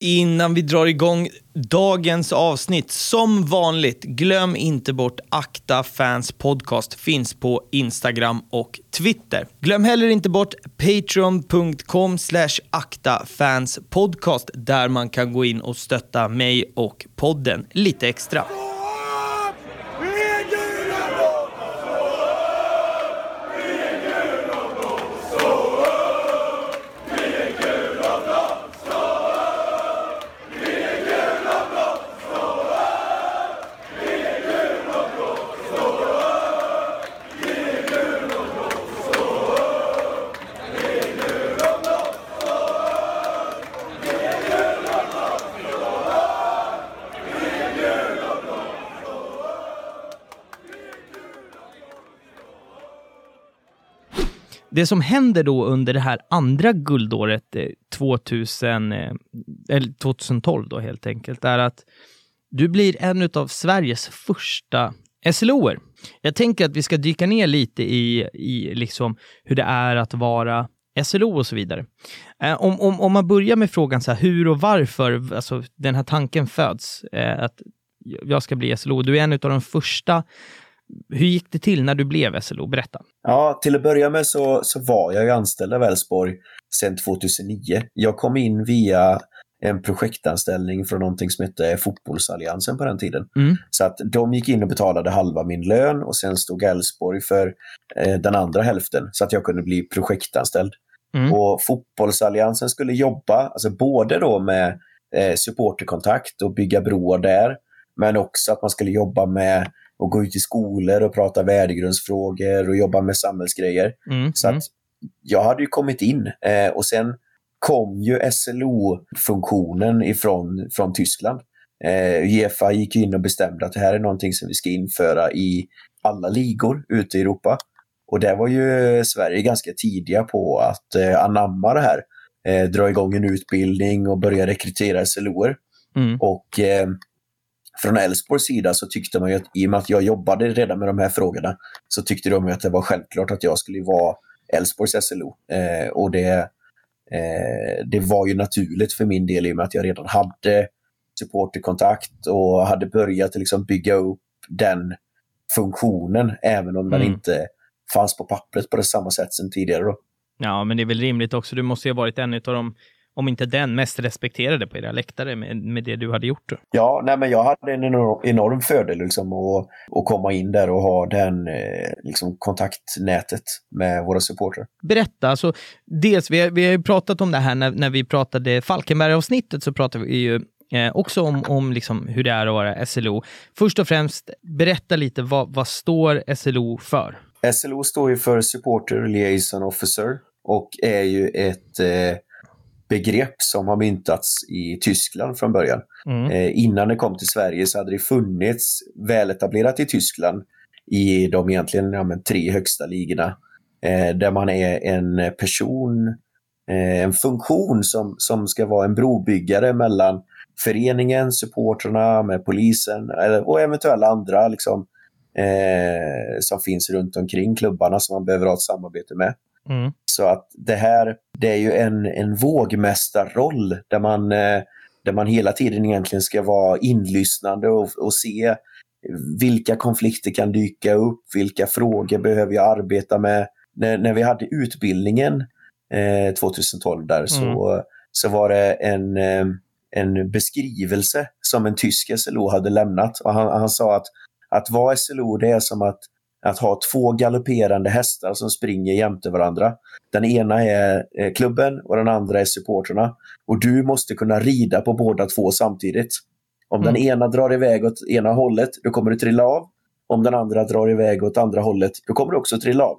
Innan vi drar igång dagens avsnitt, som vanligt, glöm inte bort Akta Fans Podcast. Finns på Instagram och Twitter. Glöm heller inte bort patreon.com slash aktafanspodcast där man kan gå in och stötta mig och podden lite extra. Det som händer då under det här andra guldåret, eh, 2000, eh, eller 2012 då helt enkelt, är att du blir en av Sveriges första SLOer. Jag tänker att vi ska dyka ner lite i, i liksom hur det är att vara SLO och så vidare. Eh, om, om, om man börjar med frågan så här, hur och varför alltså, den här tanken föds, att jag ska bli SLO. Du är en av de första hur gick det till när du blev SLO? Berätta. Ja, till att börja med så, så var jag ju anställd av Elfsborg sedan 2009. Jag kom in via en projektanställning från någonting som hette Fotbollsalliansen på den tiden. Mm. Så att de gick in och betalade halva min lön och sen stod Elfsborg för eh, den andra hälften så att jag kunde bli projektanställd. Mm. Och Fotbollsalliansen skulle jobba, alltså både då med eh, supporterkontakt och bygga broar där, men också att man skulle jobba med och gå ut i skolor och prata värdegrundsfrågor och jobba med samhällsgrejer. Mm, så mm. att jag hade ju kommit in eh, och sen kom ju SLO-funktionen ifrån från Tyskland. Eh, Uefa gick in och bestämde att det här är någonting som vi ska införa i alla ligor ute i Europa. Och där var ju Sverige ganska tidiga på att eh, anamma det här. Eh, dra igång en utbildning och börja rekrytera SLOer. Mm. Och eh, från Älvsborgs sida så tyckte man ju att i och med att jag jobbade redan med de här frågorna så tyckte de att det var självklart att jag skulle vara Älvsborgs SLO. Eh, och det, eh, det var ju naturligt för min del i och med att jag redan hade supporterkontakt och hade börjat liksom bygga upp den funktionen även om mm. den inte fanns på pappret på det samma sätt som tidigare. Då. Ja, men det är väl rimligt också. Du måste ju ha varit en av de om inte den mest respekterade på era läktare med, med det du hade gjort? Då? Ja, nej, men jag hade en enorm, fördel liksom, att, att komma in där och ha den eh, liksom, kontaktnätet med våra supportrar. Berätta, alltså, dels, vi har, vi har pratat om det här när, när vi pratade Falkenberg-avsnittet så pratade vi ju Eh, också om, om liksom hur det är att vara SLO. Först och främst, berätta lite, vad, vad står SLO för? SLO står ju för Supporter Liaison Officer och är ju ett eh, begrepp som har myntats i Tyskland från början. Mm. Eh, innan det kom till Sverige så hade det funnits väletablerat i Tyskland i de egentligen ja, men, tre högsta ligorna. Eh, där man är en person, eh, en funktion som, som ska vara en brobyggare mellan föreningen, supportrarna, med polisen och eventuella andra liksom, eh, som finns runt omkring klubbarna som man behöver ha ett samarbete med. Mm. Så att det här, det är ju en, en vågmästarroll där man, eh, där man hela tiden egentligen ska vara inlyssnande och, och se vilka konflikter kan dyka upp, vilka frågor behöver jag arbeta med. När, när vi hade utbildningen eh, 2012 där så, mm. så var det en, eh, en beskrivelse som en tysk SLO hade lämnat. Och han, han sa att att vara SLO det är som att att ha två galopperande hästar som springer jämte varandra. Den ena är klubben och den andra är supporterna. Och du måste kunna rida på båda två samtidigt. Om mm. den ena drar iväg åt ena hållet, då kommer du trilla av. Om den andra drar iväg åt andra hållet, då kommer du också trilla av.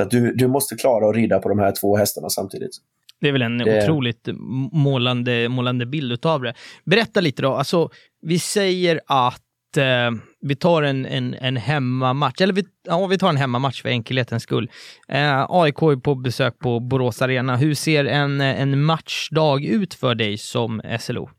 Att du, du måste klara att rida på de här två hästarna samtidigt. Det är väl en det... otroligt målande, målande bild av det. Berätta lite då, alltså, vi säger att eh, vi tar en, en, en hemmamatch, eller vi, ja, vi tar en hemmamatch för enkelhetens skull. Eh, AIK är på besök på Borås Arena. Hur ser en, en matchdag ut för dig som SLO?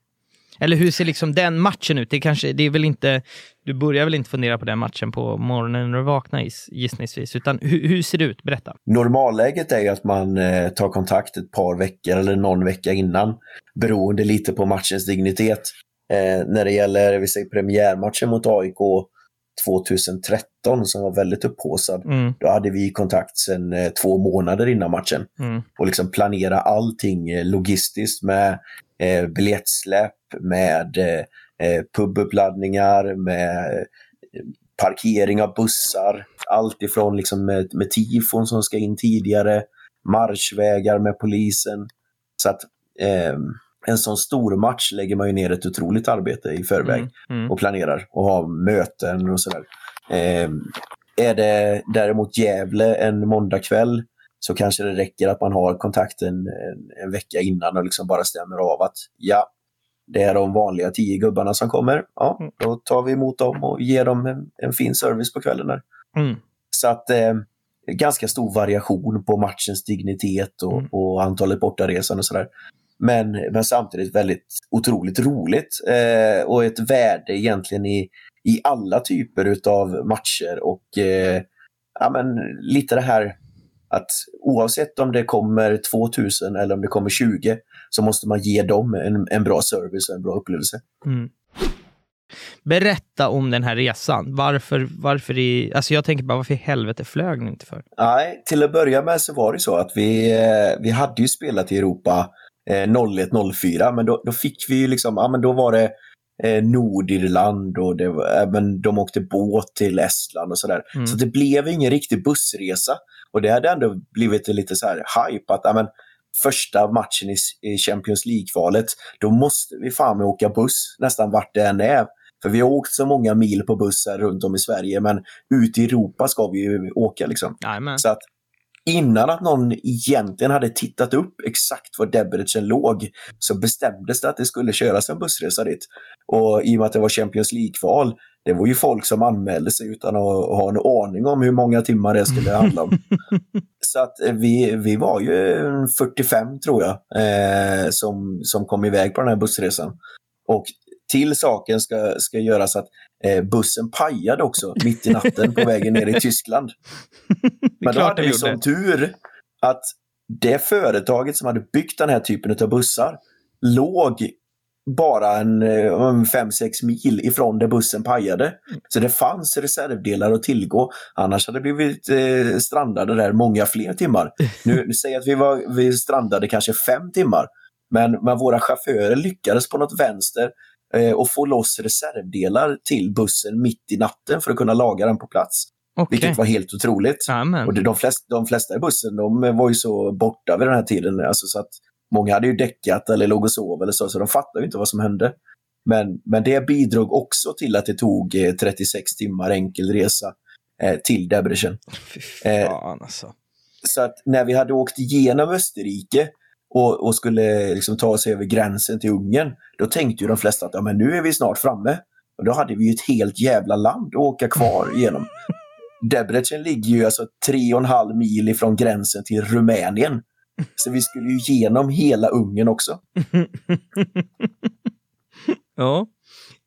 Eller hur ser liksom den matchen ut? Det, kanske, det är väl inte, du börjar väl inte fundera på den matchen på morgonen när du vaknar gissningsvis, utan hur, hur ser det ut? Berätta. Normalläget är ju att man eh, tar kontakt ett par veckor eller någon vecka innan, beroende lite på matchens dignitet. Eh, när det gäller vi säger, premiärmatchen mot AIK 2013 som var väldigt upphåsad. Mm. Då hade vi kontakt sedan eh, två månader innan matchen. Mm. Och liksom planera allting eh, logistiskt med eh, biljettsläpp, med eh, eh pubuppladdningar, med eh, parkering av bussar. Allt ifrån liksom med, med tifon som ska in tidigare, marschvägar med polisen. Så att eh, en sån stor match lägger man ju ner ett otroligt arbete i förväg mm, mm. och planerar och har möten och sådär. Eh, är det däremot Gävle en måndagkväll så kanske det räcker att man har kontakten en, en vecka innan och liksom bara stämmer av att ja, det är de vanliga tio gubbarna som kommer. Ja, mm. då tar vi emot dem och ger dem en, en fin service på kvällen. Där. Mm. Så att eh, ganska stor variation på matchens dignitet och, mm. och antalet bortaresande och sådär. Men, men samtidigt väldigt otroligt roligt eh, och ett värde egentligen i, i alla typer av matcher och eh, ja, men lite det här att oavsett om det kommer 2000 eller om det kommer 20 så måste man ge dem en, en bra service och en bra upplevelse. Mm. Berätta om den här resan. Varför, varför i, alltså jag tänker bara, varför i helvete flög ni inte för? Nej, till att börja med så var det så att vi, eh, vi hade ju spelat i Europa 01-04, men då, då fick vi ju liksom, ja men då var det eh, Nordirland och det eh, men de åkte båt till Estland och sådär. Mm. Så det blev ingen riktig bussresa. Och det hade ändå blivit lite så här hype att, ja men första matchen i, Champions League-kvalet, då måste vi fan åka buss nästan vart det än är. För vi har åkt så många mil på bussar runt om i Sverige, men ut i Europa ska vi ju åka. Liksom. Så att innan att någon egentligen hade tittat upp exakt var Debrecen låg så bestämdes det att det skulle köras en bussresa dit. Och i och med att det var Champions League-kval, det var ju folk som anmälde sig utan att ha en aning om hur många timmar det skulle handla om. så att vi, vi var ju 45 tror jag, eh, som, som kom iväg på den här bussresan. Och till saken ska, ska göras att eh, bussen pajade också mitt i natten på vägen ner i Tyskland. Men då hade vi sån tur att det företaget som hade byggt den här typen av bussar låg bara en 5-6 eh, mil ifrån där bussen pajade. Så det fanns reservdelar att tillgå. Annars hade det blivit eh, strandade där många fler timmar. Nu, nu säger att vi, var, vi strandade kanske fem timmar. Men, men våra chaufförer lyckades på något vänster och få loss reservdelar till bussen mitt i natten för att kunna laga den på plats. Okay. Vilket var helt otroligt. Amen. Och de, flesta, de flesta i bussen de var ju så borta vid den här tiden. Alltså så att många hade ju däckat eller låg och sov eller så, så de fattade inte vad som hände. Men, men det bidrog också till att det tog eh, 36 timmar enkel resa eh, till Debrecen. Fy fan, eh, alltså. Så att när vi hade åkt igenom Österrike och, och skulle liksom ta oss över gränsen till Ungern, då tänkte ju de flesta att ja, men nu är vi snart framme. Och då hade vi ju ett helt jävla land att åka kvar igenom. Debrecen ligger ju alltså tre och en halv mil ifrån gränsen till Rumänien. Så vi skulle ju igenom hela Ungern också. ja.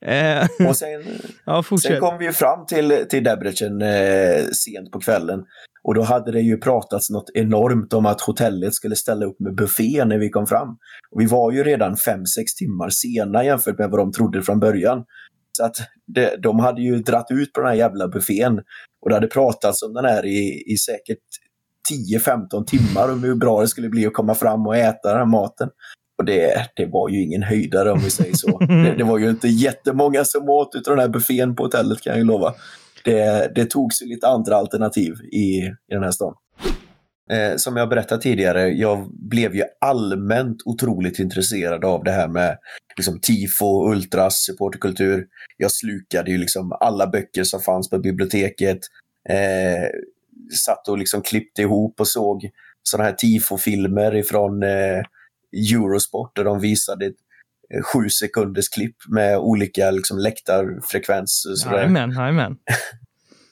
Eh. Och sen, ja, sen kom vi fram till, till Debrecen eh, sent på kvällen. Och då hade det ju pratats något enormt om att hotellet skulle ställa upp med buffé när vi kom fram. Och vi var ju redan 5-6 timmar sena jämfört med vad de trodde från början. Så att det, de hade ju dratt ut på den här jävla buffén. Och det hade pratats om den här i, i säkert 10-15 timmar om hur bra det skulle bli att komma fram och äta den här maten. Och det, det var ju ingen höjdare om vi säger så. Det, det var ju inte jättemånga som åt utav den här buffén på hotellet kan jag ju lova det, det togs lite andra alternativ i, i den här stan. Eh, som jag berättade tidigare, jag blev ju allmänt otroligt intresserad av det här med liksom, tifo, ultras, supporterkultur. Jag slukade ju liksom alla böcker som fanns på biblioteket. Eh, satt och liksom klippte ihop och såg sådana här tifo-filmer ifrån eh, Eurosport där de visade sju sekunders klipp med olika liksom, läktarfrekvenser. Jajamän, jajamän.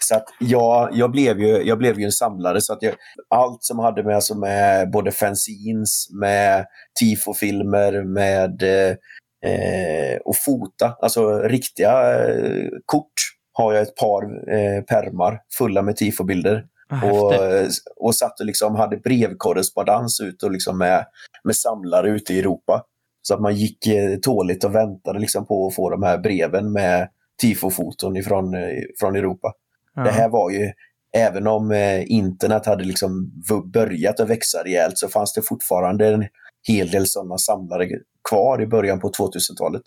Så att jag, jag, blev ju, jag blev ju en samlare. Så att jag, allt som hade med, alltså med både fanzines, med tifofilmer, med eh, eh, och fota, alltså riktiga eh, kort har jag ett par eh, permar fulla med tifobilder. Och, och satt och liksom hade brevkorrespondens ut och liksom med, med samlare ute i Europa. Så att man gick eh, tåligt och väntade liksom på att få de här breven med tifofoton ifrån, eh, från Europa. Ja. Det här var ju, även om eh, internet hade liksom börjat att växa rejält så fanns det fortfarande en hel del sådana samlare kvar i början på 2000-talet.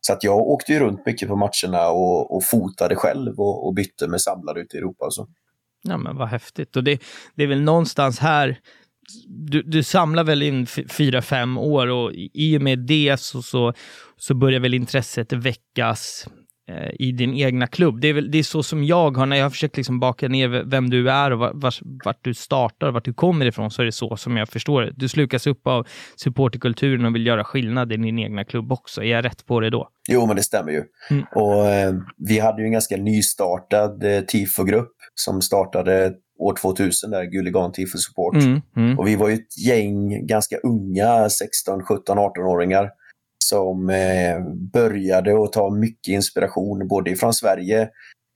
Så att jag åkte ju runt mycket på matcherna och, och fotade själv och, och, bytte med samlare ute i Europa. Och så. Ja, men vad häftigt. Och det, det är väl någonstans här, du, du samlar väl in fyra, fem år och i och med det så, så, så börjar väl intresset väckas Eh, i din egna klubb. Det är, väl, det är så som jag har, när jag har försökt liksom baka ner vem du är och vart, vart du startar, vart du kommer ifrån, så är det så som jag förstår det. Du slukas upp av supporterkulturen och vill göra skillnad i din egna klubb också. Är jag rätt på det då? Jo, men det stämmer ju. Mm. Och eh, Vi hade ju en ganska nystartad eh, tifogrupp som startade år 2000, där Guligan Tifo Support. Mm, mm. Och vi var ju ett gäng ganska unga, 16, 17, 18-åringar som eh, började att ta mycket inspiration både ifrån Sverige,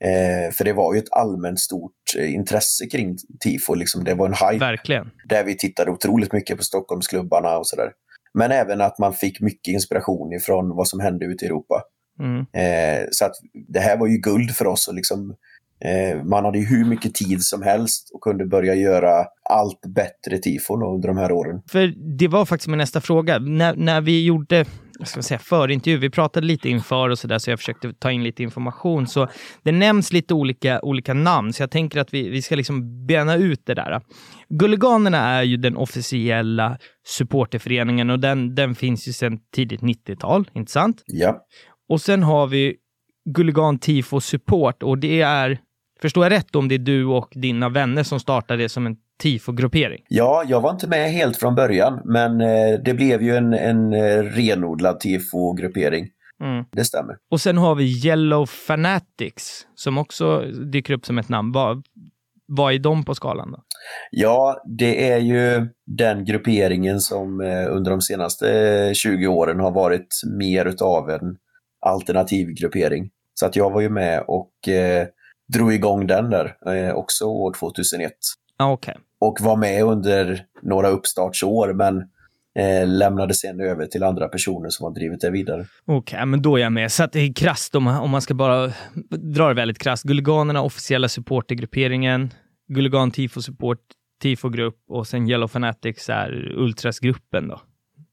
eh, för det var ju ett allmänt stort eh, intresse kring tifo. Liksom. Det var en hype. Verkligen. Där vi tittade otroligt mycket på Stockholmsklubbarna och sådär. Men även att man fick mycket inspiration ifrån vad som hände ute i Europa. Mm. Eh, så att det här var ju guld för oss. Och liksom, man hade ju hur mycket tid som helst och kunde börja göra allt bättre tifon under de här åren. För det var faktiskt min nästa fråga. När, när vi gjorde ska man säga, förintervju. Vi pratade lite inför och sådär, så jag försökte ta in lite information. Så det nämns lite olika, olika namn, så jag tänker att vi, vi ska liksom bena ut det där. Gulliganerna är ju den officiella supporterföreningen och den, den finns ju sedan tidigt 90-tal, inte sant? Ja. Och sen har vi Gulligan Tifo Support och det är, förstår jag rätt om det är du och dina vänner som startade det som en tifogruppering? Ja, jag var inte med helt från början, men eh, det blev ju en, en eh, renodlad tifogruppering. Mm. Det stämmer. Och sen har vi Yellow Fanatics som också dyker upp som ett namn. Vad, vad är de på skalan då? Ja, det är ju den grupperingen som eh, under de senaste 20 åren har varit mer utav en alternativ gruppering. Så att jag var ju med och drog igång den där eh, också år 2001. Okay. Och var med under några uppstartsår, men eh, lämnade sen över till andra personer som har drivit det vidare. Okej, okay, men då är jag med. Så att det är krasst om om man ska bara dra det väldigt krasst. Gulliganerna, officiella supportergrupperingen, Gulligan Tifo Support, Tifo-grupp och sen Yellow Fanatics är Ultras-gruppen då,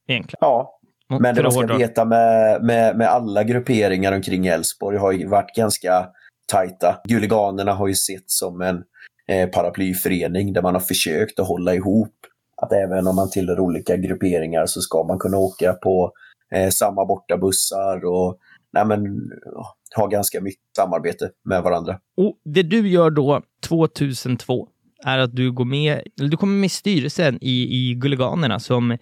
egentligen. Ja, men det man ska veta med, med, med alla grupperingar omkring Elfsborg har ju varit ganska tajta. Guliganerna har ju sett som en eh, paraplyförening där man har försökt att hålla ihop. Att även om man tillhör olika grupperingar så ska man kunna åka på eh, samma bortabussar och nej, men, ha ganska mycket samarbete med varandra. Och Det du gör då 2002 är att du går med, eller du kommer med i styrelsen i, i Guliganerna som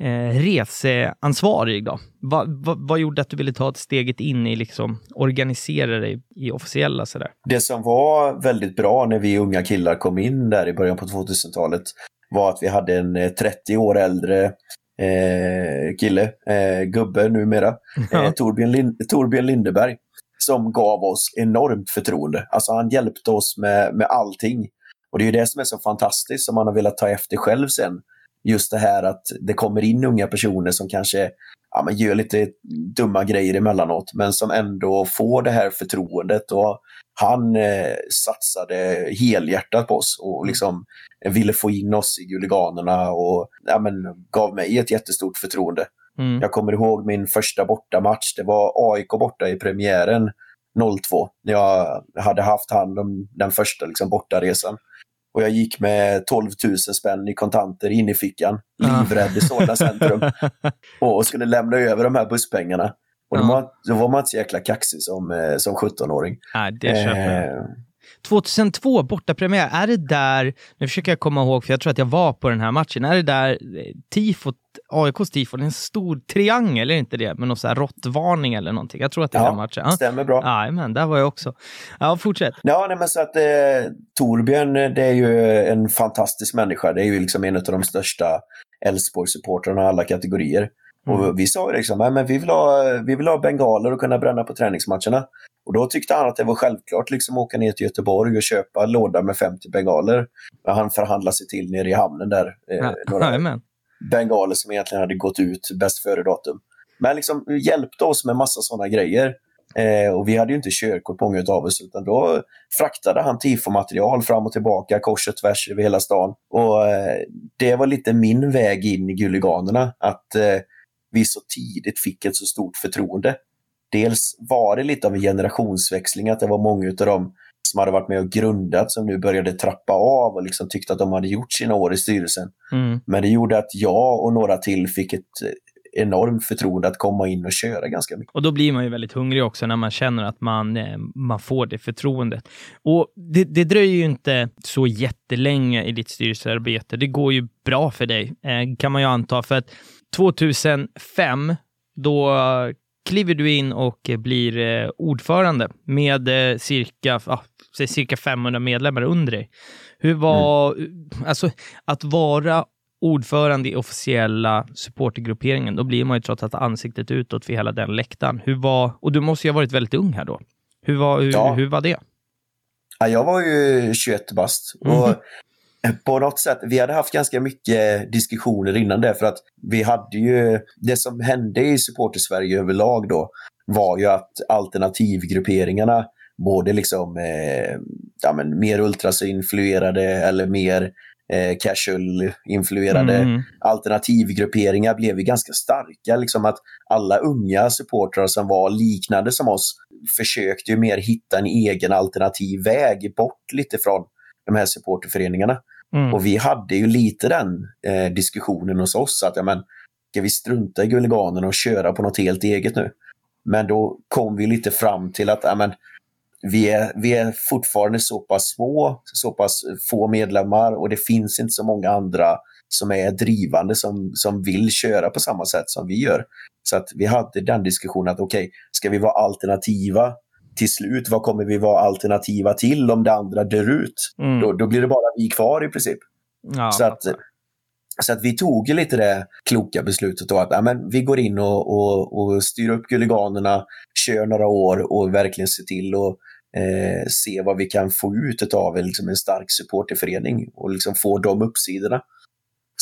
eh, reseansvarig. Då. Va, va, vad gjorde att du ville ta ett steget in i liksom organisera dig i officiella sådär? Det som var väldigt bra när vi unga killar kom in där i början på 2000-talet var att vi hade en 30 eh, år äldre eh, kille, eh, gubbe numera, ja. eh, Torbjörn, Lind Torbjörn Lindeberg, som gav oss enormt förtroende. Alltså han hjälpte oss med, med allting. Och det är ju det som är så fantastiskt som man har velat ta efter själv sen just det här att det kommer in unga personer som kanske ja, men gör lite dumma grejer emellanåt, men som ändå får det här förtroendet. Och han eh, satsade helhjärtat på oss och liksom ville få in oss i Guliganerna och ja, men, gav mig ett jättestort förtroende. Mm. Jag kommer ihåg min första bortamatch. Det var AIK borta i premiären 02, när jag hade haft hand om den första liksom, bortaresan. Och jag gick med 12 000 spänn i kontanter in i fickan, livrädd i Solna centrum. och skulle lämna över de här busspengarna. Och då, var, då var man inte så jäkla kaxig som, eh, som 17-åring. Nej, det köper jag. 2002, bortapremiär, är det där, nu försöker jag komma ihåg för jag tror att jag var på den här matchen, är det där eh, tifot, AIKs tifo, en stor triangel, är det inte det? Med någon sån här råttvarning eller någonting. Jag tror att det är ja, den matchen. Ja, stämmer bra. Ja, men där var jag också. Ja, fortsätt. Ja, nej, men så att eh, Torbjörn, det är ju en fantastisk människa. Det är ju liksom en av de största Elfsborg-supportrarna alla kategorier. Mm. Och vi sa liksom, men vi vill, ha, vi vill ha bengaler och kunna bränna på träningsmatcherna. Och då tyckte han att det var självklart liksom åka ner till Göteborg och köpa en låda med 50 bengaler. Men han förhandlade sig till nere i hamnen där. Eh, ja, några bengaler som egentligen hade gått ut bäst före datum. Men liksom hjälpte oss med massa sådana grejer. Eh, och vi hade ju inte körkort många av oss utan då fraktade han tifomaterial fram och tillbaka kors och tvärs över hela stan. Och eh, det var lite min väg in i Guliganerna att eh, vi så tidigt fick ett så stort förtroende. Dels var det lite av en generationsväxling, att det var många av dem som hade varit med och grundat som nu började trappa av och liksom tyckte att de hade gjort sina år i styrelsen. Mm. Men det gjorde att jag och några till fick ett enormt förtroende att komma in och köra ganska mycket. Och då blir man ju väldigt hungrig också när man känner att man, eh, man får det förtroendet. Och det, det dröjer ju inte så jättelänge i ditt styrelsearbete. Det går ju bra för dig, eh, kan man ju anta. För att 2005, då kliver du in och blir eh, ordförande med cirka, ah, cirka 500 medlemmar under dig. Hur var, mm. alltså att vara ordförande i officiella supportergrupperingen, då blir man ju trots allt ansiktet utåt för hela den läktaren. Hur var, och du måste ju ha varit väldigt ung här då. Hur var, hur, ja. hur var det? Ja, jag var ju 21 bast. Mm. På något sätt, vi hade haft ganska mycket diskussioner innan det för att vi hade ju, det som hände i supporter-Sverige överlag då var ju att alternativgrupperingarna, både liksom eh, ja, men mer ultrasinfluerade eller mer eh, casual-influerade mm. alternativgrupperingar blev ju ganska starka. Liksom att alla unga supportrar som var liknande som oss försökte ju mer hitta en egen alternativ väg bort lite från de här supporterföreningarna. Mm. Och vi hade ju lite den eh, diskussionen hos oss att ja, men, ska vi strunta i guliganerna och köra på något helt eget nu? Men då kom vi lite fram till att ja, men, vi är, vi är fortfarande så pass små, så pass få medlemmar och det finns inte så många andra som är drivande som, som vill köra på samma sätt som vi gör. Så att vi hade den diskussionen att okej, okay, ska vi vara alternativa till slut, vad kommer vi vara alternativa till om det andra dör ut? Mm. Då, då blir det bara vi kvar i princip. Ja, så, att, så att vi tog lite det kloka beslutet då att ja, men vi går in och, och, och styr upp Guliganerna, kör några år och verkligen ser till att eh, se vad vi kan få ut av liksom en stark supporterförening och liksom få de uppsidorna.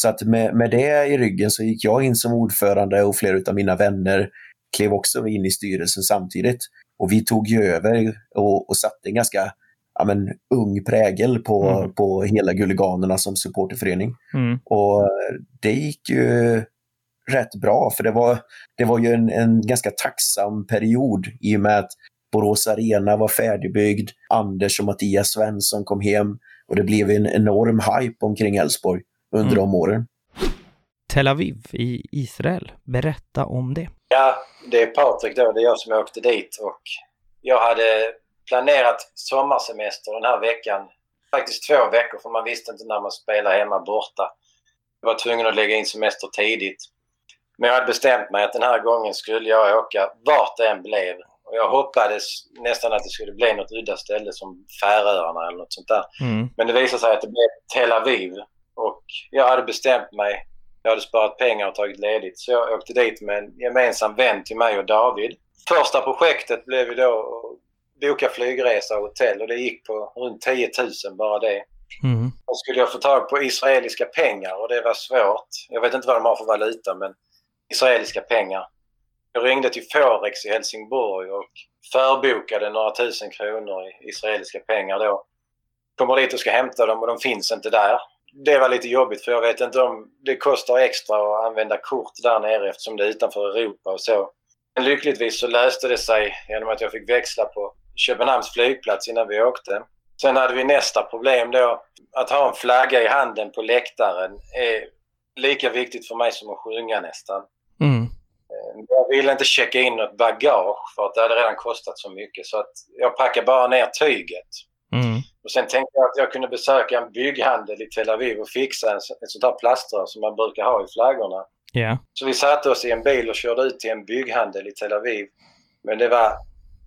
Så att med, med det i ryggen så gick jag in som ordförande och flera av mina vänner klev också in i styrelsen samtidigt. Och vi tog ju över och, och satte en ganska ja, men, ung prägel på, mm. på hela Gulliganerna som supporterförening. Mm. Och det gick ju rätt bra, för det var, det var ju en, en ganska tacksam period i och med att Borås Arena var färdigbyggd, Anders och Mattias Svensson kom hem och det blev en enorm hype omkring Elfsborg under mm. de åren. Tel Aviv i Israel, berätta om det. Ja, det är Patrik då, det är jag som åkte dit och jag hade planerat sommarsemester den här veckan. Faktiskt två veckor för man visste inte när man spelade hemma borta. Jag var tvungen att lägga in semester tidigt. Men jag hade bestämt mig att den här gången skulle jag åka vart det än blev och jag hoppades nästan att det skulle bli något udda ställe som Färöarna eller något sånt där. Mm. Men det visade sig att det blev Tel Aviv. Och jag hade bestämt mig. Jag hade sparat pengar och tagit ledigt. Så jag åkte dit med en gemensam vän till mig och David. Första projektet blev ju då att boka flygresa och hotell och det gick på runt 10 000 bara det. Mm. Då skulle jag få tag på israeliska pengar och det var svårt. Jag vet inte vad de har för valuta men israeliska pengar. Jag ringde till Forex i Helsingborg och förbokade några tusen kronor i israeliska pengar då. Kommer dit och ska hämta dem och de finns inte där. Det var lite jobbigt för jag vet inte om det kostar extra att använda kort där nere eftersom det är utanför Europa och så. Men lyckligtvis så löste det sig genom att jag fick växla på Köpenhamns flygplats innan vi åkte. Sen hade vi nästa problem då. Att ha en flagga i handen på läktaren är lika viktigt för mig som att sjunga nästan. Mm. Jag ville inte checka in något bagage för att det hade redan kostat så mycket. Så att jag packade bara ner tyget. Mm. Och sen tänkte jag att jag kunde besöka en bygghandel i Tel Aviv och fixa en, ett sånt här plaströr som man brukar ha i flaggorna. Yeah. Så vi satte oss i en bil och körde ut till en bygghandel i Tel Aviv. Men det var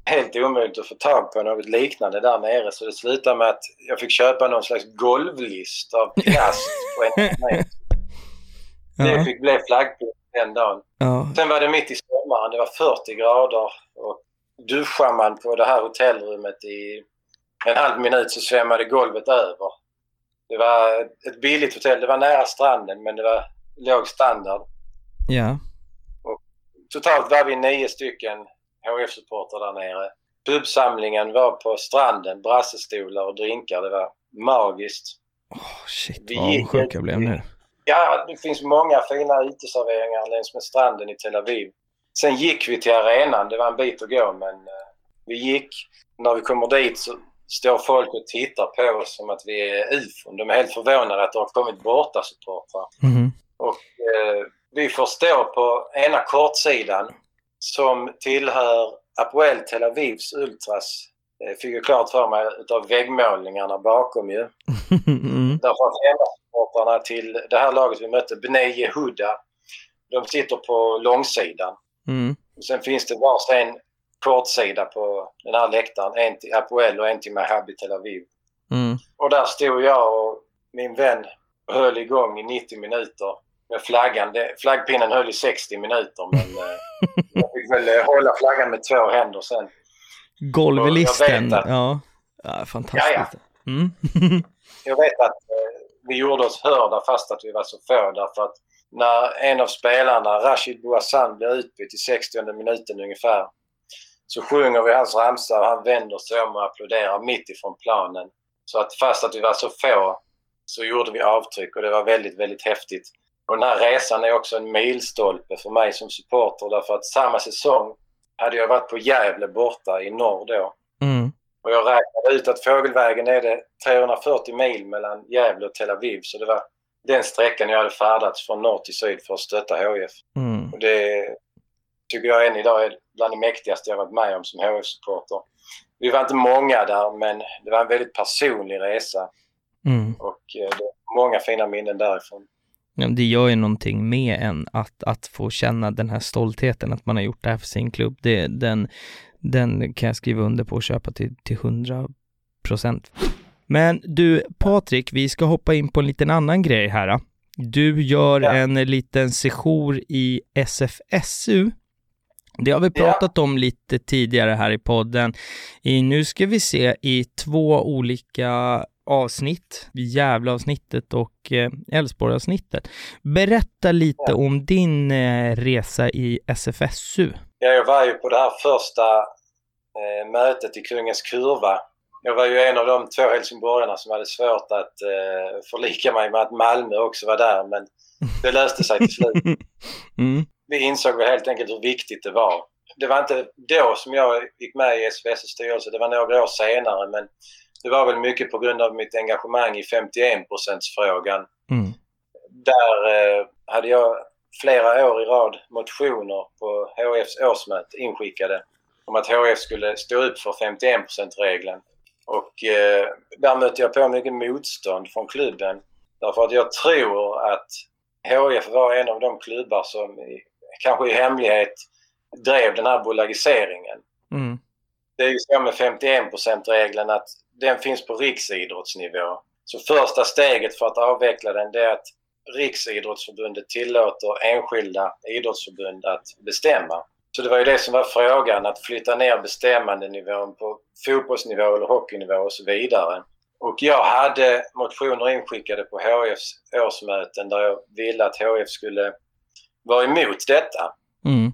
helt omöjligt att få tag på något liknande där nere så det slutade med att jag fick köpa någon slags golvlist av plast på en Det fick bli flaggpinne den dagen. Ja. Sen var det mitt i sommaren, det var 40 grader och duschar man på det här hotellrummet i en halv minut så svämmade golvet över. Det var ett billigt hotell. Det var nära stranden men det var låg standard. Ja. Och totalt var vi nio stycken HF-supportrar där nere. Pubsamlingen var på stranden, brassestolar och drinkar. Det var magiskt. Oh, shit, vi vad sjuk jag blev nu. Ja, det finns många fina uteserveringar längs med stranden i Tel Aviv. Sen gick vi till arenan. Det var en bit att gå men uh, vi gick. När vi kommer dit så står folk och tittar på oss som att vi är ufon. De är helt förvånade att det har kommit bortasupportrar. Mm. Och eh, vi får stå på ena kortsidan som tillhör Apoel Tel Avivs Ultras. Eh, fick jag klart för mig utav väggmålningarna bakom ju. Mm. Därför att hemmasupportrarna till det här laget vi mötte, Bnei Yehuda, de sitter på långsidan. Mm. sen finns det varsin kortsida på den här läktaren. En till Apoel och en till Maccabi Tel Aviv. Mm. Och där stod jag och min vän och höll igång i 90 minuter med flaggan. Flaggpinnen höll i 60 minuter men eh, jag fick väl eh, hålla flaggan med två händer sen. Golvlisten, ja. ja. Fantastiskt. Ja, ja. Mm. jag vet att eh, vi gjorde oss hörda fast att vi var så få därför att när en av spelarna, Rashid Bouassan, blev utbytt i 60 minuten ungefär så sjunger vi hans ramsa och han vänder sig om och applåderar mitt ifrån planen. Så att fast att vi var så få så gjorde vi avtryck och det var väldigt, väldigt häftigt. Och den här resan är också en milstolpe för mig som supporter därför att samma säsong hade jag varit på Gävle borta i norr då. Mm. Och jag räknade ut att fågelvägen är det 340 mil mellan Gävle och Tel Aviv. Så det var den sträckan jag hade färdats från norr till syd för att stötta HF. Mm. Och det tycker jag än idag är bland det mäktigaste jag varit med om som HF-supporter. Vi var inte många där men det var en väldigt personlig resa. Mm. Och eh, det är många fina minnen därifrån. Ja, det gör ju någonting med en att, att få känna den här stoltheten att man har gjort det här för sin klubb. Det, den, den kan jag skriva under på och köpa till, till 100 procent. Men du Patrik, vi ska hoppa in på en liten annan grej här. Du gör ja. en liten sejour i SFSU. Det har vi pratat om lite tidigare här i podden. I, nu ska vi se i två olika avsnitt, Gävle-avsnittet och eh, Älvsborg-avsnittet. Berätta lite ja. om din eh, resa i SFSU. Ja, jag var ju på det här första eh, mötet i Kungens Kurva. Jag var ju en av de två helsingborgarna som hade svårt att eh, förlika mig med att Malmö också var där, men det löste sig till slut. mm. Vi insåg väl helt enkelt hur viktigt det var. Det var inte då som jag gick med i SFSs styrelse, det var några år senare, men det var väl mycket på grund av mitt engagemang i 51%-frågan. Mm. Där eh, hade jag flera år i rad motioner på HFs årsmöte inskickade om att HF skulle stå upp för 51%-regeln. Och eh, där mötte jag på mycket motstånd från klubben. Därför att jag tror att HF var en av de klubbar som i, kanske i hemlighet drev den här bolagiseringen. Mm. Det är ju så med 51%-regeln att den finns på riksidrottsnivå. Så första steget för att avveckla den det är att Riksidrottsförbundet tillåter enskilda idrottsförbund att bestämma. Så det var ju det som var frågan, att flytta ner bestämmandenivån på fotbollsnivå eller hockeynivå och så vidare. Och jag hade motioner inskickade på HFs årsmöten där jag ville att HF skulle vara emot detta. Mm.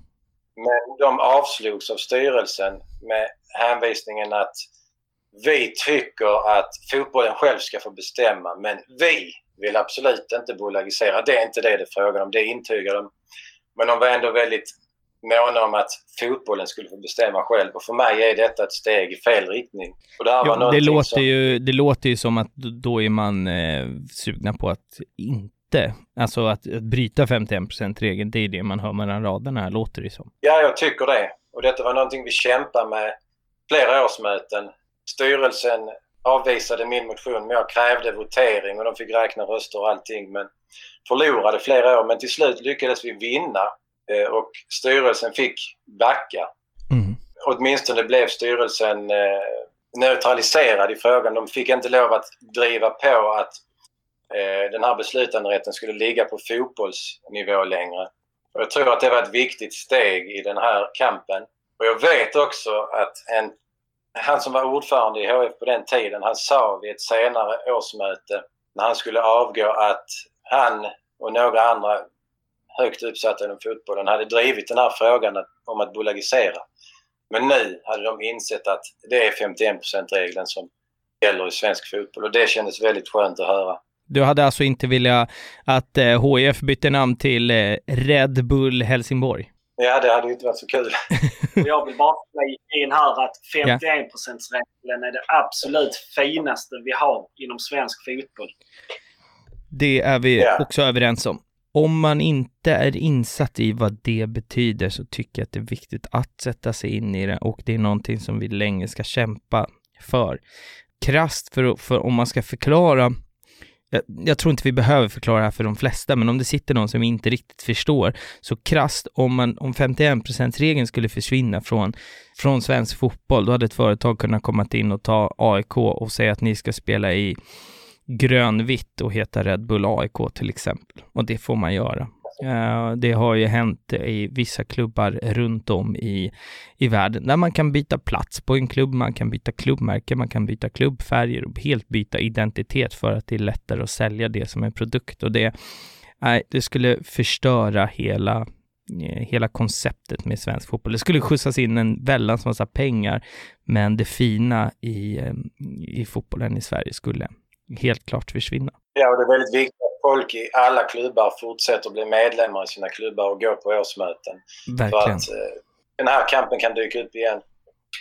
Men de avslogs av styrelsen med hänvisningen att vi tycker att fotbollen själv ska få bestämma men vi vill absolut inte bolagisera. Det är inte det det är frågan om. Det intygar de. Men de var ändå väldigt måna om att fotbollen skulle få bestämma själv. Och för mig är detta ett steg i fel riktning. Och det, jo, var det, låter som... ju, det låter ju som att då är man eh, sugna på att inte, alltså att, att bryta 51%-regeln, det är det man hör mellan raderna här, låter det som. Ja, jag tycker det. Och detta var någonting vi kämpade med flera årsmöten styrelsen avvisade min motion men jag krävde votering och de fick räkna röster och allting men förlorade flera år men till slut lyckades vi vinna eh, och styrelsen fick backa. Mm. Åtminstone blev styrelsen eh, neutraliserad i frågan. De fick inte lov att driva på att Eh, den här beslutanderätten skulle ligga på fotbollsnivå längre. Och jag tror att det var ett viktigt steg i den här kampen. Och jag vet också att en, han som var ordförande i HF på den tiden, han sa vid ett senare årsmöte när han skulle avgå att han och några andra högt uppsatta inom fotbollen hade drivit den här frågan om att bolagisera. Men nu hade de insett att det är 51 regeln som gäller i svensk fotboll och det kändes väldigt skönt att höra. Du hade alltså inte velat att eh, HIF bytte namn till eh, Red Bull Helsingborg? Ja, det hade ju inte varit så kul. jag vill bara flika in här att 51%-regeln är det absolut finaste vi har inom svensk fotboll. Det är vi yeah. också överens om. Om man inte är insatt i vad det betyder så tycker jag att det är viktigt att sätta sig in i det och det är någonting som vi länge ska kämpa för. Krast för, för om man ska förklara jag, jag, tror inte vi behöver förklara det här för de flesta, men om det sitter någon som inte riktigt förstår, så krast om, man, om 51%-regeln skulle försvinna från, från svensk fotboll, då hade ett företag kunnat komma in och ta AIK och säga att ni ska spela i grönvitt och heta Red Bull AIK till exempel. Och det får man göra. Eh, det har ju hänt i vissa klubbar runt om i, i världen där man kan byta plats på en klubb, man kan byta klubbmärke, man kan byta klubbfärger och helt byta identitet för att det är lättare att sälja det som en produkt och det, det skulle förstöra hela eh, hela konceptet med svensk fotboll. Det skulle skjutsas in en väldans massa pengar, men det fina i, eh, i fotbollen i Sverige skulle helt klart försvinna. Ja, och det är väldigt viktigt folk i alla klubbar fortsätter att bli medlemmar i sina klubbar och gå på årsmöten. Verkligen. För att eh, den här kampen kan dyka upp igen.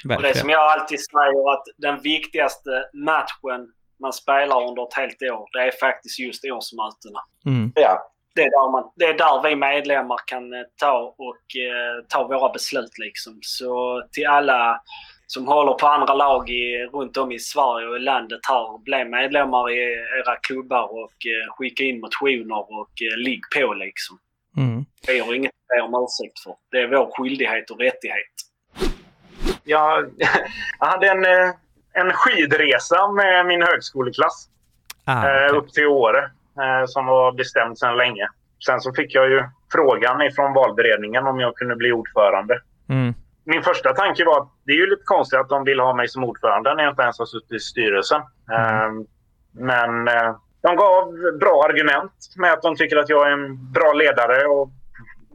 Verkligen. Och det som jag alltid säger att den viktigaste matchen man spelar under ett helt år, det är faktiskt just årsmötena. Mm. Ja. Det är, där man, det är där vi medlemmar kan eh, ta och eh, ta våra beslut liksom. Så till alla som håller på andra lag i, runt om i Sverige och i landet här. Bli medlemmar i era klubbar och eh, skicka in motioner och eh, ligg på liksom. Mm. Vi har inget att be om ursäkt för. Det är vår skyldighet och rättighet. Jag, jag hade en, eh, en skidresa med min högskoleklass ah, okay. upp till Åre som var bestämd sedan länge. Sen så fick jag ju frågan ifrån valberedningen om jag kunde bli ordförande. Mm min första tanke var att det är ju lite konstigt att de vill ha mig som ordförande när jag inte ens har suttit i styrelsen. Mm. Men eh, de gav bra argument med att de tycker att jag är en bra ledare och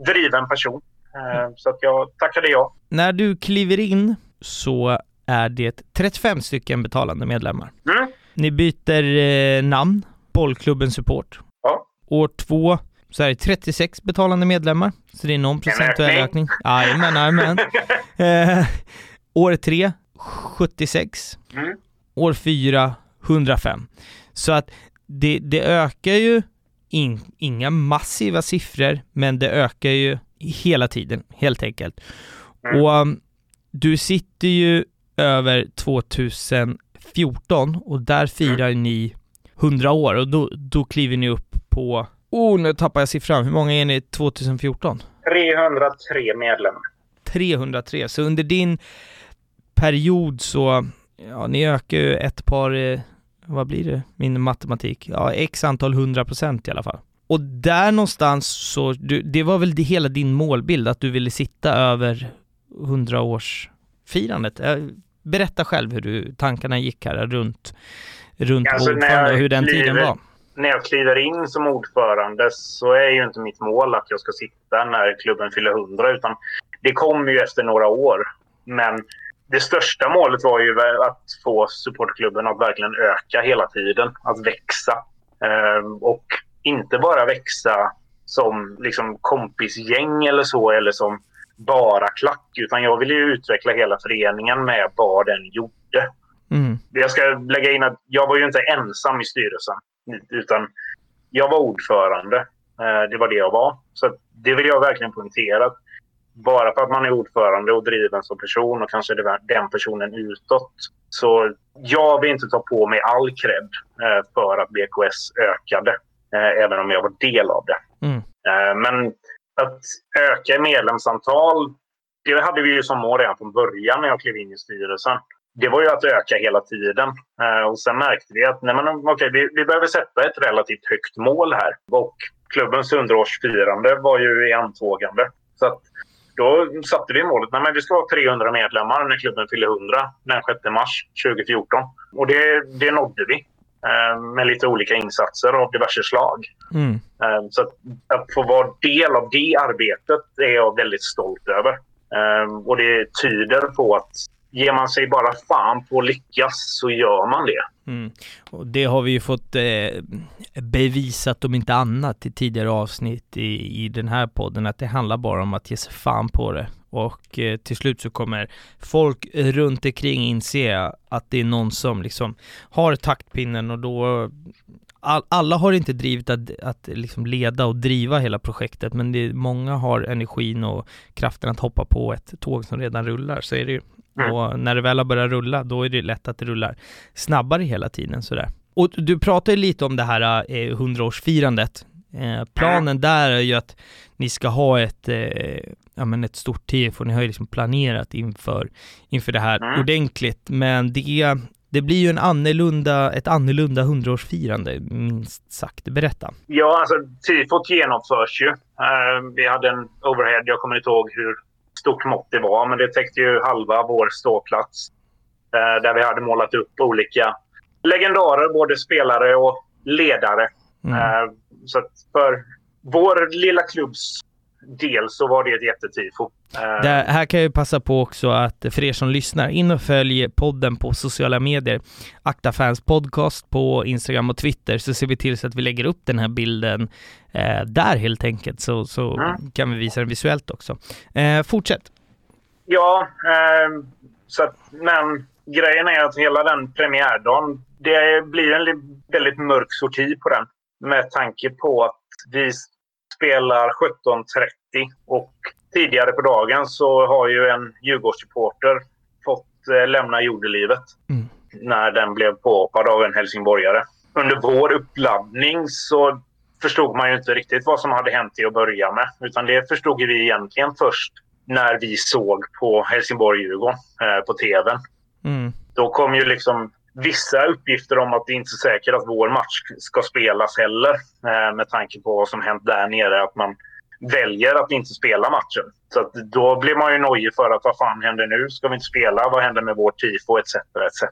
driven person. Mm. Så att jag tackade ja. När du kliver in så är det 35 stycken betalande medlemmar. Mm. Ni byter eh, namn, Bollklubben Support. Ja. År två så är det 36 betalande medlemmar, så det är någon procentuell ökning. Jajamän, jajamän. eh, år tre, 76. Mm. År fyra, 105. Så att det, det ökar ju in, inga massiva siffror, men det ökar ju hela tiden, helt enkelt. Mm. Och um, du sitter ju över 2014 och där firar mm. ni 100 år och då, då kliver ni upp på Oh, nu tappar jag siffran. Hur många är ni 2014? 303 medlemmar. 303. Så under din period så, ja, ni ökar ju ett par, eh, vad blir det, min matematik? Ja, x antal hundra procent i alla fall. Och där någonstans så, du, det var väl det, hela din målbild, att du ville sitta över 100-årsfirandet? Eh, berätta själv hur du, tankarna gick här runt, runt alltså, ordförande och hur den tiden var när jag kliver in som ordförande så är ju inte mitt mål att jag ska sitta när klubben fyller 100 utan det kommer ju efter några år. Men det största målet var ju att få supportklubben att verkligen öka hela tiden, att växa. Ehm, och inte bara växa som liksom kompisgäng eller så, eller som bara klack, utan jag ville ju utveckla hela föreningen med vad den gjorde. Mm. Jag ska lägga in att jag var ju inte ensam i styrelsen. Utan jag var ordförande. Eh, det var det jag var. Så det vill jag verkligen poängtera. Bara för att man är ordförande och driven som person och kanske den personen utåt. Så jag vill inte ta på mig all cred eh, för att BKS ökade. Eh, även om jag var del av det. Mm. Men att öka medlemsantal, det hade vi ju som mål redan från början när jag klev in i styrelsen det var ju att öka hela tiden. Uh, och sen märkte vi att nej, men, okay, vi, vi behöver sätta ett relativt högt mål här. Och klubbens 100-årsfirande var ju i antågande. Så att då satte vi målet att vi ska ha 300 medlemmar när klubben fyller 100 den 6 mars 2014. Och det, det nådde vi eh, med lite olika insatser av diverse slag. Mm. Eh, så att, att få vara del av det arbetet är jag väldigt stolt över. Eh, och det tyder på att ger man sig bara fan på att lyckas så gör man det. Mm. Och det har vi ju fått eh, bevisat om inte annat i tidigare avsnitt i, i den här podden att det handlar bara om att ge sig fan på det. Och eh, till slut så kommer folk runt omkring inse att det är någon som liksom har taktpinnen och då all, alla har inte drivit att, att liksom leda och driva hela projektet men det många har energin och kraften att hoppa på ett tåg som redan rullar så är det ju Mm. Och när det väl har börjat rulla, då är det lätt att det rullar snabbare hela tiden sådär. Och du pratade lite om det här eh, 100-årsfirandet. Eh, planen mm. där är ju att ni ska ha ett, eh, ja men ett stort tifo, ni har ju liksom planerat inför, inför det här mm. ordentligt, men det, det blir ju en annorlunda, ett annorlunda 100-årsfirande, minst sagt. Berätta. Ja, alltså tifot genomförs ju. Uh, vi hade en overhead, jag kommer inte ihåg hur stort mått det var, men det täckte ju halva vår ståplats. Eh, där vi hade målat upp olika legendarer, både spelare och ledare. Mm. Eh, så för vår lilla klubbs del så var det ett jättetifo. Det här kan jag passa på också att för er som lyssnar, in och följ podden på sociala medier. Akta Fans Podcast på Instagram och Twitter så ser vi till så att vi lägger upp den här bilden eh, där helt enkelt så, så mm. kan vi visa den visuellt också. Eh, fortsätt! Ja, eh, så att, men grejen är att hela den premiärdagen, det blir en väldigt mörk sorti på den med tanke på att vi spelar 17.30 och tidigare på dagen så har ju en Djurgårdssupporter fått eh, lämna jordelivet mm. när den blev påhoppad av en helsingborgare. Under vår uppladdning så förstod man ju inte riktigt vad som hade hänt till att börja med. Utan det förstod vi egentligen först när vi såg på Helsingborg-Djurgården eh, på tvn. Mm. Då kom ju liksom vissa uppgifter om att det inte är säkert att vår match ska spelas heller. Eh, med tanke på vad som hänt där nere. Att man väljer att inte spela matchen. Så då blir man ju nojig för att vad fan händer nu? Ska vi inte spela? Vad händer med vårt tifo? Etc. etc.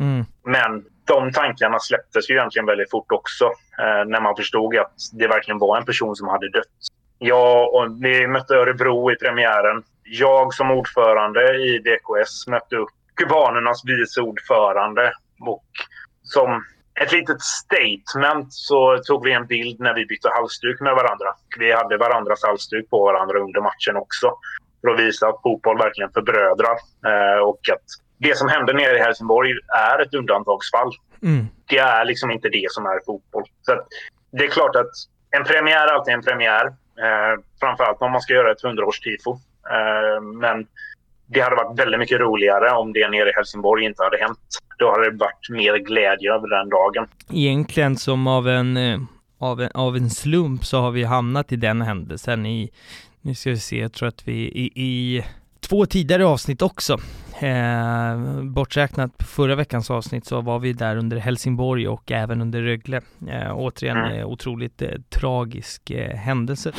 Mm. Men de tankarna släpptes ju egentligen väldigt fort också. Eh, när man förstod att det verkligen var en person som hade dött. Jag och vi mötte Örebro i premiären. Jag som ordförande i DKS mötte upp kubanernas vice ordförande. Och som ett litet statement så tog vi en bild när vi bytte halsduk med varandra. Vi hade varandras halsduk på varandra under matchen också. För att visa att fotboll verkligen förbrödrar. Eh, och att det som hände nere i Helsingborg är ett undantagsfall. Mm. Det är liksom inte det som är fotboll. Så det är klart att en premiär är alltid en premiär. Eh, framförallt om man ska göra ett 100-årstifo. Eh, men det hade varit väldigt mycket roligare om det nere i Helsingborg inte hade hänt. Då hade det varit mer glädje över den dagen. Egentligen som av en, eh, av en, av en slump så har vi hamnat i den händelsen i, nu ska vi se, jag tror att vi i, i två tidigare avsnitt också. Eh, borträknat förra veckans avsnitt så var vi där under Helsingborg och även under Rögle. Eh, återigen mm. eh, otroligt eh, tragisk eh, händelse.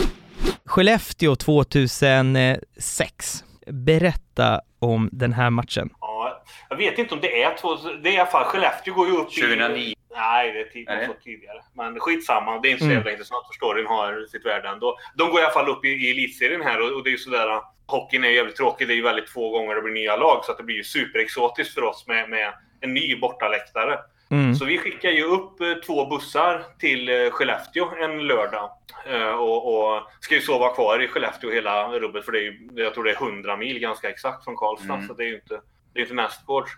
Skellefteå 2006 berätta om den här matchen. Ja, jag vet inte om det är två... Det är i alla fall Skellefteå går ju upp 2009. i... Nej, det är tid, Nej. tidigare. Men skitsamma, det är inte så mm. jävla intressant för storyn har sitt värde ändå. De går i alla fall upp i, i elitserien här och, och det är ju sådär... Hockeyn är jävligt tråkig. Det är ju väldigt få gånger det blir nya lag så att det blir ju superexotiskt för oss med, med en ny bortaläktare. Mm. Så vi skickar ju upp eh, två bussar till eh, Skellefteå en lördag. Eh, och, och ska ju sova kvar i Skellefteå hela rubbet för det är ju, jag tror det är 100 mil ganska exakt från Karlstad. Mm. Så det är ju inte, det är inte nästgårds.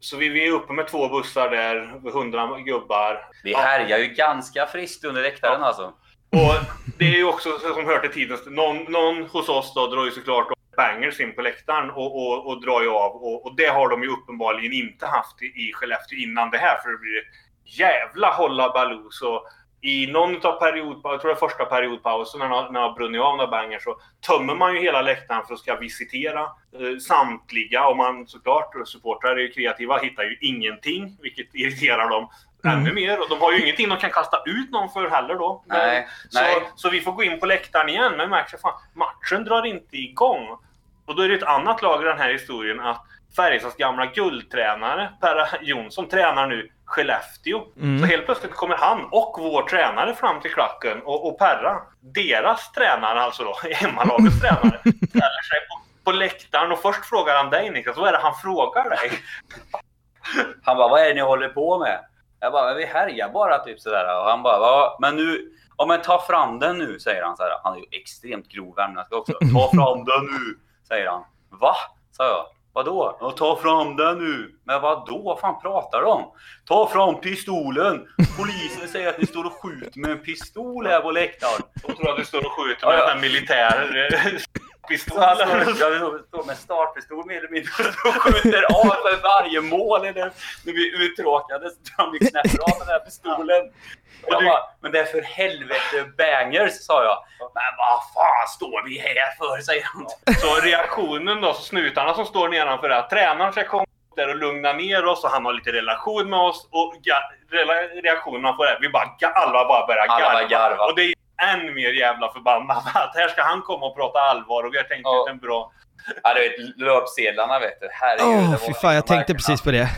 Så vi, vi är uppe med två bussar där, 100 gubbar. Vi härjar ju ganska friskt under läktaren ja. alltså. Och det är ju också som hör till tiden, någon, någon hos oss då drar ju såklart bangers in på läktaren och, och, och drar ju av. Och, och, det har de ju uppenbarligen inte haft i, i Skellefteå innan det här. För det blir jävla hålla Baloo. Så i någon av period, jag tror det är första periodpausen när man har brunnit av några bangers så tömmer man ju hela läktaren för att ska visitera eh, samtliga. Och man såklart, supportrar är ju kreativa, hittar ju ingenting, vilket irriterar dem mm. ännu mer. Och de har ju ingenting de kan kasta ut någon för heller då. Nej, så, nej. så vi får gå in på läktaren igen, men märker fan, matchen drar inte igång. Och då är det ett annat lag i den här historien att Färjestads gamla guldtränare Per Jonsson tränar nu Skellefteå. Mm. Så helt plötsligt kommer han och vår tränare fram till klacken och, och Perra, deras tränare alltså då, hemmalagets tränare, ställer sig på, på läktaren och först frågar han dig Niklas, vad är det han frågar dig? Han bara, vad är det ni håller på med? Jag bara, vi härjar bara typ sådär. Och han bara, men nu, ja men ta fram den nu, säger han. Så här. Han är ju extremt grov värmländska också. Ta fram den nu, säger han. Va? sa jag. Vadå? Ja, ta fram den nu! Men vadå? Vad fan pratar de? Ta fram pistolen! Polisen säger att ni står och skjuter med en pistol här på läktaren. De tror att du står och skjuter med ja, ja. en militär pistol. Så han står, med startpistol mer eller mindre och skjuter av för varje mål. Eller när vi är uttråkade så drar vi knäpper av den här pistolen. Jag bara, men det är för helvete bangers, sa jag. Men vad fan står vi här för, säger han. Så reaktionen då, så snutarna som står nedanför där, tränaren ska komma där och lugna ner oss och han har lite relation med oss. Och reaktionerna på det, vi bara, alla bara börjar garva. garva. Och det är än mer jävla förbannat att här ska han komma och prata allvar och vi har tänkt ja. ut en bra... Ja, du vet löpsedlarna vet du. Herregud. Åh, oh, fy fan, jag tänkte precis på det.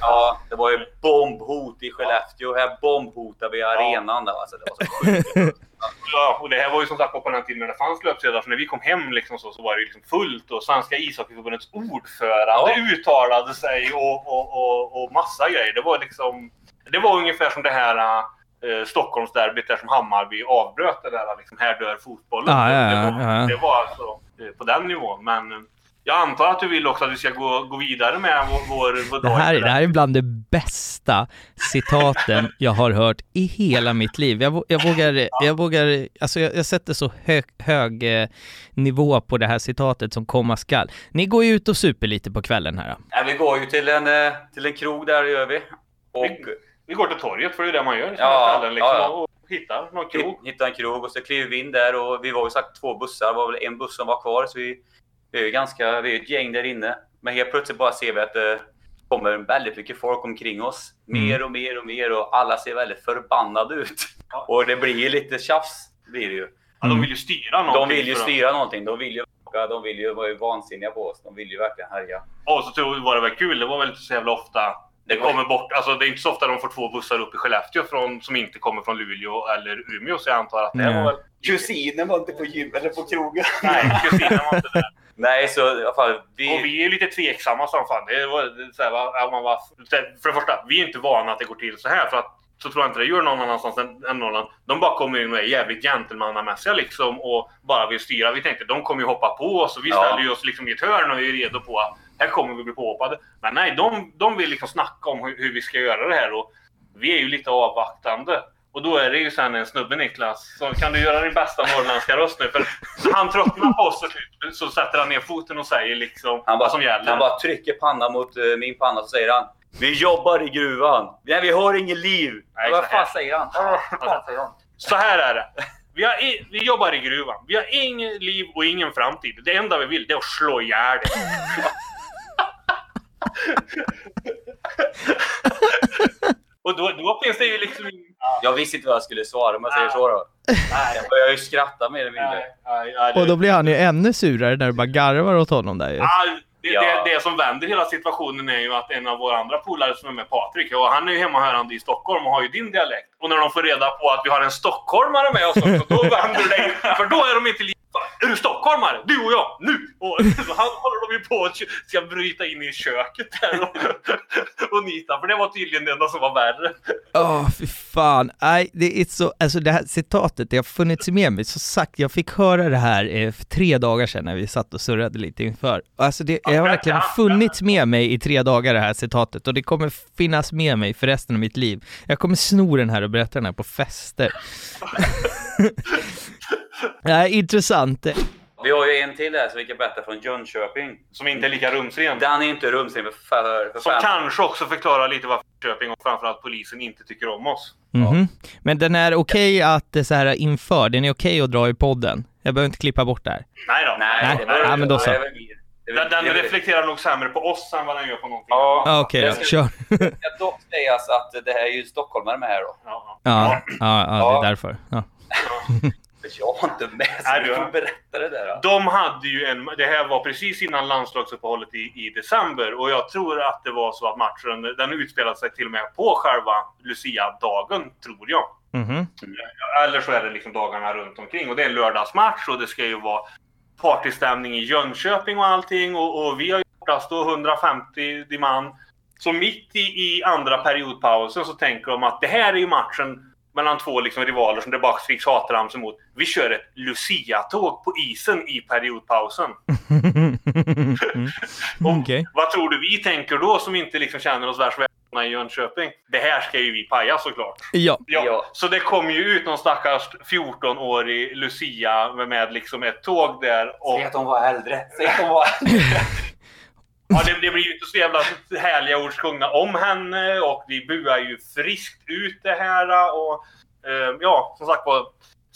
Ja, det var ju bombhot i Skellefteå. Här bombhotade vi arenan. Ja. Alltså, det var så sjukt. Ja, och det här var ju som sagt på den tiden när det fanns löpsedlar. Så när vi kom hem liksom så, så var det liksom fullt och Svenska ishockeyförbundets ordförande ja. uttalade sig och, och, och, och massa grejer. Det var liksom... Det var ungefär som det här eh, Stockholmsderbyt där som Hammarby avbröt det där liksom, här dör fotbollen. Ja, ja, det, var, det var alltså eh, på den nivån. Men jag antar att du vill också att vi ska gå, gå vidare med vår... vår det, här, det här är bland de bästa citaten jag har hört i hela mitt liv. Jag, jag vågar, jag vågar, alltså jag, jag sätter så hög, hög eh, nivå på det här citatet som komma skall. Ni går ju ut och super lite på kvällen här. Ja, vi går ju till en, eh, till en krog där, gör vi. Och... Vi, går till torget, för det är det man gör i ja, ställen, liksom, ja, ja. och hittar någon krog. Hittar en krog och så kliver vi in där och vi var ju sagt två bussar, det var väl en buss som var kvar, så vi vi är ganska, vi är ett gäng där inne. Men helt plötsligt bara ser vi att det kommer väldigt mycket folk omkring oss. Mer mm. och mer och mer och alla ser väldigt förbannade ut. Och det blir lite tjafs, blir det ju. Ja, de vill ju styra någonting. De vill ju styra någonting. De vill ju de vill ju vara vansinniga på oss. De vill ju verkligen härja. Och så var det väl kul. Det var väl inte så jävla ofta det kommer bort. Alltså det är inte så ofta de får två bussar upp i Skellefteå från, som inte kommer från Luleå eller Umeå. Så jag antar att det mm. var. Kusinen var inte på gym eller på krogen. Nej, kusinen var inte där. Nej, så i alla fall... Vi... Och vi är lite tveksamma som fan. Det var, så här, man var, för det första, vi är inte vana att det går till så här. För att så tror jag inte det gör någon annanstans än, än Norrland. De bara kommer in och är jävligt gentlemannamässiga liksom och bara vill styra. Vi tänkte de kommer ju hoppa på oss och vi ställer ju oss liksom i ett hörn och är redo på att här kommer vi bli påhoppade. Men nej, de, de vill liksom snacka om hur, hur vi ska göra det här och vi är ju lite avvaktande. Och då är det ju sen en snubbe Niklas, så kan du göra din bästa norrländska röst nu? För han tröttnar på oss så sätter han ner foten och säger liksom han bara, vad som gäller. Han bara trycker pannan mot uh, min panna och säger han Vi jobbar i gruvan. Nej, vi har inget liv. Nej, vad fan säger han? Så här är det. Vi, har vi jobbar i gruvan. Vi har inget liv och ingen framtid. Det enda vi vill det är att slå ihjäl. Och då, då finns det ju liksom... Jag visste inte vad jag skulle svara om jag säger så då. Nej. Jag började ju skratta mer eller mindre. Och då blir han ju ännu surare när du bara garvar åt honom där ju. Det, ja. det, det, som vänder hela situationen är ju att en av våra andra polare som är med, Patrik, och han är ju hemmahörande i Stockholm och har ju din dialekt. Och när de får reda på att vi har en stockholmare med oss också, då vänder det För då är de inte lika är du stockholmare? Du och jag, nu! Och han håller de ju på att ska bryta in i köket där och, och nita, för det var tydligen det enda som var värre. Åh, oh, fy fan. Nej, det är så, alltså det här citatet, det har funnits med mig, så sagt, jag fick höra det här eh, för tre dagar sedan när vi satt och surrade lite inför. Alltså det, det har verkligen funnits med mig i tre dagar det här citatet och det kommer finnas med mig för resten av mitt liv. Jag kommer sno den här och berätta den här på fester. Ja, intressant. Vi har ju en till här som vi kan berätta från Jönköping. Som inte är lika rumsren. Den är inte rumsren för, för, för Som fan. kanske också förklarar lite varför Jönköping och framförallt polisen inte tycker om oss. Mm -hmm. Men den är okej okay att så här inför, den är okej okay att dra i podden? Jag behöver inte klippa bort det här? Nej då. Nej, Nej. Det, var, Nej, men då så. Den, den reflekterar nog sämre på oss än vad den gör på någonting Ja, Ja, Okej, det då. kör. Det ska dock sägas att det här är ju stockholmare med här då. Ja, Ja, ja, ja, Ja. det är därför. Ja. Jag var inte med, så du får berätta det där. Då. De hade ju en... Det här var precis innan landslagsuppehållet i, i december och jag tror att det var så att matchen, den utspelade sig till och med på själva Lucia-dagen, tror jag. Mhm. Eller så är det liksom dagarna runt omkring och det är en lördagsmatch och det ska ju vara partystämning i Jönköping och allting och, och vi har ju oftast då 150 man. Så mitt i, i andra periodpausen så tänker de att det här är ju matchen mellan två liksom rivaler som det bara skriks hatramsor mot. Vi kör ett Lucia-tåg på isen i periodpausen. Mm. Okej. Vad tror du vi tänker då som inte liksom känner oss värst välkomna i Jönköping? Det här ska ju vi paja såklart. Ja. Ja, Ja. så det kom ju ut någon stackars 14-årig Lucia med, liksom ett tåg där. Och, Säg att de var äldre. Säg att de var äldre. ja, det, det blir ju inte så jävla härliga ord sjungna om henne och vi buar ju friskt ut det här. Och, eh, ja, som sagt var.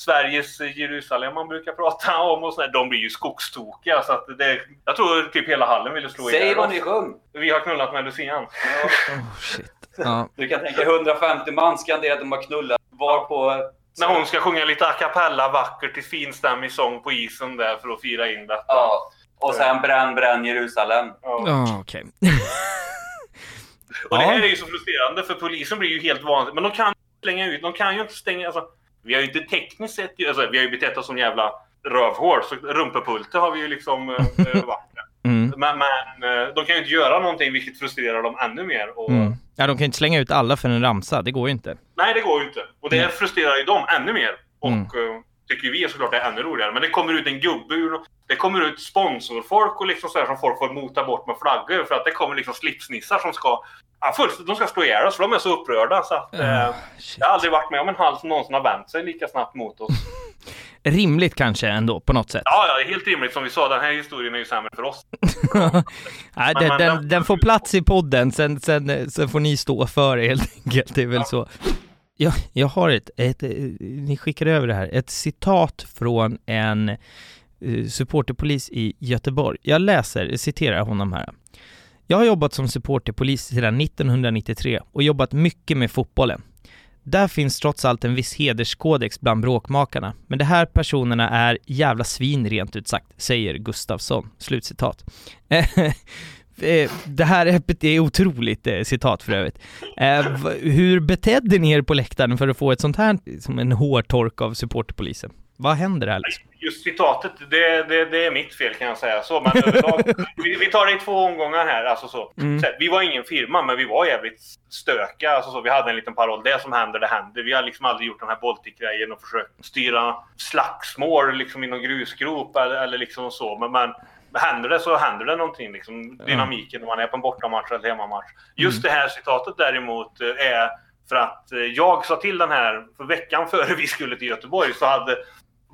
Sveriges Jerusalem man brukar prata om och sådär, de blir ju skogstokiga. Så att det, jag tror typ hela hallen ville slå Säg vad ni sjöng. Vi har knullat med Lucian. Oh, shit. Ja. Du kan tänka 150 man skanderar att de har knullat. Var på... När hon ska sjunga lite a cappella vackert i finstämmig sång på isen där för att fira in detta. Ja. Och sen bränn, bränn Jerusalem. Ja. Ja, okej. Och det här är ju så frustrerande för polisen blir ju helt vanligt. Men de kan slänga ut, de kan ju inte stänga... Alltså, vi har ju inte tekniskt sett, alltså, vi har ju betett oss som jävla rövhål. Så rumpepulte har vi ju liksom äh, varit. Mm. Men, men eh, de kan ju inte göra någonting vilket frustrerar dem ännu mer. Och, Mm. Ja, de kan ju inte slänga ut alla för en ramsa. Det går ju inte. Nej, det går ju inte. Och det Nej. frustrerar ju dem ännu mer. Och Mm. eh, tycker vi är såklart är ännu roligare. Men det kommer ut en gubbe ur... Det kommer ut sponsorfolk och liksom så här som folk får mota bort med flaggor. För att det kommer liksom slipsnissar som ska... Ja, fullständigt, de ska slå ihjäl oss för de är så upprörda. Så att, eh, Ah, shit. jag har aldrig varit med om en hall som någonsin har vänt sig lika snabbt mot oss. Rimligt kanske ändå, på något sätt. Ja, ja, helt rimligt som vi sa. Den här historien är ju sämre för oss. Nej, den, den, den- får plats i podden, sen, sen, sen får ni stå för det helt enkelt. Det är väl så. Jag, jag har ett, ett, eh, ni skickar över det här, ett citat från en eh, supporterpolis i Göteborg. Jag läser, citerar honom här. Jag har jobbat som supporterpolis sedan 1993 och jobbat mycket med fotbollen. Där finns trots allt en viss hederskodex bland bråkmakarna, men de här personerna är jävla svin rent ut sagt, säger Gustafsson. Slutcitat. Eh, Det här är är otroligt eh, citat för övrigt. Eh, hur betedde ni er på läktaren för att få ett sånt här, som en hårtork av supporterpolisen? Vad händer här liksom? Just citatet, det, det, det är mitt fel kan jag säga. Så, men överlag, vi, vi tar det i två omgångar här. Alltså så. Mm. Så här, vi var ingen firma, men vi var jävligt stökiga. Alltså så, vi hade en liten paroll. Det som händer, det händer. Vi har liksom aldrig gjort den här Baltic-grejen och försökt styra slagsmål liksom i någon grusgrop eller, eller liksom så. Men, men händer det så händer det någonting. Liksom, dynamiken när man är på en bortamatch eller hemmamatch. Just det här citatet däremot eh, är för att eh, jag sa till den här, för veckan före vi skulle till Göteborg så hade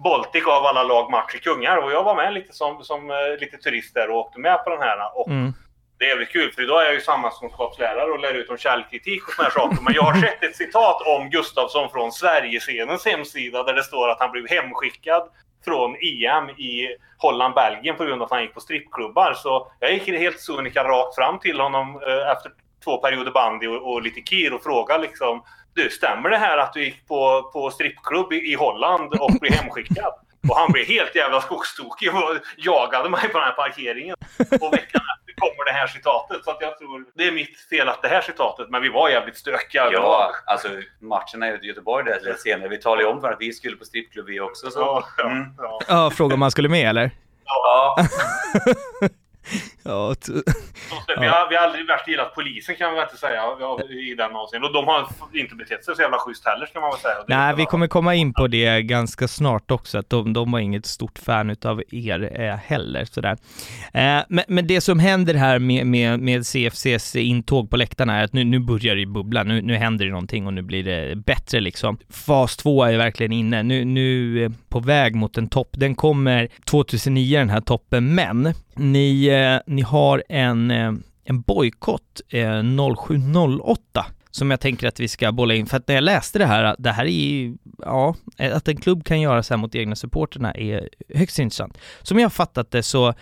Baltic av alla lag match i Kungar och jag var med lite som, som eh, lite turist där och åkte med på den här. Och Mm. det är jävligt kul för idag är jag ju samhällskunskapslärare och lär ut om källkritik och såna här saker. Men jag har sett ett citat om Gustafsson från Sverigescenens hemsida där det står att han blev hemskickad från EM i Holland-Belgien på grund av att han gick på strippklubbar. Så jag gick helt sonika rakt fram till honom eh, efter två perioder bandy och, och lite kir och frågade liksom Du, stämmer det här att du gick på, på strippklubb i, i Holland och blev hemskickad? Och han blev helt jävla skogstokig och jagade mig på den här parkeringen. Och veckan efter kommer det här citatet. Så att jag tror det är mitt fel att det här citatet, men vi var jävligt stökiga. Ja, alltså matcherna i Göteborg där lite senare. Vi talade ju om för att vi skulle på strippklubb vi också. Så. Ja, ja, Mm. ja. Ja, fråga om man skulle med eller? Ja, Ja, Vi, har, vi har aldrig värst gillat polisen kan vi väl inte säga i den avseenden. Och de har inte betett sig så jävla schysst heller ska man väl säga. Nej, vi kommer komma in på det ganska snart också, att de, de var inget stort fan utav er eh, heller. Sådär. Eh, men, men det som händer här med, med, med CFCs intåg på läktarna är att nu, nu börjar det bubbla, nu, nu händer det någonting och nu blir det bättre liksom. Fas 2 är verkligen inne, nu, nu eh, på väg mot en topp. Den kommer 2009 den här toppen, men ni, eh, ni har en, eh, en bojkott eh, 0708 som jag tänker att vi ska bolla in. För att när jag läste det här, det här är ju, ja, att en klubb kan göra så här mot egna supporterna är högst intressant. Som jag har fattat det så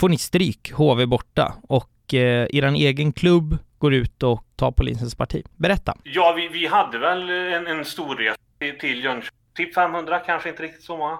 får ni stryk, HV borta, och eh, er egen klubb går ut och tar polisens parti. Berätta. Ja, vi, vi hade väl en, en stor resa till, till Jönköping. Typ 500, kanske inte riktigt så många.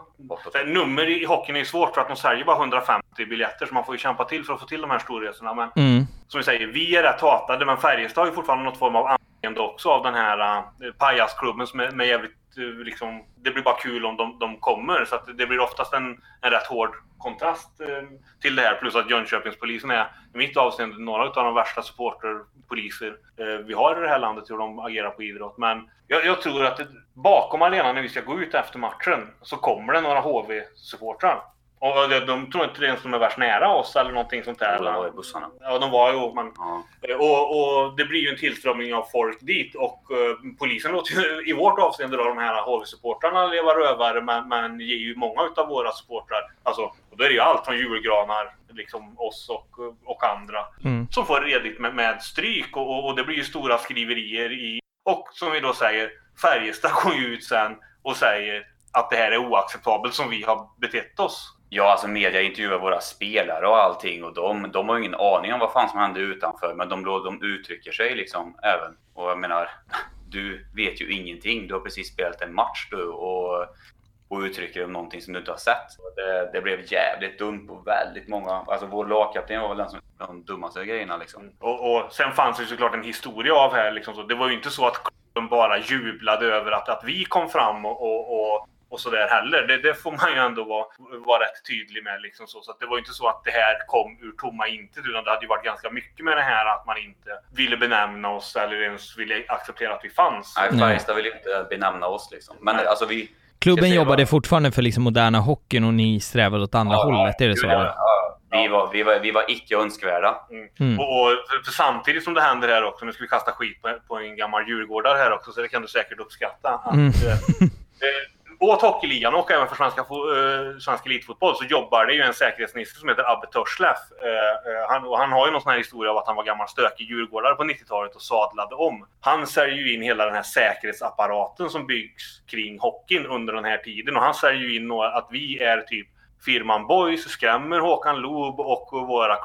Nummer i hockeyn är svårt för att de säljer bara 150 biljetter så man får ju kämpa till för att få till de här storresorna. Men mm. som vi säger, vi är rätt hatade men Färjestad har ju fortfarande något form av anseende också av den här uh, pajasklubben som är med jävligt Eh, liksom, det blir bara kul om de, de kommer så att det blir oftast en, en rätt hård kontrast eh, till det här plus att Jönköpingspolisen är i mitt avseende några av de värsta supporterpoliser eh, vi har i det här landet hur de agerar på idrott. Men jag, jag tror att det, bakom arenan när vi ska gå ut efter matchen så kommer det några HV-supportrar. Och de, de tror inte ens de är värst nära oss eller någonting sånt där. De var i bussarna. Ja, de var ju. Men, ja. och, och det blir ju en tillströmning av folk dit och uh, polisen låter ju i vårt avseende då de här HV-supportrarna leva rövare men, men ger ju många av våra supportrar, alltså, och då är det ju allt från julgranar, liksom oss och, och andra, mm. som får redigt med, med stryk och, och det blir ju stora skriverier i och som vi då säger, Färjestad går ju ut sen och säger att det här är oacceptabelt som vi har betett oss. Ja, alltså media intervjuar våra spelare och allting och de, de har ingen aning om vad fan som hände utanför, men de, de uttrycker sig liksom även. Och jag menar, du vet ju ingenting. Du har precis spelat en match du och, och uttrycker om någonting som du inte har sett. Det, det blev jävligt dumt på väldigt många. Alltså vår lagkapten var väl den som de dummaste grejerna liksom. Mm. Och, och sen fanns det såklart en historia av här liksom. Så det var ju inte så att klubben bara jublade över att, att vi kom fram och, och, och sådär heller. Det, det, får man ju ändå vara, vara rätt tydlig med. Liksom så. så det var ju inte så att det här kom ur tomma intet utan det hade ju varit ganska mycket med det här att man inte ville benämna oss eller ens ville acceptera att vi fanns. Nej, Färjestad ville inte benämna oss liksom. Men Nej. alltså vi... Klubben jobbade fortfarande för liksom moderna hockeyn och ni strävade åt andra ja, hållet, är det så? Ja, ja. Vi var, vi var, vi var icke önskvärda. Mm. Mm. Och, och för samtidigt som det händer här också, nu ska vi kasta skit på, på en gammal djurgårdare här också, så det kan du säkert uppskatta. Att, mm. eh åt Hockeyligan och även för svenska, eh, svensk elitfotboll så jobbar det ju en säkerhetsminister som heter Abbe Törsleff. Eh, eh, han, och han har ju någon sån här historia av att han var gammal stökig djurgårdare på 90-talet och sadlade om. Han säljer ju in hela den här säkerhetsapparaten som byggs kring hockeyn under den här tiden och han säljer ju in att vi är typ firman Boys skrämmer Håkan Loob och våra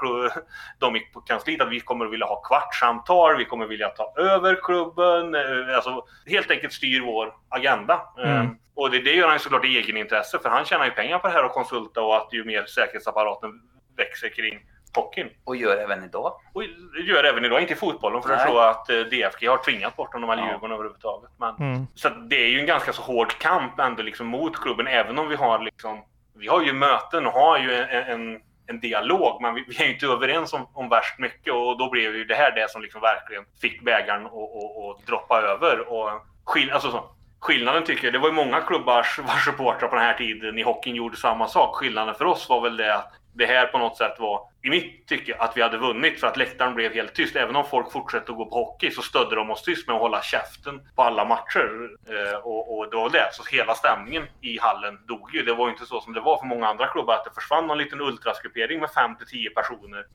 de i kansliet att vi kommer att vilja ha kvartssamtal, vi kommer att vilja ta över klubben, alltså helt enkelt styr vår agenda. Mm. Och det, det gör han såklart i egenintresse för han tjänar ju pengar på det här och konsulta och att ju mer säkerhetsapparaten växer kring hockeyn. Och gör även idag. Och gör även idag, inte i fotbollen för Nej. jag tror att eh, DFG har tvingat bort honom eller ja. Djurgården överhuvudtaget. Men, mm. Så det är ju en ganska så hård kamp ändå liksom mot klubben även om vi har liksom vi har ju möten och har ju en, en, en dialog men vi, vi, är ju inte överens om, om värst mycket och då blev ju det här det som liksom verkligen fick bägaren att droppa över. Och skill, alltså så, Skillnaden tycker jag, det var ju många klubbars vars supportrar på den här tiden i hockeyn gjorde samma sak. Skillnaden för oss var väl det att det här på något sätt var, i mitt tycke, att vi hade vunnit för att läktaren blev helt tyst. Även om folk fortsatte att gå på hockey så stödde de oss tyst med att hålla käften på alla matcher. Eh, och, och det var det. Så hela stämningen i hallen dog ju. Det var ju inte så som det var för många andra klubbar, att det försvann någon liten ultraskruppering med 5 till 10 personer.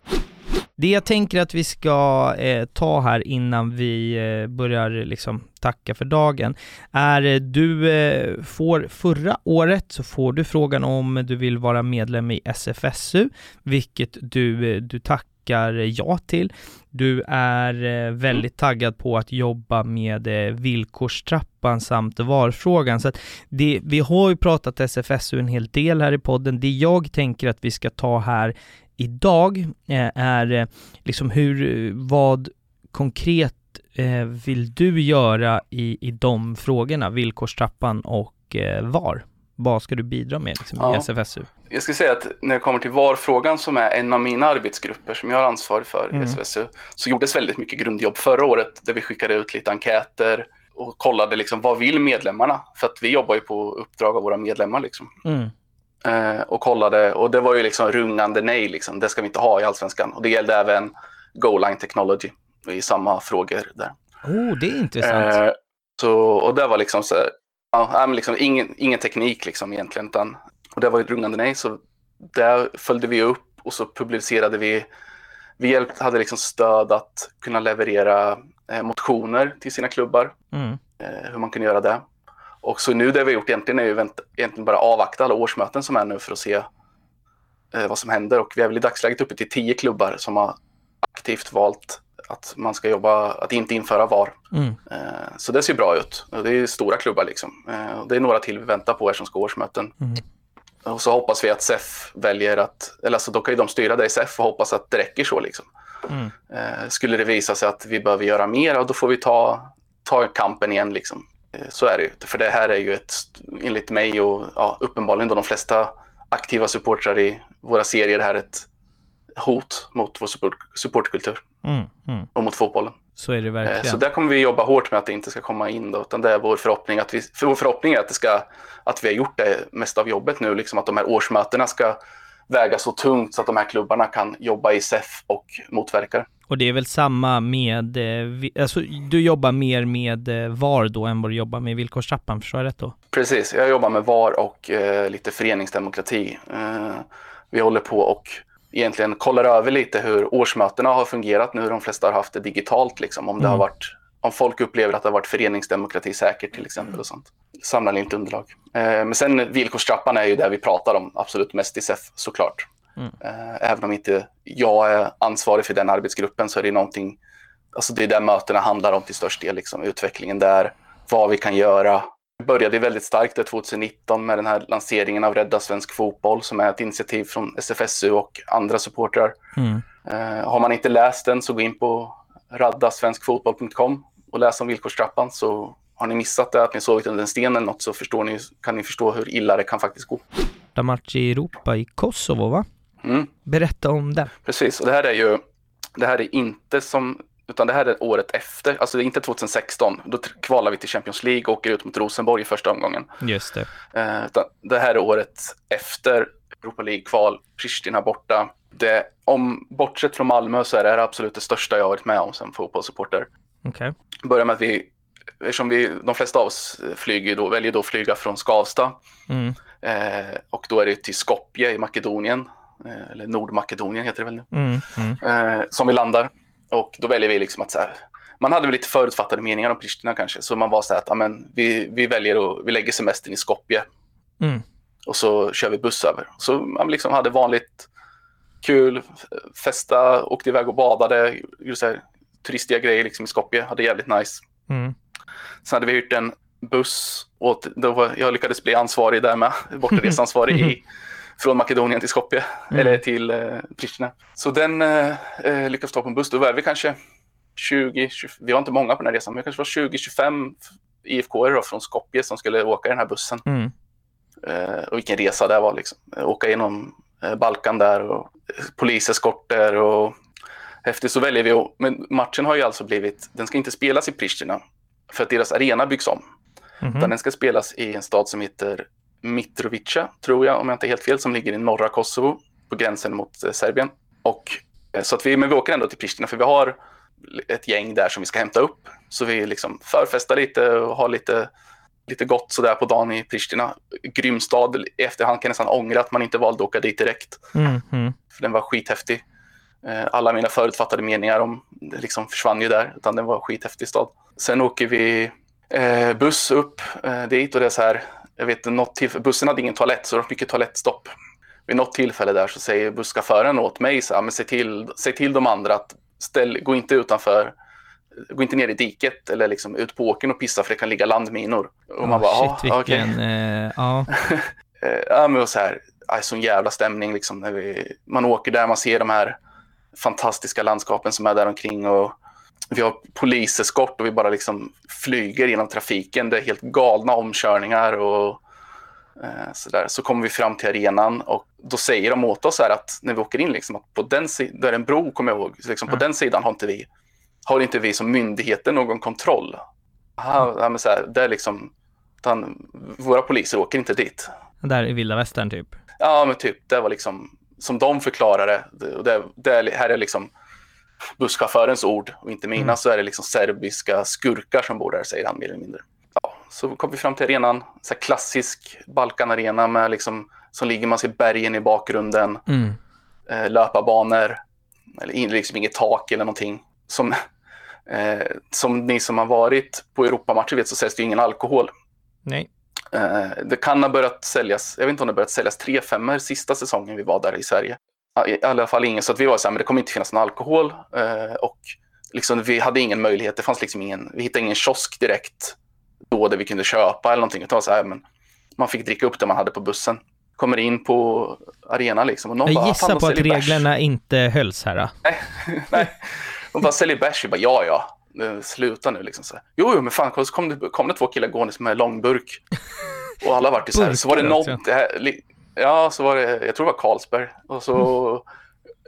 Det jag tänker att vi ska eh, ta här innan vi eh, börjar liksom tacka för dagen är eh, du eh, får förra året så får du frågan om du vill vara medlem i SFSU, vilket du, eh, du tackar ja till. Du är eh, väldigt taggad på att jobba med villkorstrappan samt VAR-frågan. Så att det, vi har ju pratat SFSU en hel del här i podden. Det jag tänker att vi ska ta här idag eh, är eh, liksom hur, vad konkret eh, vill du göra i, i de frågorna, villkorstrappan och VAR? Vad ska du bidra med liksom, ja. i SFSU? Jag ska säga att när det kommer till VAR-frågan som är en av mina arbetsgrupper som jag har ansvar för mm. i SFSU så gjordes väldigt mycket grundjobb förra året där vi skickade ut lite enkäter och kollade liksom vad vill medlemmarna? För att vi jobbar ju på uppdrag av våra medlemmar liksom. Mm och kollade och det var ju liksom rungande nej, liksom. det ska vi inte ha i allsvenskan. Och det gällde även Goline Technology i samma frågor där. Oh, det är intressant. Eh, så, och det var liksom så ja, liksom ingen, ingen teknik liksom egentligen, utan, och det var ju rungande nej, så där följde vi upp och så publicerade vi, vi hjälpt, hade liksom stöd att kunna leverera eh, motioner till sina klubbar, mm. eh, hur man kunde göra det. Och så nu det vi har gjort egentligen är ju vänt, egentligen bara avvakta alla årsmöten som är nu för att se eh, vad som händer och vi är väl i dagsläget uppe till tio klubbar som har aktivt valt att man ska jobba, att inte införa VAR. Mm. Eh, så det ser bra ut. Det är stora klubbar liksom. Eh, det är några till vi väntar på här som ska årsmöten. Mm. Och så hoppas vi att SEF väljer att, eller alltså då kan ju de styra det i SEF och hoppas att det räcker så liksom. Mm. Eh, skulle det visa sig att vi behöver göra mer, då får vi ta, ta kampen igen liksom. Så är det ju. För det här är ju ett, enligt mig och ja, uppenbarligen de flesta aktiva supportrar i våra serier, det här är ett hot mot vår support, supportkultur. Mm, mm. Och mot fotbollen. Så är det verkligen. Så där kommer vi jobba hårt med att det inte ska komma in då, utan det är vår förhoppning att vi, för vår förhoppning är att det ska, att vi har gjort det mesta av jobbet nu, liksom att de här årsmötena ska väga så tungt så att de här klubbarna kan jobba i SEF och motverka Och det är väl samma med, eh, alltså du jobbar mer med eh, VAR då än vad du jobbar med villkorstrappan, förstår jag rätt då? Precis, jag jobbar med VAR och eh, lite föreningsdemokrati. Eh, vi håller på och egentligen kollar över lite hur årsmötena har fungerat nu. De flesta har haft det digitalt, liksom, om, det har mm. varit, om folk upplever att det har varit föreningsdemokrati säkert till exempel. och sånt. Samlar lite underlag. Eh, men sen villkorstrappan är ju det vi pratar om absolut mest i SEF såklart. Mm. Eh, även om inte jag är ansvarig för den arbetsgruppen så är det någonting, alltså det är där mötena handlar om till störst del, liksom, utvecklingen där, vad vi kan göra, började väldigt starkt 2019 med den här lanseringen av Rädda Svensk Fotboll som är ett initiativ från SFSU och andra supportrar. Mm. Uh, har man inte läst den så gå in på raddasvenskfotboll.com och läs om villkorstrappan så har ni missat det, att ni sovit under en sten eller något så förstår ni, kan ni förstå hur illa det kan faktiskt gå. match i Europa i Kosovo va? Mm. Berätta om det. Precis, och det här är ju, det här är inte som utan det här är året efter, alltså det är inte 2016. Då kvalar vi till Champions League och åker ut mot Rosenborg i första omgången. Just det. Eh, det här är året efter Europa League-kval, Pristina borta. Det, om, bortsett från Malmö så är det här absolut det största jag varit med om som fotbollssupporter. Okay. Börjar med att vi, eftersom vi, de flesta av oss flyger då, väljer då att flyga från Skavsta. Mm. Eh, och då är det till Skopje i Makedonien, eller Nordmakedonien heter det väl nu, mm. Mm. Eh, som vi landar. Och då väljer vi liksom att så här, man hade väl lite förutfattade meningar om Pristina kanske, så man var så här att amen, vi, vi väljer och vi lägger semestern i Skopje. Mm. Och så kör vi buss över. Så man liksom hade vanligt kul, festa, åkte iväg och badade, gjorde så här, turistiga grejer liksom i Skopje, hade jävligt nice. Mm. Sen hade vi hyrt en buss och då var, jag lyckades bli ansvarig där med, bortaresansvarig i från Makedonien till Skopje, mm. eller till eh, Pristina. Så den eh, eh lyckades ta på en buss. Då var vi kanske 20, 20, vi var inte många på den här resan, men det kanske var 20-25 IFK från Skopje som skulle åka i den här bussen. Mm. Eh, och vilken resa det var liksom. Åka genom eh, Balkan där och eh, poliseskorter och häftigt. Så väljer vi och, men matchen har ju alltså blivit, den ska inte spelas i Pristina för att deras arena byggs om. Mm -hmm. Utan den ska spelas i en stad som heter Mitrovica, tror jag, om jag inte är helt fel, som ligger i norra Kosovo på gränsen mot eh, Serbien. Och, eh, så att vi, men vi åker ändå till Pristina för vi har ett gäng där som vi ska hämta upp. Så vi liksom förfestar lite och har lite, lite gott sådär på dagen i Pristina. Grym stad. I efterhand kan jag nästan ångra att man inte valde att åka dit direkt. Mm, mm. För den var skithäftig. Eh, alla mina förutfattade meningar om det liksom försvann ju där, utan den var skithäftig stad. Sen åker vi eh, buss upp eh, dit och det är så här, jag vet något tillfälle, bussen hade ingen toalett så det var mycket toalettstopp. Vid något tillfälle där så säger busschauffören åt mig så här, men se till, se till de andra att ställ, gå inte utanför, gå inte ner i diket eller liksom ut på åkern och pissa för det kan ligga landminor. Och man bara, shit, vilken, okay. eh, ja. ja, men så här, sån jävla stämning liksom när vi, man åker där, man ser de här fantastiska landskapen som är där omkring och vi har poliseskort och vi bara liksom flyger genom trafiken. Det är helt galna omkörningar och eh, sådär. Så kommer vi fram till arenan och då säger de åt oss här att när vi åker in, liksom, att på den sidan, där är en bro kommer jag ihåg, liksom, på mm. den sidan har inte vi har inte vi som myndigheter någon kontroll. Aha, ja, men så här, det är liksom, utan, våra poliser åker inte dit. Där i vilda västern typ? Ja, men typ, det var liksom som de förklarade. Det, det, det här är liksom busschaufförens ord och inte mina, mm. så är det liksom serbiska skurkar som bor där, säger han mer eller mindre. Ja, så kom vi fram till arenan, så klassisk Balkanarena med liksom, som ligger, man ser bergen i bakgrunden, mm. eh, löparbanor, eller liksom inget tak eller någonting. Som, eh, som ni som har varit på Europamatcher vet så säljs det ingen alkohol. Nej. Eh, det kan ha börjat säljas, jag vet inte om det börjat säljas tre femmor sista säsongen vi var där i Sverige. I alla fall ingen, så att vi var så här, men det kommer inte finnas någon alkohol. Eh, och liksom, vi hade ingen möjlighet, det fanns liksom ingen, vi hittade ingen kiosk direkt då där vi kunde köpa eller någonting. Utan så här, men man fick dricka upp det man hade på bussen. Kommer in på arenan liksom. Och någon jag gissar på att reglerna bärs. inte hölls här. Då. Nej, nej. De bara säljer bärs. Vi bara ja, ja. Sluta nu liksom. Så Jo, jo, men fan, kom det, kom det två killar gående med långburk. Och alla vart så här. Så var det någon, ja, så var det, jag tror det var Carlsberg. Och så mm.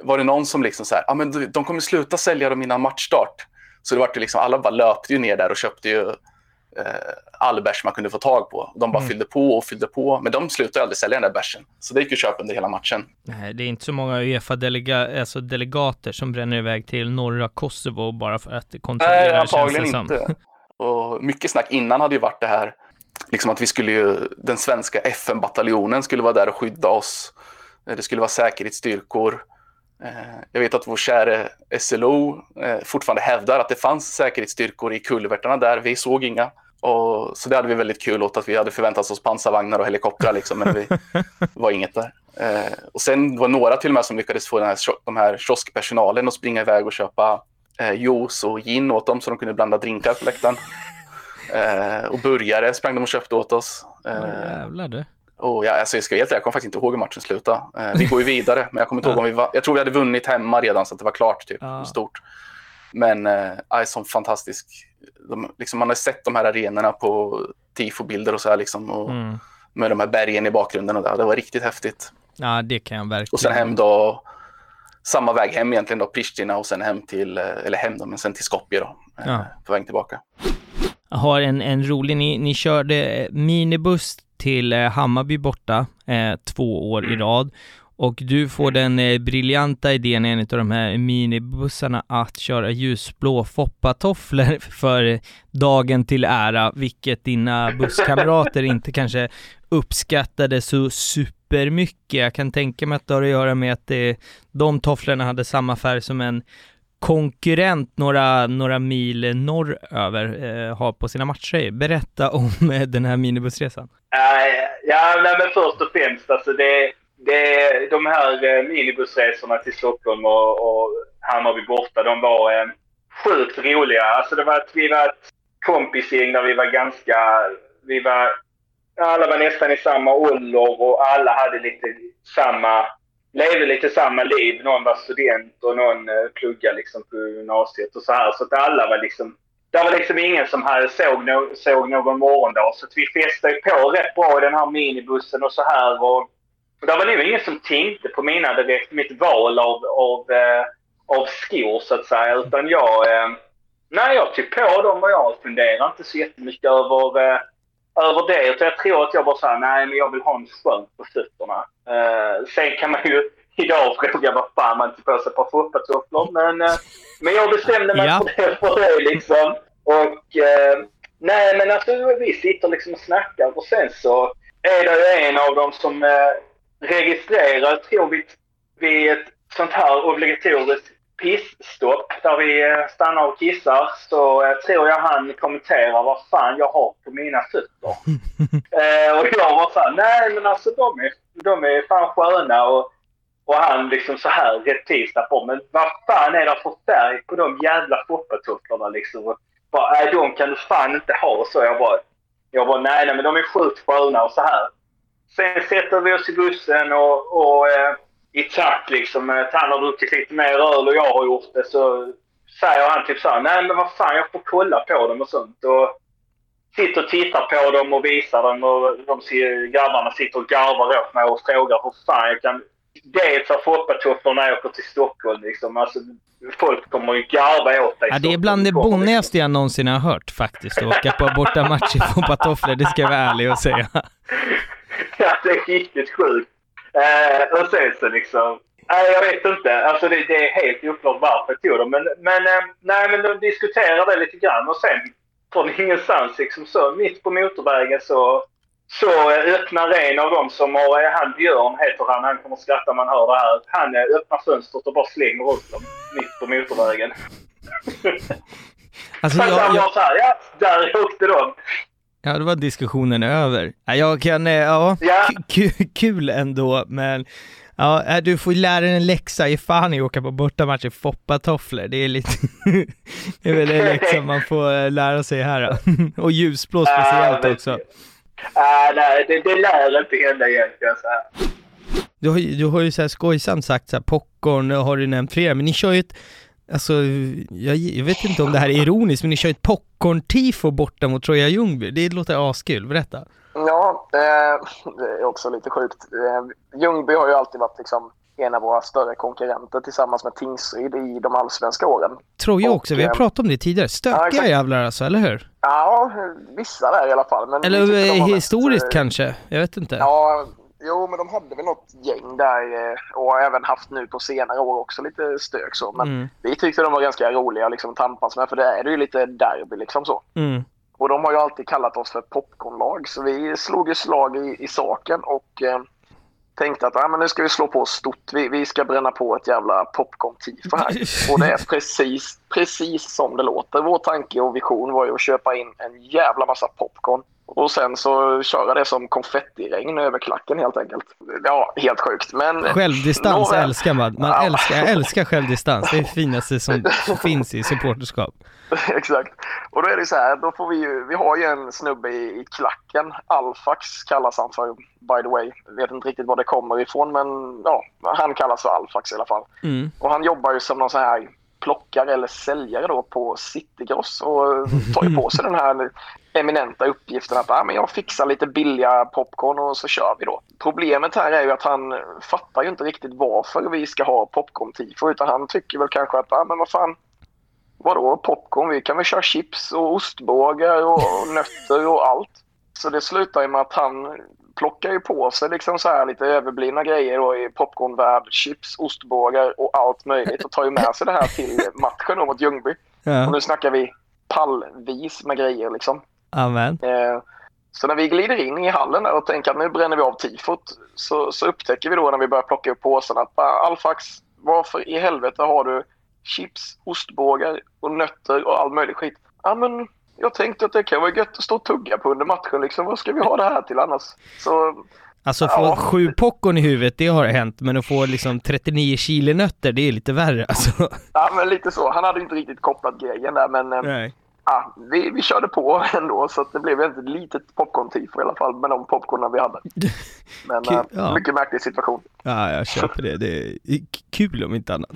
var det någon som liksom så här, ja men de kommer sluta sälja dem innan matchstart. Så det var liksom, alla bara löpte ju ner där och köpte ju eh, all bärs man kunde få tag på. De bara mm. fyllde på och fyllde på, men de slutade aldrig sälja den där bärsen. Så det gick ju att köpa under hela matchen. Nej, det är inte så många Uefa-delegater alltså delegater som bränner iväg till norra Kosovo bara för att kontrollera Nej, antagligen inte. Och mycket snack innan hade ju varit det här, liksom att vi skulle ju, den svenska FN-bataljonen skulle vara där och skydda oss. Det skulle vara säkerhetsstyrkor. Eh, jag vet att vår käre SLO eh, fortfarande hävdar att det fanns säkerhetsstyrkor i kulvertarna där. Vi såg inga. Och, så det hade vi väldigt kul åt att vi hade förväntat oss pansarvagnar och helikoptrar liksom, men det var inget där. Eh, och sen var några till och med som lyckades få den här, de här kioskpersonalen att springa iväg och köpa eh, juice och gin åt dem så de kunde blanda drinkar på läktaren. Eh, och burgare sprang de och köpte åt oss. Eh, jävlar du. Och jag, alltså jag ska helt jag kommer faktiskt inte ihåg hur matchen slutade. Eh, vi går ju vidare, men jag kommer inte ihåg om vi var, Jag tror vi hade vunnit hemma redan så att det var klart, typ, ja. stort. Men eh, som fantastisk. De, liksom, man har sett de här arenorna på tifobilder och så här liksom. Och, mm. Med de här bergen i bakgrunden och det. Det var riktigt häftigt. Ja, det kan jag verkligen. Och sen hem då, samma väg hem egentligen då, Pristina och sen hem till, eh, eller hem då, men sen till Skopje då, eh, ja. på väg tillbaka. Har en, en rolig, ni, ni körde eh, minibuss till eh, Hammarby borta eh, två år i rad och du får den eh, briljanta idén i en av de här minibussarna att köra ljusblå foppatofflor för dagen till ära, vilket dina busskamrater inte kanske uppskattade så supermycket. Jag kan tänka mig att det har att göra med att det, de tofflorna hade samma färg som en konkurrent några, några mil norröver eh, har på sina matcher. Berätta om eh, den här minibussresan. Uh, ja, nej, men först och främst, alltså det, det, de här eh, minibussresorna till Stockholm och, och Hammarby borta, de var eh, sjukt roliga. Alltså det var att vi var ett kompisgäng där vi var ganska, vi var, alla var nästan i samma ålder och alla hade lite samma levde lite samma liv. Någon var student och någon eh, pluggade liksom på gymnasiet och så här. Så att alla var liksom... Det var liksom ingen som hade såg, no, såg någon morgondag. Så att vi festade på rätt bra i den här minibussen och så här. Och, och det var nog ingen som tänkte på mina direkt, mitt val av, av, eh, av skor så att säga. Utan jag... Eh, nej, jag tog på dem och jag funderade inte så jättemycket över eh, över det. Utan jag tror att jag bara sa nej men jag vill ha en skönt på fötterna. Uh, sen kan man ju idag fråga vad fan man tog på sig ett par foppatofflor. Men, uh, men jag bestämde mig ja. för, det, för det liksom. Och uh, nej men alltså vi sitter liksom och snackar och sen så är det ju en av dem som uh, registrerar, tror vi, vid ett sånt här obligatoriskt pissstopp där vi eh, stannar och kissar så eh, tror jag han kommenterar vad fan jag har på mina fötter. eh, och jag var såhär, nej men alltså de är, de är fan sköna och, och han liksom så här rätt tisdag på men vad fan är det för färg på de jävla foppatofflorna liksom? Bara, nej de kan du fan inte ha så. Jag bara, jag bara nej, nej men de är sjukt sköna och så här. Sen sätter vi oss i bussen och, och eh, i takt liksom. Att han har druckit lite mer öl och jag har gjort det så säger han typ såhär, nej men vad fan jag får kolla på dem och sånt. Och sitter och tittar på dem och visar dem och de ser, grabbarna sitter och garvar åt mig och frågar hur fan jag kan dels ha foppatofflor när jag åker till Stockholm liksom. Alltså, folk kommer ju garva åt dig. Ja, det är bland det bonnigaste jag någonsin har hört faktiskt. Att åka på bortamatch i foppatofflor, det ska jag vara ärlig och säga. ja, det är riktigt sjukt. Eh, och sen så liksom... Nej, jag vet inte. Alltså det, det är helt oklart varför jag tog dem. Men, men, eh, nej, men de diskuterar det lite grann och sen från ingenstans liksom så mitt på motorvägen så, så öppnar en av dem som har, eh, han Björn heter han, han kommer skratta när man hör det här. Han eh, öppnar fönstret och bara slänger ut dem mitt på motorvägen. Alltså jag... Han gör så här, ja, där åkte de. Ja, då var diskussionen över. Ja, jag kan, eh, ja, Ja. ku- kul ändå, men ja, äh, du får lära dig en läxa. Ge fan i att åka på bortamatch i foppatofflor. Det är lite, det är väl en läxa man får eh, lära sig här. Och ljusblå speciellt också. Ah, nej, det, det lär inte hända egentligen. Så här. Du har, du har ju så här skojsamt sagt så här, popcorn har du nämnt flera, men ni kör ju ett, alltså, jag, jag vet inte om det här är ironiskt, men ni kör ett popcorn-tifo borta mot Troja Ljungby. Det låter askul, berätta. Ja, det är också lite sjukt. Eh, Ljungby har ju alltid varit liksom en av våra större konkurrenter tillsammans med Tingsryd i de allsvenska åren. Troja Och, också, vi har eh, pratat om det tidigare. ja, Stökiga exakt. jävlar alltså, eller hur? Ja, vissa där i alla fall. Eller eh, mest, historiskt eh, kanske, jag vet inte. Ja, jo, men de hade väl något gäng där eh, och har även haft nu på senare år också lite stök så. Men Mm. vi tyckte de var ganska roliga liksom, att tampas med för det är ju lite derby liksom så. Mm. Och de har ju alltid kallat oss för popcornlag så vi slog ju slag i, i saken och eh, tänkte att ah, men nu ska vi slå på stort. Vi, vi ska bränna på ett jävla popcorn-tifo här. Och det är precis, precis som det låter. Vår tanke och vision var ju att köpa in en jävla massa popcorn. Och sen så köra det som konfettiregn över klacken helt enkelt. Ja, helt sjukt. Men Självdistans Nåväl. älskar man. Man Ja. älskar, jag älskar självdistans. Det är det finaste som finns i supporterskap. Exakt. Och då är det så här, då får vi ju, vi har ju en snubbe i, i klacken. Alfax kallas han för, by the way. Jag vet inte riktigt var det kommer ifrån, men ja, han kallas för Alfax i alla fall. Mm. Och han jobbar ju som någon så här plockare eller säljare då på Citygross och tar ju på sig den här eminenta uppgiften att ah, men jag fixar lite billiga popcorn och så kör vi då. Problemet här är ju att han fattar ju inte riktigt varför vi ska ha popcorn-tifo utan han tycker väl kanske att ah, men vad fan Vadå popcorn? Vi kan väl köra chips och ostbågar och, och nötter och allt. Så det slutar ju med att han plockar ju på sig liksom så här lite överblivna grejer då i popcornvärld. Chips, ostbågar och allt möjligt och tar ju med sig det här till matchen då mot Ljungby. Och Ja, nu snackar vi pallvis med grejer liksom. Amen. Eh, så när vi glider in i hallen och tänker att nu bränner vi av tifot så, så upptäcker vi då när vi börjar plocka upp påsarna att bara, Alfax, varför i helvete har du chips, ostbågar och nötter och all möjlig skit? Ja men jag tänkte att det kan vara gött att stå och tugga på under matchen liksom. Vad ska vi ha det här till annars? Så Alltså få Ja. sju popcorn i huvudet, det har hänt, men att få liksom 39 kilo nötter, det är lite värre alltså. ja men lite så. Han hade inte riktigt kopplat grejen där men eh, Nej. Ja, vi, vi körde på ändå så att det blev ett litet popcorn-tifo i alla fall med de popcornen vi hade. Men Kul, eh, ja. mycket märklig situation. Ja, jag köper det. Det är k- kul om inte annat.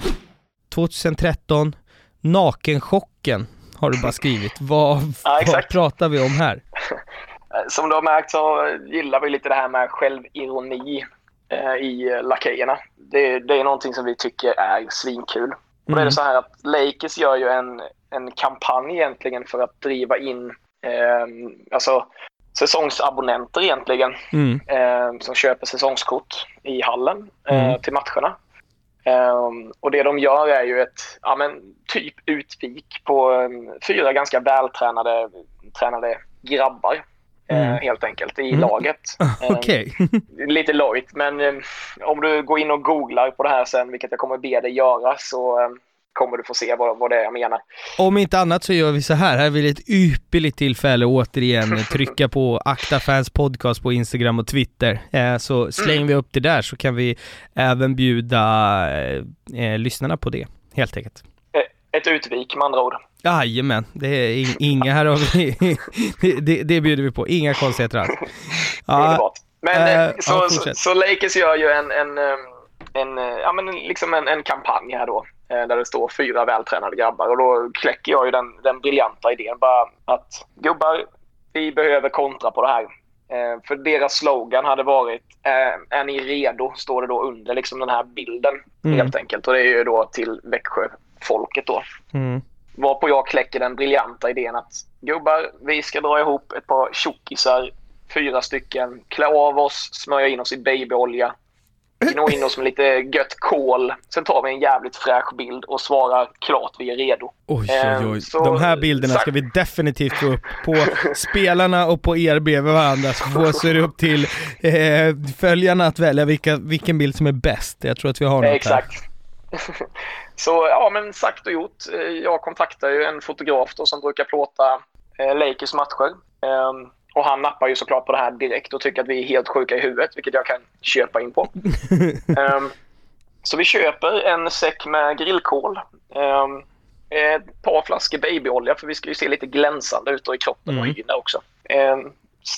2013, Nakenchocken har du bara skrivit. Vad, Ja, vad pratar vi om här? Som du har märkt så gillar vi lite det här med självironi eh, i eh, Lakejerna. Det, det är någonting som vi tycker är svinkul. Och då är Mm. det så här att Lakers gör ju en, en kampanj egentligen för att driva in eh, alltså, säsongsabonnenter egentligen Mm. eh, som köper säsongskort i hallen eh, Mm. till matcherna. Eh, och det de gör är ju ett ja, men, typ utvik på eh, fyra ganska vältränade tränade grabbar. Eh, Mm. helt enkelt i Mm. laget. Eh, Okej. Lite lojt, men eh, om du går in och googlar på det här sen, vilket jag kommer be dig göra, så eh, kommer du få se vad, vad det är jag menar. Om inte annat så gör vi så här. Här är vi ett ypperligt tillfälle återigen trycka på Akta Fans Podcast på Instagram och Twitter. Eh, så slänger vi upp det där så kan vi även bjuda eh, eh, lyssnarna på det, helt enkelt. Ett utvik med andra ord. Jajamän, det är ing- inga här har vi, det, det bjuder vi på, inga konstigheter alls. Underbart. Men eh, eh, så, ja, så, så Lakers gör ju en, en, eh, en, eh, ja, men liksom en, en kampanj här då. eh, Där det står fyra vältränade grabbar. Och då kläcker jag ju den, den briljanta idén bara att gubbar, vi behöver kontra på det här. Eh, för deras slogan hade varit eh, Är ni redo? Står det då under liksom den här bilden Mm. helt enkelt. Och det är ju då till Växjöfolket då. Mm. Varpå jag kläcker den briljanta idén att gubbar, vi ska dra ihop ett par tjockisar, fyra stycken, klä av oss, smörja in oss i babyolja, gno in oss med lite gött kol. Sen tar vi en jävligt fräsch bild och svarar klart vi är redo. Oj, oj, Eh, oj. så- De här bilderna ska vi definitivt få upp på spelarna och på er bredvid varandra. Så får det upp till eh, följarna att välja vilka, vilken bild som är bäst. Jag tror att vi har något Eh, här. Så ja, men sagt och gjort. Eh, Jag kontaktar ju en fotograf då som brukar plåta eh, Lakers matcher. Eh, Och han nappar ju såklart på det här direkt och tycker att vi är helt sjuka i huvudet, vilket jag kan köpa in på. um, så vi köper en säck med grillkol. Um, ett par flaskor babyolja för vi ska ju se lite glänsande ut i kroppen och Mm. hyn där också. Um,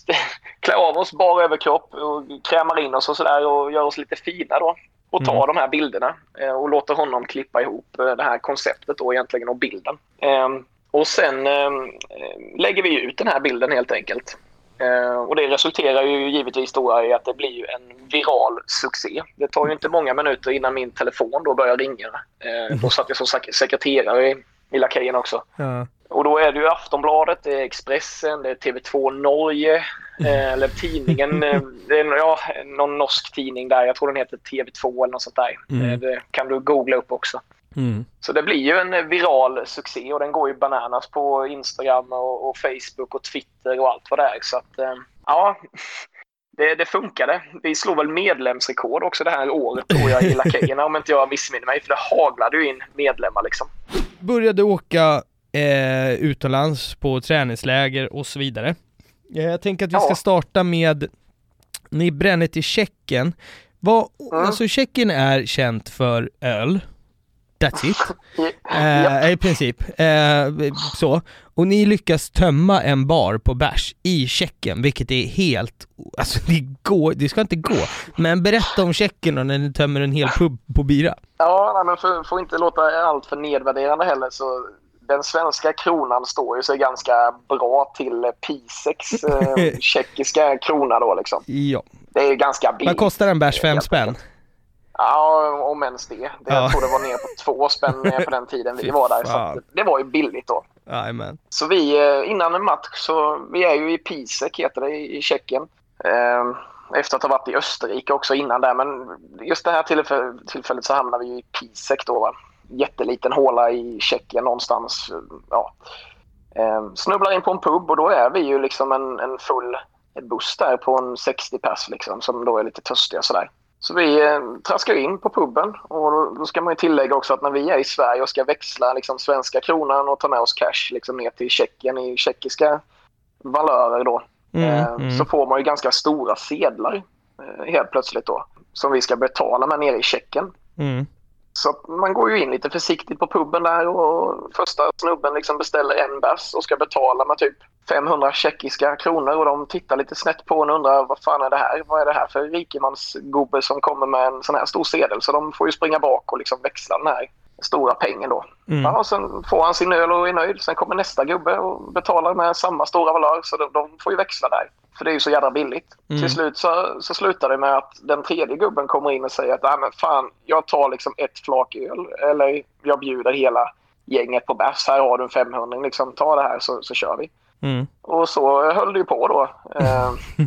klä av oss bara överkropp och krämar in oss och sådär och gör oss lite fina då. Och tar de här bilderna eh, och låter honom klippa ihop eh, det här konceptet då egentligen och bilden. Ehm, och sen ehm, eh, lägger vi ut den här bilden helt enkelt. Eh, och det resulterar ju givetvis då i att det blir en viral succé. Det tar ju inte många minuter innan min telefon då börjar ringa. Då satt jag som sek- sekreterare i, i Lakejen också. Ja. Och då är det ju Aftonbladet, det är Expressen, det är TV2 Norge, eh, eller tidningen, eh, det är ja, någon norsk tidning där, jag tror den heter TV2 eller något sånt där. Mm. Eh, Det kan du googla upp också. Mm. Så det blir ju en eh, viral succé och den går ju bananas på Instagram och, och Facebook och Twitter och allt vad det är. Så att, eh, ja, det, det funkade. Vi slog väl medlemsrekord också det här året tror jag i Lakejerna om inte jag missminner mig. För det haglade ju in medlemmar liksom. Började åka eh, utomlands på träningsläger och så vidare. Eh, Jag tänker att vi ska starta med, ni bränner till Tjeckien. Vad, Mm. Alltså Tjeckien är känt för öl. That's it. Eh, I princip. Eh, så. Och ni lyckas tömma en bar på bärs i Tjeckien, vilket är helt, alltså det går, det ska inte gå. Men berätta om Tjeckien och när ni tömmer en hel pub på bira. Ja, nej, men för, får inte låta allt för nedvärderande heller så den svenska kronan står ju sig ganska bra till Pisex eh, tjeckiska krona då liksom. Ja. Det är ganska billigt. Vad kostar en bärs? Fem spänn? Ja, om ens det. det Ja. Jag tror det var ner på två spänn på den tiden vi var där. Så det var ju billigt då. Jajamän. Så vi, eh, innan en match, så vi är ju i Pisek heter det i Tjeckien. Eh, Efter att ha varit i Österrike också innan där. Men just det här tillfäll- tillfället så hamnar vi ju i Pisek då. Va? Jätteliten håla i Tjeckien någonstans. Ja. Eh, Snubblar in på en pub och då är vi ju liksom en, en full buss där på en 60 pers liksom, som då är lite törstiga sådär. Så vi eh, traskar in på puben och då, då ska man ju tillägga också att när vi är i Sverige och ska växla liksom, svenska kronan och ta med oss cash liksom, ner till Tjeckien i tjeckiska valörer då. Mm, eh, mm. Så får man ju ganska stora sedlar eh, helt plötsligt då. Som vi ska betala med nere i Tjeckien. Mm. Så man går ju in lite försiktigt på puben där och första snubben liksom beställer en bärs och ska betala med typ 500 tjeckiska kronor och de tittar lite snett på en och undrar vad fan är det här? Vad är det här för rikemansgubbe som kommer med en sån här stor sedel? Så de får ju springa bak och liksom växla den här stora pengen då. Mm. Ja, och sen får han sin öl och är nöjd. Sen kommer nästa gubbe och betalar med samma stora valör så de, de får ju växla där. För det är ju så jävla billigt. Mm. Till slut så, så slutar det med att den tredje gubben kommer in och säger att men fan, jag tar liksom ett flak öl eller jag bjuder hela gänget på bärs. Här har du en 500 liksom, ta det här så, så kör vi. Mm. Och så höll det ju på då. Eh,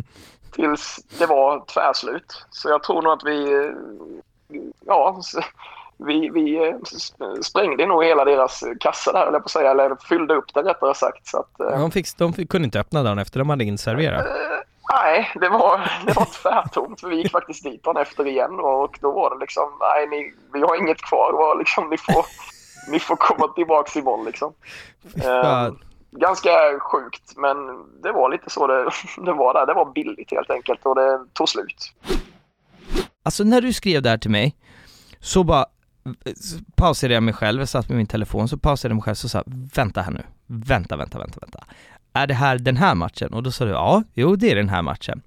tills det var tvärslut. Så jag tror nog att vi... Ja, vi, vi eh, sp- sprängde nog hela deras kassa där, jag på att säga. Eller fyllde upp det rättare sagt. Så att, eh, De, fick, de fick, kunde inte öppna dagen efter, de hade inserverat. Nej, det var, det var tvärtomt. För vi gick faktiskt dit dagen efter igen och då var det liksom, nej, ni, vi har inget kvar. Var liksom, ni, får, ni får komma tillbaka imorgon liksom. Eh, ganska sjukt, men det var lite så det, det var där. Det var billigt helt enkelt och det tog slut. Alltså när du skrev det här till mig, så bara pausade jag mig själv, jag satt med min telefon, så pausade jag mig själv och sa vänta här nu, vänta, vänta, vänta, vänta. Är det här den här matchen? Och då sa du ja, jo det är den här matchen.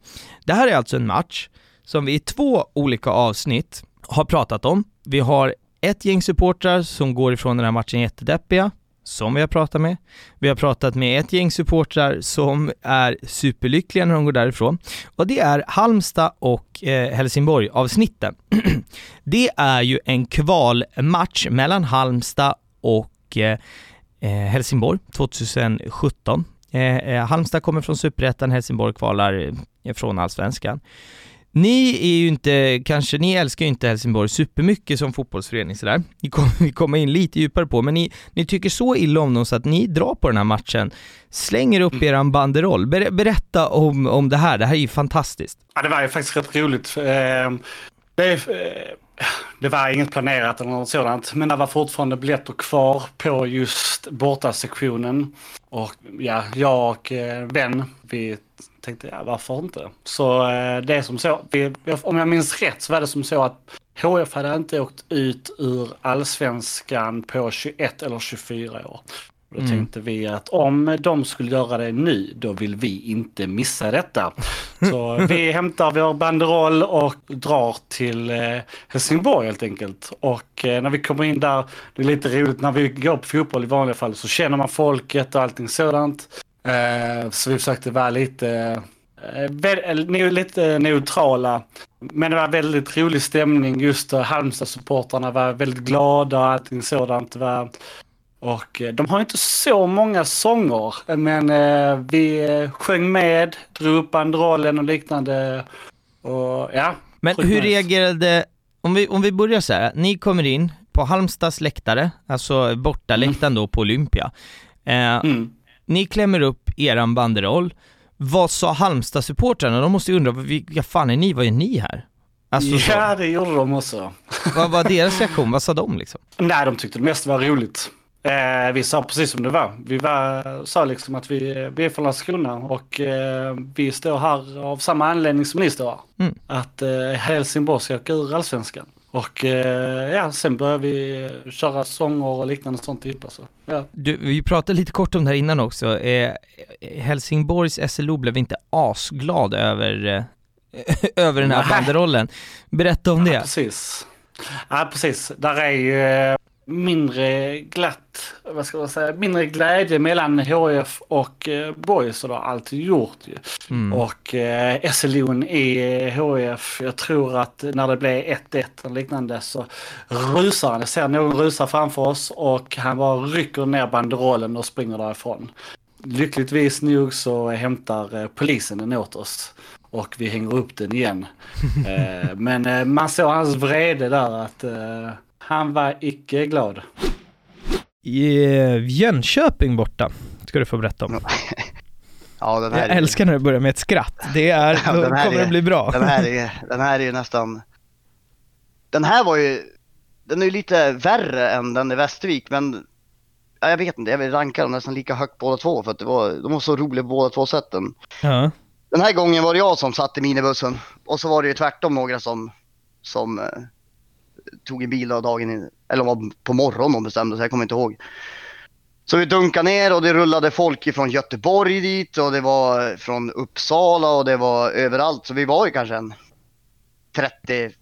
Det här är alltså en match som vi i två olika avsnitt har pratat om. Vi har ett gäng supportrar som går ifrån den här matchen jättedeppiga, som vi har pratat med. Vi har pratat med ett gäng supportrar som är superlyckliga när de går därifrån. Och det är Halmstad och eh, Helsingborg avsnitten. det är ju en kvalmatch mellan Halmstad och eh, eh Helsingborg 2017. Eh, eh, Halmstad kommer från Superettan, Helsingborg kvalar eh, från Allsvenskan. Ni är ju inte, kanske, ni älskar ju inte Helsingborg supermycket som fotbollsförening sådär. Vi kommer vi kommer in lite djupare på, men ni, ni tycker så illa om dem så att ni drar på den här matchen, slänger upp eran banderoll. Ber, berätta om, om det här, det här är ju fantastiskt. Ja, det var ju faktiskt rätt roligt. Eh, Det är, eh, det var inget planerat eller något sådant. Men det var fortfarande biljetter kvar på just bortasektionen. Och ja, jag och eh, vän, vi tänkte ja, varför inte? Så eh, det är som så, vi, om jag minns rätt så var det som så att HF hade inte åkt ut ur allsvenskan på 21 eller 24 år. Då mm. tänkte vi att om de skulle göra det nu, då vill vi inte missa detta. Så vi hämtar vår banderoll och drar till eh, Helsingborg helt enkelt. Och eh, när vi kommer in där, det är lite roligt, när vi går på fotboll i vanliga fall så känner man folket och allting sådant. Eh, så vi försökte vara lite lite neutrala. Men det var väldigt rolig stämning. Just Halmstad-supportrarna var väldigt glada och allting sådant. var och eh, de har inte så många sånger, men eh, vi sjöng med, drog upp banderollen och liknande. Och ja. Men hur reagerade, om vi, om vi börjar så här, ni kommer in på Halmstads läktare, alltså bortaläktaren mm. då på Olympia. Eh, mm. Ni klämmer upp eran banderoll. Vad sa Halmstad-supportrarna? De måste ju undra, vilka fan är ni? Vad är ni här? Alltså, ja, det gjorde de också. Vad var deras reaktion? Vad sa de liksom? Nej, de tyckte det mest var roligt. Eh, vi sa precis som det var. Vi var, sa liksom att vi, vi är från Landskrona och eh, vi står här av samma anledning som ni står här. Mm. Att eh, Helsingborg ska åka ur allsvenskan. Och eh, ja, sen började vi köra sånger och liknande sånt typ alltså. Ja. Du, vi pratade lite kort om det här innan också. Eh, Helsingborgs SLO blev inte asglad över, eh, över den här Nej. banderollen. Berätta om det. Ja, precis. Ja, precis. Där är ju eh, mindre glatt, vad ska man säga, mindre glädje mellan HF och eh, Boys och det har alltid gjort ju. Mm. Och eh, SLO'n i HF, jag tror att när det blev 1-1 och liknande så rusar han, jag ser någon rusa framför oss och han bara rycker ner banderollen och springer därifrån. Lyckligtvis nog så hämtar eh, polisen den åt oss och vi hänger upp den igen. eh, men eh, man såg hans vrede där att eh, han var icke glad. I eh, Jönköping borta, ska du få berätta om. Ja, den här Jag är... älskar när du börjar med ett skratt. Det är, ja, då kommer är, det bli bra. Den här, är, den här är ju nästan... Den här var ju... Den är ju lite värre än den i Västervik, men... Ja, jag vet inte, jag vill ranka dem nästan lika högt båda två för att det var, de var så roliga på båda två sätten. Ja. Den här gången var det jag som satt i minibussen och så var det ju tvärtom några som, som eh, tog en bil dagen eller var på morgonen de bestämde sig, jag kommer inte ihåg. Så vi dunkade ner och det rullade folk från Göteborg dit och det var från Uppsala och det var överallt. Så vi var ju kanske en 35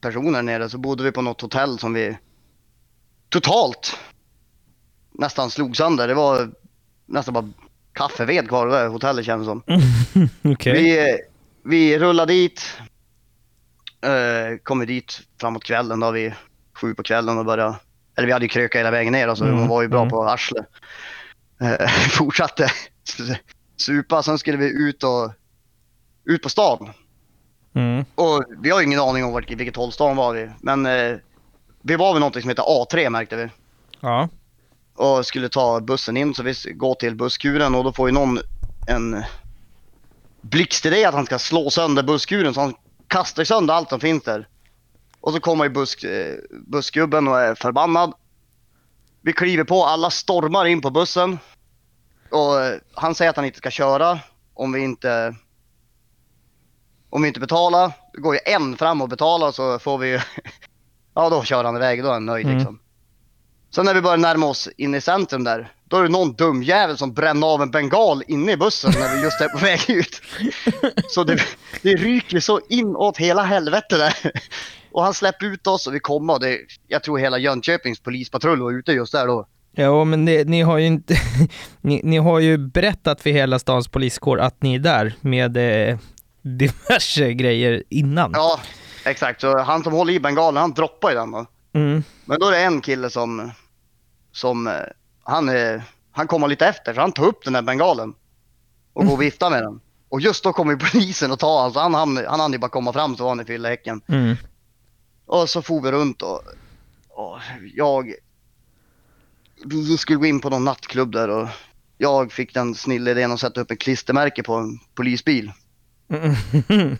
personer nere. Så bodde vi på något hotell som vi totalt nästan slog sönder. Det var nästan bara kaffeved kvar det hotellet känns som. okay. vi, vi rullade dit, Uh, kom vi dit framåt kvällen då vi sju på kvällen och började, eller vi hade ju kröka hela vägen ner så alltså, mm. hon var ju bra mm. på arslet. Uh, fortsatte supa, sen skulle vi ut och ut på stan. Mm. Och vi har ingen aning om vart, vilket håll stan var vi, men uh, vi var vid någonting som heter A3 märkte vi. Ja. Och skulle ta bussen in så vi går till busskuren och då får ju någon en blixtidé att han ska slå sönder busskuren så han kastar sönder allt som finns där. Och så kommer ju busk, eh, bussgubben och är förbannad. Vi kliver på, alla stormar in på bussen. Och eh, han säger att han inte ska köra om vi inte om vi inte betalar. Då går ju en fram och betalar så får vi Ja då kör han iväg, då är han nöjd mm. liksom. Sen när vi börjar närma oss in i centrum där, då är det någon dum jävel som bränner av en bengal inne i bussen när vi just är på väg ut. Så det, det ryker så inåt hela helvete där. Och han släpper ut oss och vi kommer och det, jag tror hela Jönköpings polispatrull var ute just där då. Ja, men det, ni har ju inte, ni, ni, har ju berättat för hela stans poliskår att ni är där med eh, diverse grejer innan. Ja, exakt. Så han som håller i bengalen, han droppar ju den då. Mm. Men då är det en kille som, som eh, han, han kommer lite efter så han tar upp den där bengalen och går och viftar med den. Och just då kommer polisen och tar honom, så han, han, han hann ju bara komma fram så var han i fyllehäcken. Mm. Och så for vi runt och, och jag, vi skulle gå in på någon nattklubb där och jag fick den snilla idén att sätta upp ett klistermärke på en polisbil.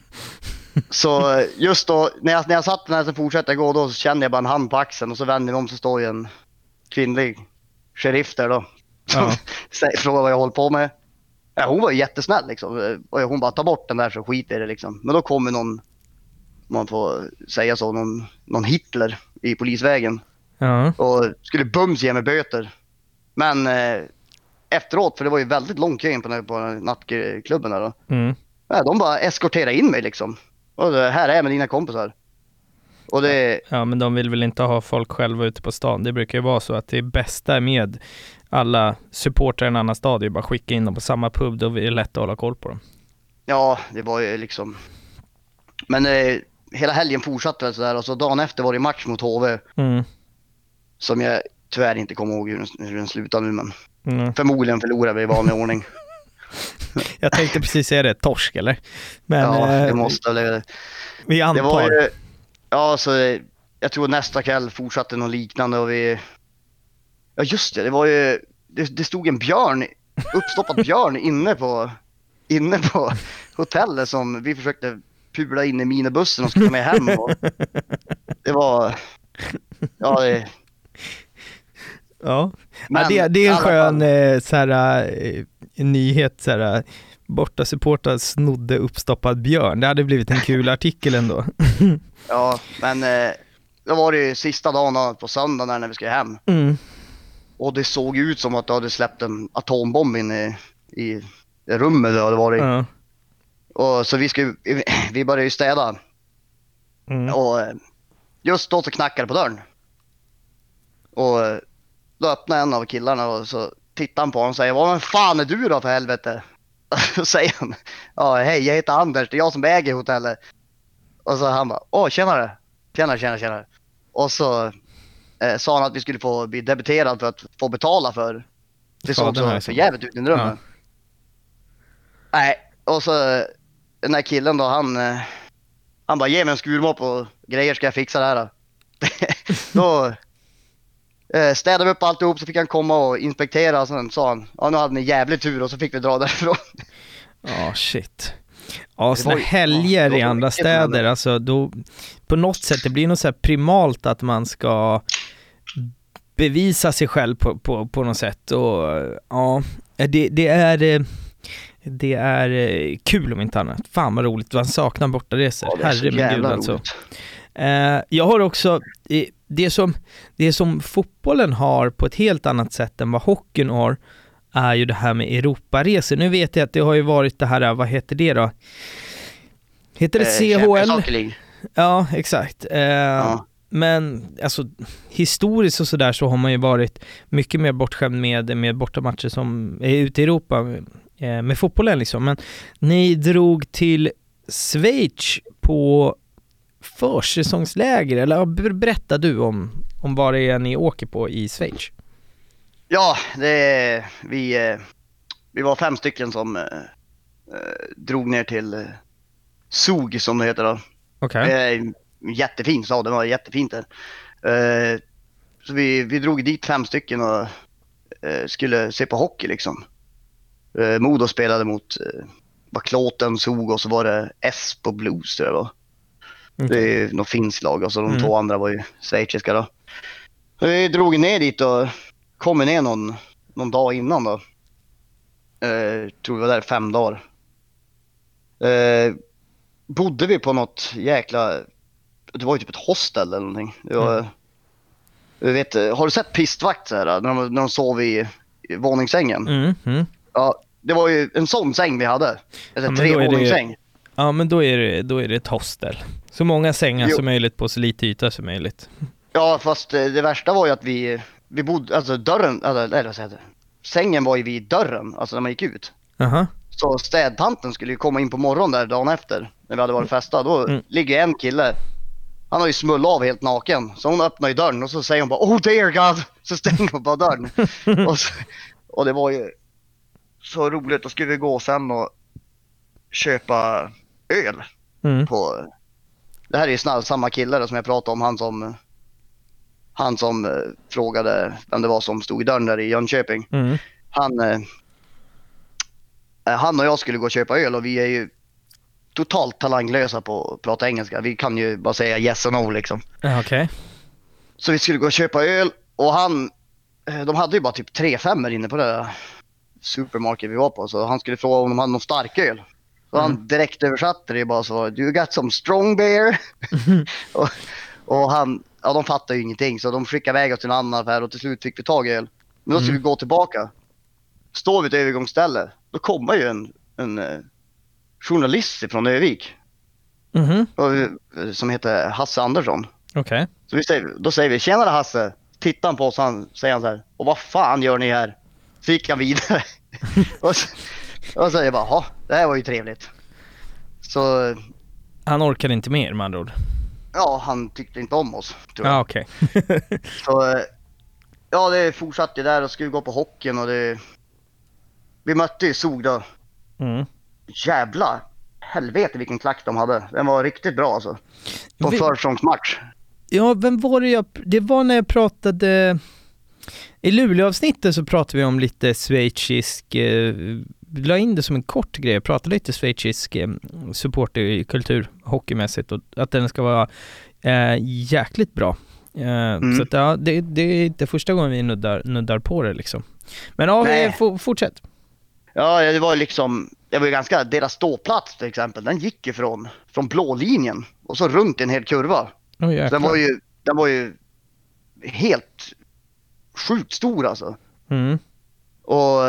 så just då, när jag, när jag satt när jag fortsatte gå, då kände jag bara en hand på axeln och så vände jag om så står ju en kvinnlig sheriff där då. Ja. Frågar vad jag håller på med. Ja, hon var ju jättesnäll liksom. Och hon bara, ta bort den där så skit i det liksom. Men då kommer någon, man får säga så, någon, någon Hitler i polisvägen. Ja. Och skulle bums ge mig böter. Men eh, efteråt, för det var ju väldigt lång kö in på, på nattklubben där då. Mm. Ja, de bara eskorterade in mig liksom. Och här är jag med dina kompisar. Och det, ja, men de vill väl inte ha folk själva ute på stan. Det brukar ju vara så att det bästa med alla supportrar i en annan stad är ju bara skicka in dem på samma pub. Då är det lätt att hålla koll på dem. ja, det var ju liksom. Men eh, hela helgen fortsatte väl sådär och så dagen efter var det match mot HV. Mm. Som jag tyvärr inte kommer ihåg hur den, hur den slutade nu men Mm. förmodligen förlorade vi i vanlig ordning. Jag tänkte precis säga det, torsk eller? Men ja, det eh, måste väl. vi antar. Det var ju, ja så eh, jag tror nästa kväll fortsatte något liknande och vi, ja just det, det var ju, det, det stod en björn, uppstoppad björn inne på, inne på hotellet som vi försökte pula in i minibussen och skulle med hem. Och det var, ja det, Ja, Men ja det, det är en skön fall- eh, så här, eh, nyhet. Så här, borta supportrar snodde uppstoppad björn. Det hade blivit en kul artikel ändå. ja men eh, då var det ju sista dagen på söndagen när vi skulle hem. Mm. Och det såg ut som att det hade släppt en atombomb in i, i rummet det hade varit. Ja. Och så vi, skulle, vi började ju städa. Mm. Och eh, just då så knackade det på dörren. Och eh, då öppnade en av killarna och så tittar han på honom och säger Vad fan är du då för helvete? Då säger han Ja hej jag heter Anders, det är jag som äger hotellet. Och så han bara Åh tjenare! Tjena tjena tjena. Och så eh, sa han att vi skulle få bli debiterad för att få betala för det såg så för jävligt ut i rummet. Ja. Nej, och så den här killen då han, eh, han bara ge mig en skurmopp och grejer ska jag fixa det här. Då eh, städade vi upp alltihop så fick han komma och inspektera och sen sa han ja nu hade ni jävligt tur och så fick vi dra därifrån. Ja, shit. Ja, var ju- helger i andra städer, alltså då, på något sätt, det blir något så här primalt att man ska bevisa sig själv på, på, på något sätt och ja, det, det är det är kul om inte annat. Fan vad roligt, man saknar bortaresor. Ja, Herre min gud alltså. roligt. Eh, jag har också, det som, det som fotbollen har på ett helt annat sätt än vad hockeyn har, är ju det här med Europaresor. Nu vet jag att det har ju varit det här, vad heter det då? Heter det Eh, CHL? Ja, exakt. Eh, Men alltså historiskt och sådär så har man ju varit mycket mer bortskämd med, med bortamatcher som är ute i Europa eh, med fotbollen liksom. Men ni drog till Schweiz på försäsongsläger, eller berätta du om, om vad det är ni åker på i Schweiz. Ja, det vi, eh, vi var fem stycken som eh, eh, drog ner till eh, Zug som det heter då. Okej. Det är en jättefin stad, det var jättefint där. Eh, så vi, vi drog dit fem stycken och eh, skulle se på hockey liksom. Eh, Modo spelade mot eh, var Klåten, Zug och så var det Espo Blues tror jag det var. Det är något finskt lag och så de Mm. två andra var ju schweiziska då. Vi drog ner dit och kom ner någon, någon dag innan då. Eh, tror vi var där fem dagar. Eh, bodde vi på något jäkla, det var ju typ ett hostel eller någonting. Det var, jag vet, har du sett pistvakt så här, när de, när de sov i, i våningssängen? Mm, mm. Ja, det var ju en sån säng vi hade. Alltså Ja, det- trevåningssäng. Ja men då är det, då är det ett hostel. Så många sängar Jo. som möjligt på så lite yta som möjligt. Ja, fast eh, det värsta var ju att vi, vi bodde, alltså dörren, eller vad säger jag? Sängen var ju vid dörren, alltså när man gick ut. Aha. Så städtanten skulle ju komma in på morgonen där dagen efter, när vi hade varit festa. Då Mm. ligger en kille, han har ju smullat av helt naken. Så hon öppnar ju dörren och så säger hon bara Oh dear God! Så stänger hon bara dörren. och, så, och det var ju så roligt. Då skulle vi gå sen och köpa öl Mm. på... Det här är ju samma kille då som jag pratade om, han som... Han som eh, frågade vem det var som stod i dörren där i Jönköping. Mm. Han, eh, eh, han och jag skulle gå och köpa öl och vi är ju totalt talanglösa på att prata engelska. Vi kan ju bara säga yes och no liksom. Okej. Så vi skulle gå och köpa öl och han, eh, de hade ju bara typ tre femmor inne på det supermarket vi var på. Så han skulle fråga om de hade någon starköl. Så han direkt översatte det bara så, you got some strong beer? och, och han, ja de fattade ju ingenting så de skickade iväg oss till en annan affär och till slut fick vi tag i öl. Men då skulle Mm. vi gå tillbaka. Står vi ett övergångsställe, då kommer ju en, en eh, journalist från Övik. Och, eh, Som heter Hasse Andersson. Okej. Så vi säger, då säger vi tjenare Hasse. Tittar han på oss han säger han så här. Och vad fan gör ni här? Så gick han vidare. och, så, och så säger jag bara, "Jaha, det här var ju trevligt. Så Han orkade inte mer med andra ord. ja, han tyckte inte om oss. Tror jag. Ja, okej. Så eh, ja, det fortsatte där och skulle gå på hockeyn och det... Vi mötte ju Zug då. Mm. Jävla helvete vilken klack de hade. Den var riktigt bra alltså. På Vi- försäsongsmatch. Ja, vem var det jag... Det var när jag pratade... I Luleå-avsnittet så pratade vi om lite schweizisk... Eh, la in det som en kort grej, jag pratade lite schweizisk eh, supporterkultur hockeymässigt och att den ska vara eh, jäkligt bra. Eh, Så att ja, det, det är inte första gången vi nuddar, nuddar på det liksom. Men ja, for, fortsätt. Ja, det var liksom, det var ju ganska, deras ståplats till exempel, den gick ju från, från blå linjen och så runt i en hel kurva. Oh, Så den var ju, den var ju helt sjukt stor alltså. Mm. Och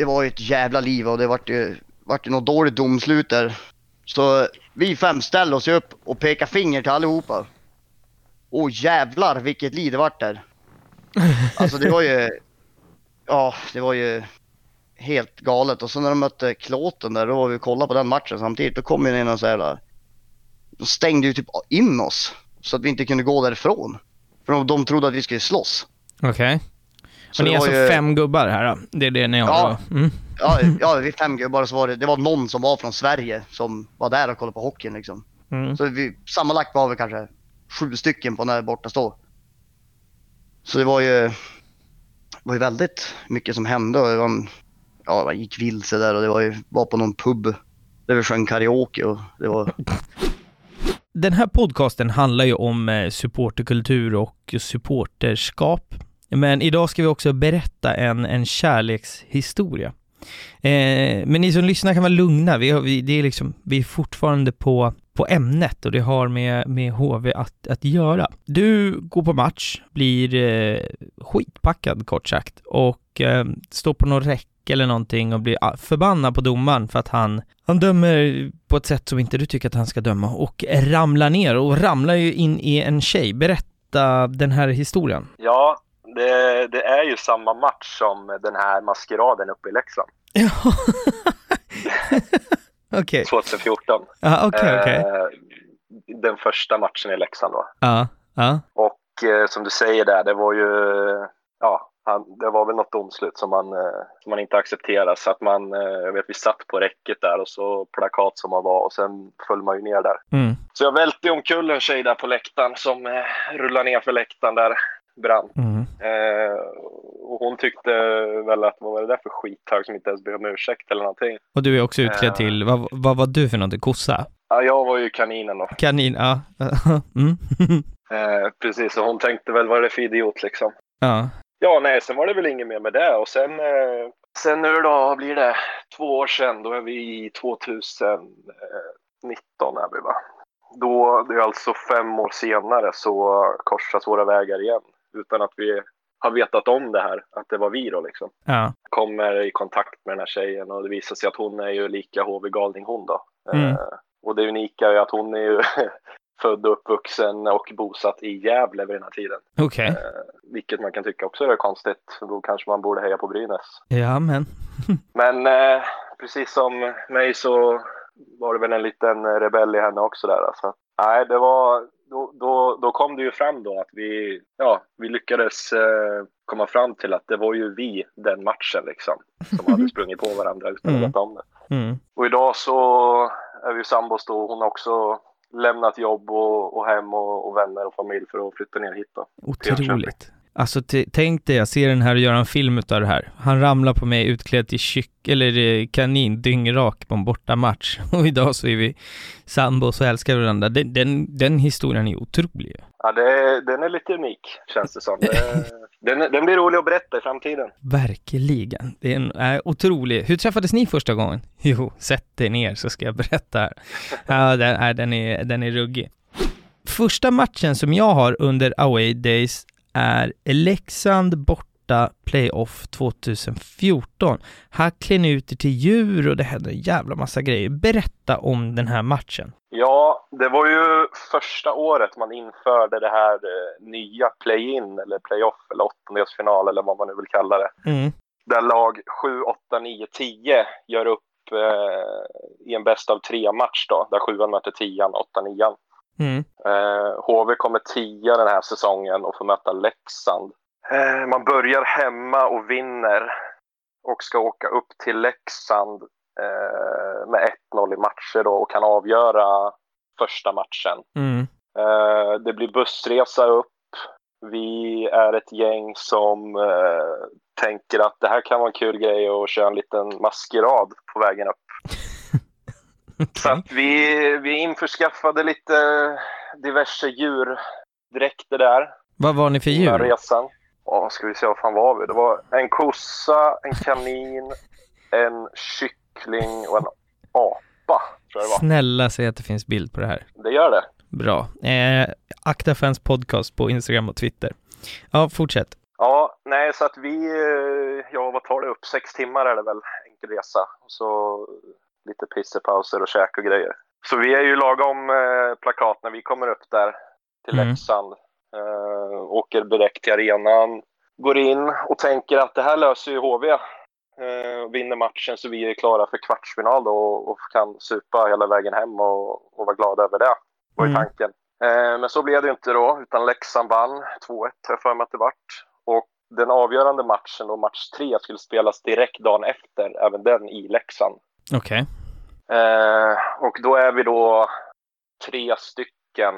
det var ju ett jävla liv och det vart ju, vart ju något dåligt domslut där. Så vi fem ställde oss upp och pekade finger till allihopa. Och jävlar vilket liv det vart där. Alltså det var ju, ja det var ju helt galet. Och så när de mötte Klåten där, då var vi och kollade på den matchen samtidigt. Då kom ju in och så här, de stängde ju typ in oss. Så att vi inte kunde gå därifrån. För de, de trodde att vi skulle slåss. Okej. Så Och ni är alltså ju- fem gubbar här då? Det är det ni har? Ja. Mm. Ja, ja vi fem gubbar så var det, det var någon som var från Sverige som var där och kollade på hockeyn liksom. Mm. Så vi, sammanlagt var vi kanske sju stycken på den här borta stå. Så det var ju, var ju väldigt mycket som hände och det var, ja, man gick vilse där och det var ju, var på någon pub där vi sjöng karaoke och det var, Den här podcasten handlar ju om eh, supporterkultur och supporterskap. Men idag ska vi också berätta en, en kärlekshistoria. Eh, men ni som lyssnar kan vara lugna, vi, har, vi, det är liksom, vi är fortfarande på, på ämnet och det har med, med HV att, att göra. Du går på match, blir eh, skitpackad kort sagt och eh, står på någon räck eller någonting och blir ah, förbannad på domaren för att han, han dömer på ett sätt som inte du tycker att han ska döma och ramlar ner och ramlar ju in i en tjej. Berätta den här historien. Ja, det, det är ju samma match som den här maskeraden uppe i Leksand. Okej. 2014. Ja, okej, okej. Eh, Den första matchen i Leksand då. Ja, ja. Och eh, som du säger där, det var ju, ja, han, det var väl något domslut som man, eh, som man inte accepterar. Så att man, eh, jag vet vi satt på räcket där och så plakat som man var och sen föll man ju ner där. Mm. Så jag välte omkull en tjej där på läktaren som eh, rullade ner för läktaren där, brann. Mm. Eh, och hon tyckte väl att vad var det där för skithög som inte ens ber om ursäkt eller någonting. Och du är också utklädd Eh. till, vad, vad var du för någonting? Kossa? Ja, jag var ju kaninen då. Kanin, ja. mm. Eh, precis, och hon tänkte väl vad är det för idiot liksom. ja. Ja, nej, sen var det väl inget mer med det. Och sen, eh, sen nu då blir det två år sedan, då är vi i 2019 är vi va. Då, det är alltså fem år senare så korsas våra vägar igen. Utan att vi har vetat om det här, att det var vi då liksom. Ja. Kommer i kontakt med den här tjejen och det visar sig att hon är ju lika HV-galning hon då. Mm. Eh, och det unika är att hon är ju född och uppvuxen och bosatt i Gävle vid den här tiden. Okej. Eh, vilket man kan tycka också är konstigt. Då kanske man borde heja på Brynäs. Ja, men. Men eh, precis som mig så var det väl en liten rebell i henne också där. Alltså. Nej, det var, då, då, då kom det ju fram då att vi, ja, vi lyckades eh, komma fram till att det var ju vi den matchen liksom. Som hade sprungit på varandra utan att Mm. veta om det. Mm. Och idag så är vi sambos då. Hon har också lämnat jobb och, och hem och, och vänner och familj för att flytta ner hit då. Otroligt. Alltså tänk dig, jag ser den här och gör en film utav det här. Han ramlar på mig utklädd till kyck eller eh, kanin, dyngrak på en bortamatch. Och idag så är vi sambos och älskar varandra. Den, den, den historien är otrolig. Ja, det, den är lite unik, känns det som. Den, den blir rolig att berätta i framtiden. Verkligen. Det är en är otrolig. Hur träffades ni första gången? Jo, sätt er ner så ska jag berätta här. Ja, den, är, den, är, den är ruggig. Första matchen som jag har under away days är Leksand borta playoff 2014. Här klär ni ut er till djur och det händer en jävla massa grejer. Berätta om den här matchen. Ja, det var ju första året man införde det här eh, nya play-in eller play-off eller åttondelsfinal eller vad man nu vill kalla det. Mm. Där lag 7, 8, 9, 10 gör upp eh, i en bäst av tre match då, där sjuan möter tian, åtta, nian. Mm. Eh, HV kommer tia den här säsongen och får möta Leksand. Eh, man börjar hemma och vinner och ska åka upp till Leksand eh, med 1-0 i matcher då och kan avgöra första matchen. Mm. Eh, det blir bussresa upp. Vi är ett gäng som eh, tänker att det här kan vara en kul grej att köra en liten maskerad på vägen upp. Så att vi, vi införskaffade lite diverse djurdräkter där. Vad var ni för djur? resan. Ja, ska vi se, vad fan var vi? Det var en kossa, en kanin, en kyckling och en apa, tror jag det var. Snälla säg att det finns bild på det här. Det gör det. Bra. Eh, Akta Fans Podcast på Instagram och Twitter. Ja, fortsätt. Ja, nej, så att vi, eh, ja vad tar det upp? Sex timmar är det väl, enkel resa. Så lite pissepauser och käk och grejer. Så vi är ju lagom eh, plakat när vi kommer upp där till Mm. Leksand. Eh, åker direkt till arenan, går in och tänker att det här löser ju HV. Eh, vinner matchen så vi är klara för kvartsfinal då och, och kan supa hela vägen hem och, och vara glada över det. var Mm. tanken. Eh, men så blev det inte då, utan Leksand vann 2-1 har jag för mig att det vart. Och den avgörande matchen, då match tre, skulle spelas direkt dagen efter, även den i Leksand. Okej. Eh, och då är vi då tre stycken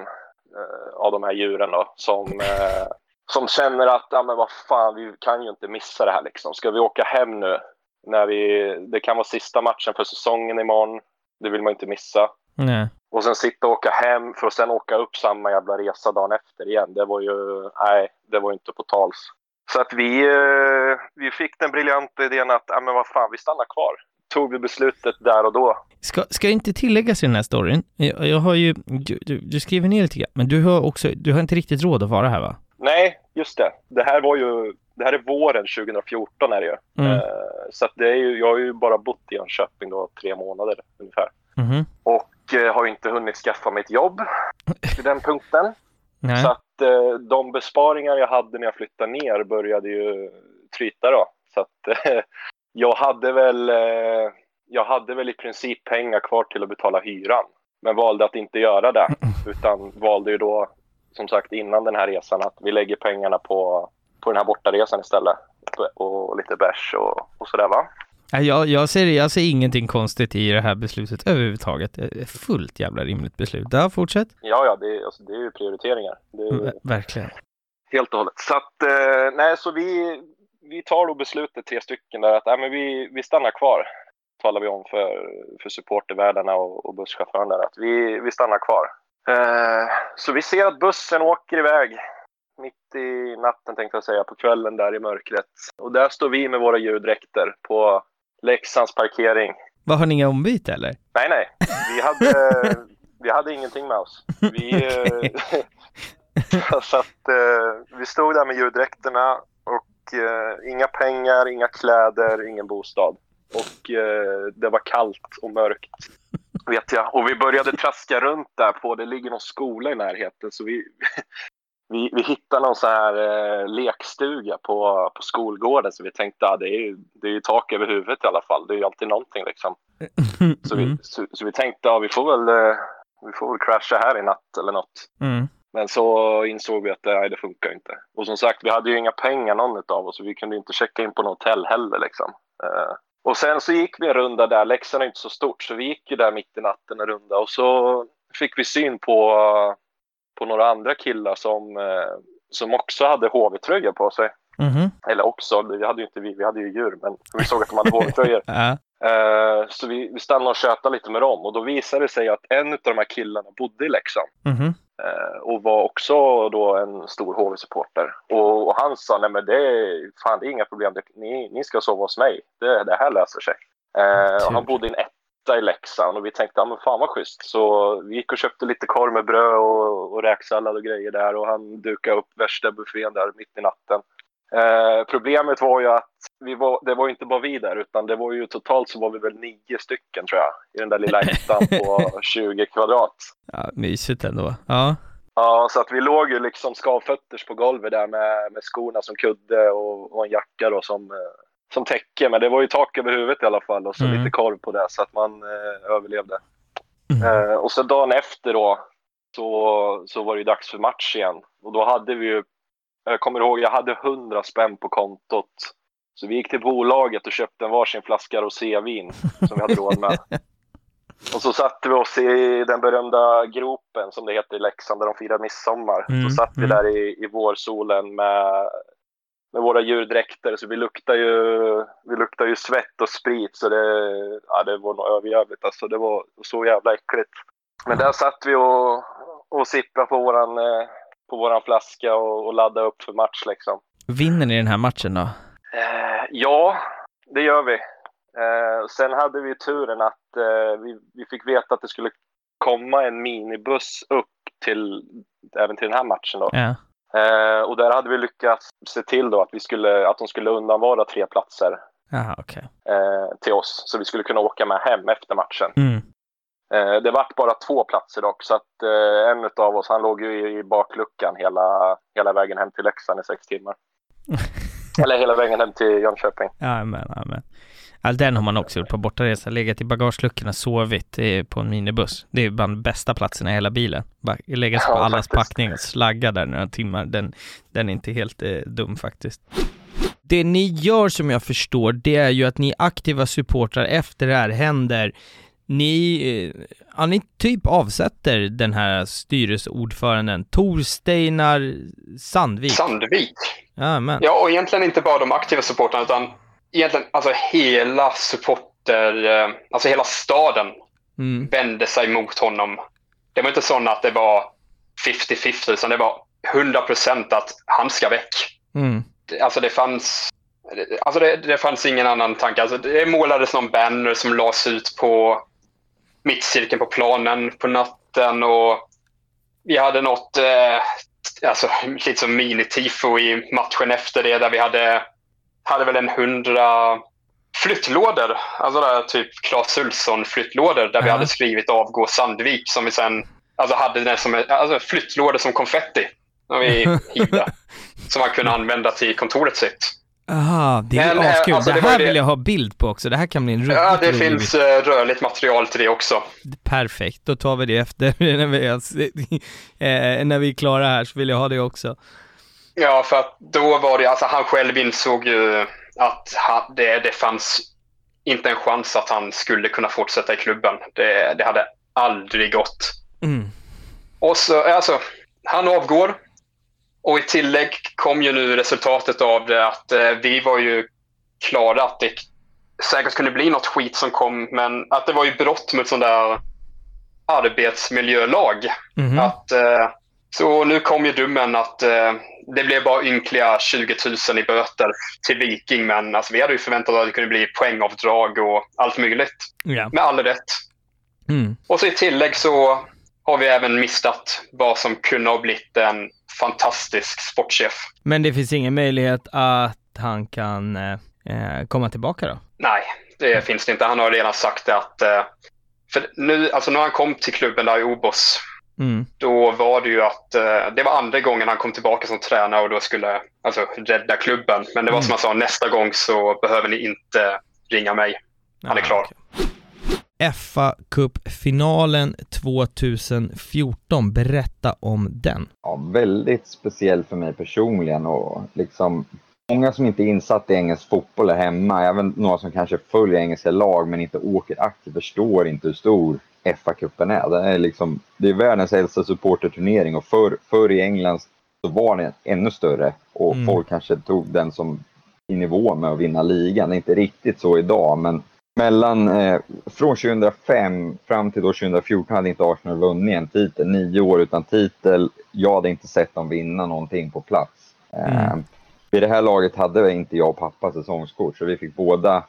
eh, av de här djuren då, som, eh, som känner att, ja men vad fan, vi kan ju inte missa det här liksom. Ska vi åka hem nu? När vi, det kan vara sista matchen för säsongen imorgon. Det vill man inte missa. Nej. Och sen sitta och åka hem för att sen åka upp samma jävla resa dagen efter igen. Det var ju, nej, det var ju inte på tals. Så att vi, eh, vi fick den briljanta idén att, ja men vad fan, vi stannar kvar. Tog vi beslutet där och då. Ska, ska inte tilläggas i den här storyn? Jag, jag har ju, du, du, du skriver ner lite grann, men du har också, du har inte riktigt råd att vara här va? Nej, just det. Det här var ju, det här är våren 2014 är det ju. Mm. Eh, så det är ju, jag har ju bara bott i Jönköping då tre månader ungefär. Mhm. Och eh, har ju inte hunnit skaffa mig ett jobb vid den punkten. Nej. Så att eh, de besparingar jag hade när jag flyttade ner började ju tryta då. Så att jag hade väl, eh, jag hade väl i princip pengar kvar till att betala hyran. Men valde att inte göra det. Utan valde ju då, som sagt innan den här resan, att vi lägger pengarna på, på den här bortaresan istället. Och lite bärs och, och sådär va. Jag, jag, ser, jag ser ingenting konstigt i det här beslutet överhuvudtaget. Det är fullt jävla rimligt beslut. Ja, fortsätt. Ja, ja, det, är- alltså, det är ju prioriteringar. Det är ju Ver- Verkligen. helt och hållet. Så att, eh, nej, så vi, vi tar då beslutet, tre stycken, där att nej, men vi, vi stannar kvar. Talar vi om för, för supportervärdarna och, och busschauffören där, att vi, vi stannar kvar. Eh, så vi ser att bussen åker iväg. Mitt i natten tänkte jag säga, på kvällen där i mörkret. Och där står vi med våra ljuddräkter på Leksands parkering. Vad har ni inga ombyte eller? Nej, nej. Vi hade, vi hade ingenting med oss. Vi, eh, så att, eh, vi stod där med ljuddräkterna och eh, inga pengar, inga kläder, ingen bostad. Och eh, det var kallt och mörkt, vet jag. Och vi började traska runt där på, det ligger någon skola i närheten, så vi, vi, vi hittade någon så här eh, lekstuga på, på skolgården, så vi tänkte att ah, det, är det är tak över huvudet i alla fall. Det är ju alltid någonting liksom. Så vi, så, så vi tänkte att ja, vi får väl eh, vi får väl crasha här i natt eller något. Mm. Men så insåg vi att nej, det funkar inte. Och som sagt, vi hade ju inga pengar någon av oss. Så vi kunde inte checka in på något hotell heller liksom. Eh, och sen så gick vi en runda där. Leksand är inte så stort, så vi gick ju där mitt i natten en runda. Och så fick vi syn på, på några andra killar som, eh, som också hade HV-tröja på sig. Mhm. Eller också, det hade ju inte vi, vi hade ju djur, men vi såg att de hade HV-tröjor. Eh, så vi, vi stannade och tjötade lite med dem och då visade det sig att en av de här killarna bodde i Leksand. Mhm. Eh, och var också då en stor HV-supporter. Och, och han sa, nej men det är, fan, det är inga problem, det, ni, ni ska sova hos mig, det, det här löser sig. Eh, och han bodde i en etta i Leksand och vi tänkte, ja men fan vad schysst. Så vi gick och köpte lite korv med bröd och, och räksallad och grejer där och han dukade upp värsta buffén där mitt i natten. Eh, problemet var ju att vi var, det var inte bara vi där utan det var ju totalt så var vi väl nio stycken tror jag i den där lilla ettan på 20 kvadrat. Ja, mysigt ändå. Ja. Ja, så att vi låg ju liksom skavfötters på golvet där med, med skorna som kudde och, och en jacka då som, eh, som täcke. Men det var ju tak över huvudet i alla fall och så Mm. lite korv på det så att man eh, överlevde. Eh, och så dagen efter då så, så var det ju dags för match igen. Och då hade vi ju, jag kommer ihåg, jag hade 100 spänn på kontot. Så vi gick till bolaget och köpte en varsin flaska rosévin som vi hade råd med. Och så satte vi oss i den berömda gropen som det heter i Leksand där de firar midsommar. Mm, så satt vi mm. där i, i vårsolen med, med våra djurdräkter så vi luktar ju, vi luktar ju svett och sprit så det, ja, det var nog överjävligt alltså. Det var så jävla äckligt. Men där satt vi och, och sippade på våran, eh, på våran flaska och, och laddade upp för match liksom. Vinner ni den här matchen då? Eh, ja, det gör vi. Eh, sen hade vi turen att eh, vi, vi fick veta att det skulle komma en minibuss upp till även till den här matchen. Då. Ja. Eh, och där hade vi lyckats se till då att, vi skulle, att de skulle undanvara tre platser Jaha, okej. eh, till oss. Så vi skulle kunna åka med hem efter matchen. Mm. Eh, det vart bara två platser dock, så att eh, en av oss, han låg ju i, bakluckan hela, hela vägen hem till Leksand i sex timmar. Eller hela vägen hem till Jönköping. Jajamän, jajamän. Ja, den har man också gjort på bortaresa. Legat i bagageluckan och sovit på en minibuss. Det är bland de bästa platserna i hela bilen. Lägga sig på Ja, allas faktiskt. packning och slagga där några timmar. Den, den är inte helt eh, dum faktiskt. Det ni gör som jag förstår, det är ju att ni aktiva supportrar efter det här händer. Ni, eh, ja, ni typ avsätter den här styrelseordföranden Tor Steinar Sandvik. Sandvik. Jajamän. Ja, och egentligen inte bara de aktiva supportrarna utan egentligen alltså hela supporter, eh, alltså hela staden Mm. vände sig mot honom. Det var inte så att det var 50-50 utan det var 100% att han ska väck. Mm. Alltså det fanns, alltså det, det fanns ingen annan tanke. Alltså det målades någon banner som lades ut på mittcirkeln på planen på natten och vi hade något, eh, alltså lite som mini-tifo i matchen efter det där vi hade, hade väl en hundra flyttlådor, alltså där typ Clas Ulfsson flyttlådor där vi Ja. hade skrivit avgå Sandvik som vi sen alltså hade den som alltså flyttlådor som konfetti som vi hivde som man kunde använda till kontoret sitt. Aha, det är Men, eh, askul. alltså, det det här det- vill jag ha bild på också. Det här kan bli en ruggigt Ja, det rolig finns bild. eh, rörligt material till det också. Perfekt, då tar vi det efter när vi, eh, när vi är klara här så vill jag ha det också. Ja, för att då var det, alltså han själv insåg ju att han, det, det fanns inte en chans att han skulle kunna fortsätta i klubben. Det, det hade aldrig gått. Mm. Och så, alltså, han avgår. Och i tillägg kom ju nu resultatet av det att eh, vi var ju klara att det säkert kunde bli något skit som kom, men att det var ju brott mot sån där arbetsmiljölag. Mhm. Att, eh, så nu kom ju domen att eh, det blev bara ynkliga 20 000 i böter till Viking, men alltså, vi hade ju förväntat oss att det kunde bli poängavdrag och allt möjligt. Ja. Med all rätt. Mm. Och så i tillägg så har vi även missat vad som kunde ha blivit en fantastisk sportchef. Men det finns ingen möjlighet att han kan eh, eh, komma tillbaka då? Nej, det finns det inte. Han har redan sagt det att... eh, För nu, alltså när han kom till klubben där i Obos, Mm. då var det ju att eh, det var andra gången han kom tillbaka som tränare och då skulle alltså, rädda klubben. Men det var Mm. som han sa, nästa gång så behöver ni inte ringa mig. Han är klar. Fa Cup-finalen 2014, berätta om den. ja, väldigt speciell för mig personligen och liksom många som inte är insatt i engelsk fotboll är hemma, även några som kanske följer engelska lag men inte åker aktivt förstår inte hur stor FA-cupen är. Det är, liksom, det är världens äldsta supporterturnering och förr, förr i England så var den ännu större och Mm. folk kanske tog den som i nivå med att vinna ligan. Det är inte riktigt så idag, men mellan, eh, från 2005 fram till då 2014 hade inte Arsenal vunnit en titel. Nio år utan titel. Jag hade inte sett dem vinna någonting på plats. Eh, Mm. vid det här laget hade inte jag och pappa säsongskort, så vi fick båda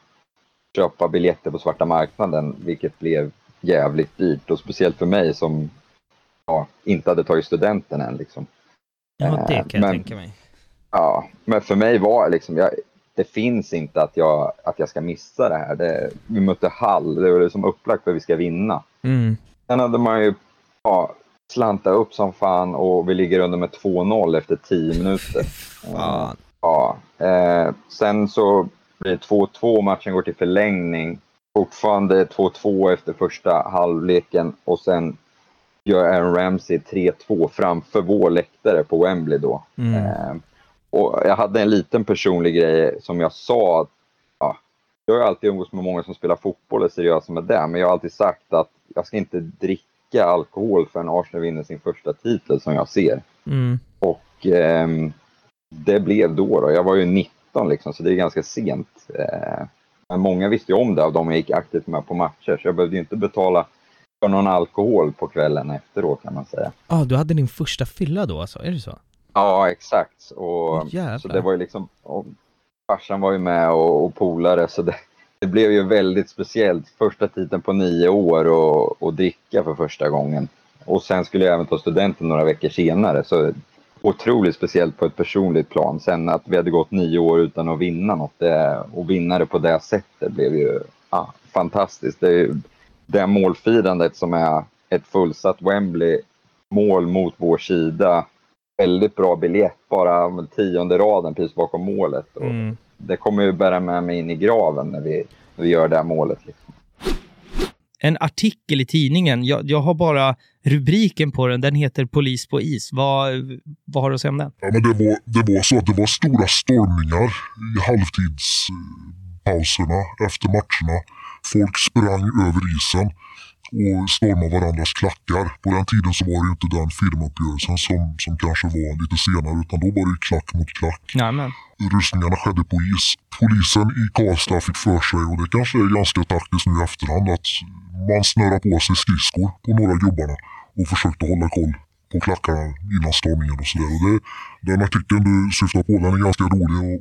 köpa biljetter på svarta marknaden, vilket blev jävligt dyrt. Och speciellt för mig som ja, inte hade tagit studenten än. Liksom. Ja, det Eh, kan jag men- tänka mig. Ja, men för mig var liksom, jag, det finns inte att jag, att jag ska missa det här. Det, vi mötte Hall, det var liksom upplagt för att vi ska vinna. Mm. Sen hade man ju ja, slanta upp som fan och vi ligger under med 2-0 efter 10 minuter. Fan. Ja, eh, sen så blir det 2-2, matchen går till förlängning. Fortfarande 2-2 efter första halvleken och sen gör Aaron Ramsey 3-2 framför vår läktare på Wembley då. Mm. Eh, och jag hade en liten personlig grej som jag sa. Att, ja, jag har alltid umgåtts med många som spelar fotboll och är seriösa med det, men jag har alltid sagt att jag ska inte dricka alkohol förrän Arsenal vinner sin första titel som jag ser. Mm. Och ehm, det blev då, då. Jag var ju 19 liksom, så det är ganska sent. Eh, men många visste ju om det av de jag gick aktivt med på matcher, så jag behövde ju inte betala för någon alkohol på kvällen efteråt kan man säga. Ah, du hade din första fylla då alltså, är det så? Ja, exakt. Och, jävlar. så det var ju liksom, och farsan var ju med och, och polare, så det, det blev ju väldigt speciellt. Första titeln på nio år och, och dricka för första gången. Och sen skulle jag även ta studenten några veckor senare, så otroligt speciellt på ett personligt plan. Sen att vi hade gått nio år utan att vinna något, det, och vinna det på det sättet blev ju ja, fantastiskt. Det ju det målfirandet som är ett fullsatt Wembley, mål mot vår sida, väldigt bra biljett, bara tionde raden precis bakom målet. Och Mm. Det kommer ju bära med mig in i graven när vi, när vi gör det här målet. Liksom. En artikel i tidningen, jag, jag har bara rubriken på den, den heter Polis på is. Vad, vad har du att säga om den? Ja, men det, var, det var så att det var stora stormningar i halvtidspauserna efter matcherna. Folk sprang över isen och stormade varandras klackar. På den tiden så var det ju inte den firmauppgörelsen som, som kanske var lite senare utan då var det klack mot klack. Jajamän. Rustningarna skedde på is. Polisen i Karlstad fick för sig, och det kanske är ganska taktiskt nu i efterhand, att man snurrar på sig skridskor på några gubbarna och försökte hålla koll på klackarna innan stormningen och sådär. Det, den artikeln du syftar på, den är ganska rolig och,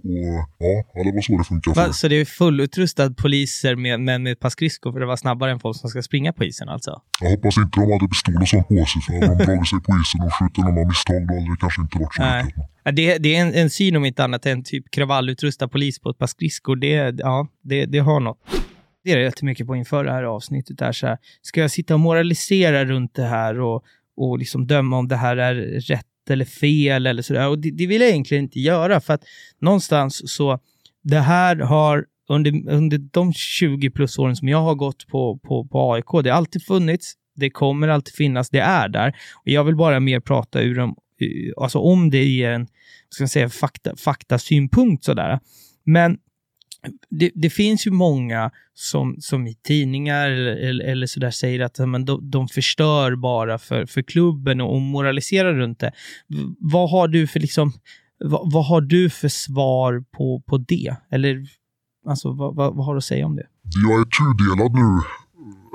och ja, det var så det funkar. Va, så det är fullutrustad poliser med, med, med ett par skridskor för det var snabbare än folk som ska springa på isen alltså? Jag hoppas inte de hade pistol och sånt på sig, för hade de dragit sig på isen och skjutit någon av misstag, då hade det kanske inte varit så Nej. mycket. Det, det är en, en syn om inte annat än typ kravallutrustad polis på ett par skridskor. Det, ja, det, det har något. Det är rätt mycket på inför det här avsnittet. Där, så här, ska jag sitta och moralisera runt det här och, och liksom döma om det här är rätt eller fel eller sådär. Och det, det vill jag egentligen inte göra för att någonstans så det här har under, under de 20 plus åren som jag har gått på, på, på AIK, det har alltid funnits, det kommer alltid finnas, det är där. Och jag vill bara mer prata ur dem, alltså om det ger en ska jag säga, fakta, faktasynpunkt sådär. Men det, det finns ju många som, som i tidningar eller, eller sådär säger att men de, de förstör bara för, för klubben och, och moraliserar runt det. Vad har du för liksom, vad, vad har du för svar på, på det? Eller alltså, vad, vad, vad har du att säga om det? Jag är tudelad nu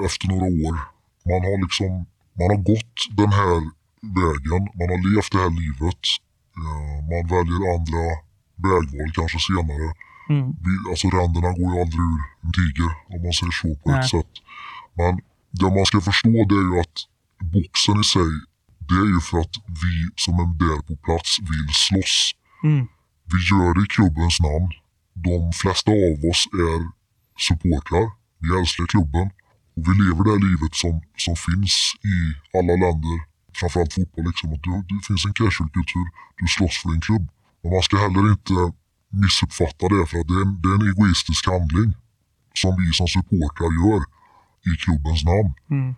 efter några år. Man har liksom, man har gått den här vägen, man har levt det här livet. Eh, man väljer andra vägval kanske senare. Mm. Vi, alltså ränderna går ju aldrig ur en tiger om man säger så på Nej. ett sätt. Men det man ska förstå det är ju att boxen i sig, det är ju för att vi som är där på plats vill slåss. Mm. Vi gör det i klubbens namn. De flesta av oss är supportrar. Vi älskar klubben. Och vi lever det här livet som, som finns i alla länder. Framförallt fotboll. Liksom. Att det, det finns en casual-kultur. Du slåss för din klubb. Men man ska heller inte missuppfatta det. För att det är, en, det är en egoistisk handling. Som vi som supportrar gör i klubbens namn. Mm.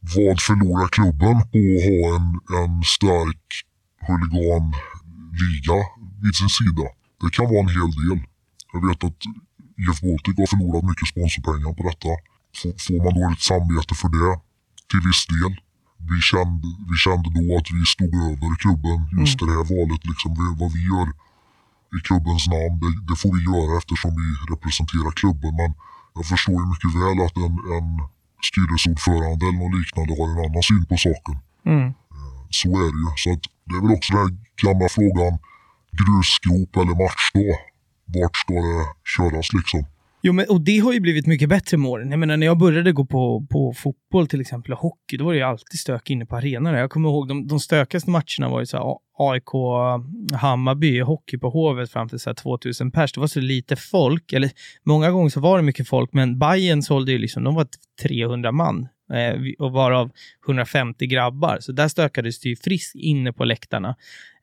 Vad förlorar klubben på att ha en, en stark huliganliga vid sin sida? Det kan vara en hel del. Jag vet att IF Baltic har förlorat mycket sponsorpengar på detta. Får, får man dåligt samvete för det? Till viss del. vi, kände, vi kände då att vi stod över klubben. Just Mm. det här valet, liksom, vad vi gör i klubbens namn, det, det får vi göra eftersom vi representerar klubben. Men jag förstår ju mycket väl att en, en styrelseordförande eller något liknande har en annan syn på saken. Mm. Så är det ju. Så att det är väl också den här gamla frågan, grusgrop eller matchdag. Vart ska det köras liksom? Jo, men, och det har ju blivit mycket bättre med åren. Jag menar, när jag började gå på, på fotboll till exempel och hockey, då var det ju alltid stök inne på arenorna. Jag kommer ihåg de, de stökigaste matcherna var ju så här, AIK Hammarby, hockey på Hovet fram till så här 2000 pers. Det var så lite folk, eller många gånger så var det mycket folk, men Bayern sålde ju liksom, de var 300 man eh, och varav 150 grabbar. Så där stökades det ju friskt inne på läktarna,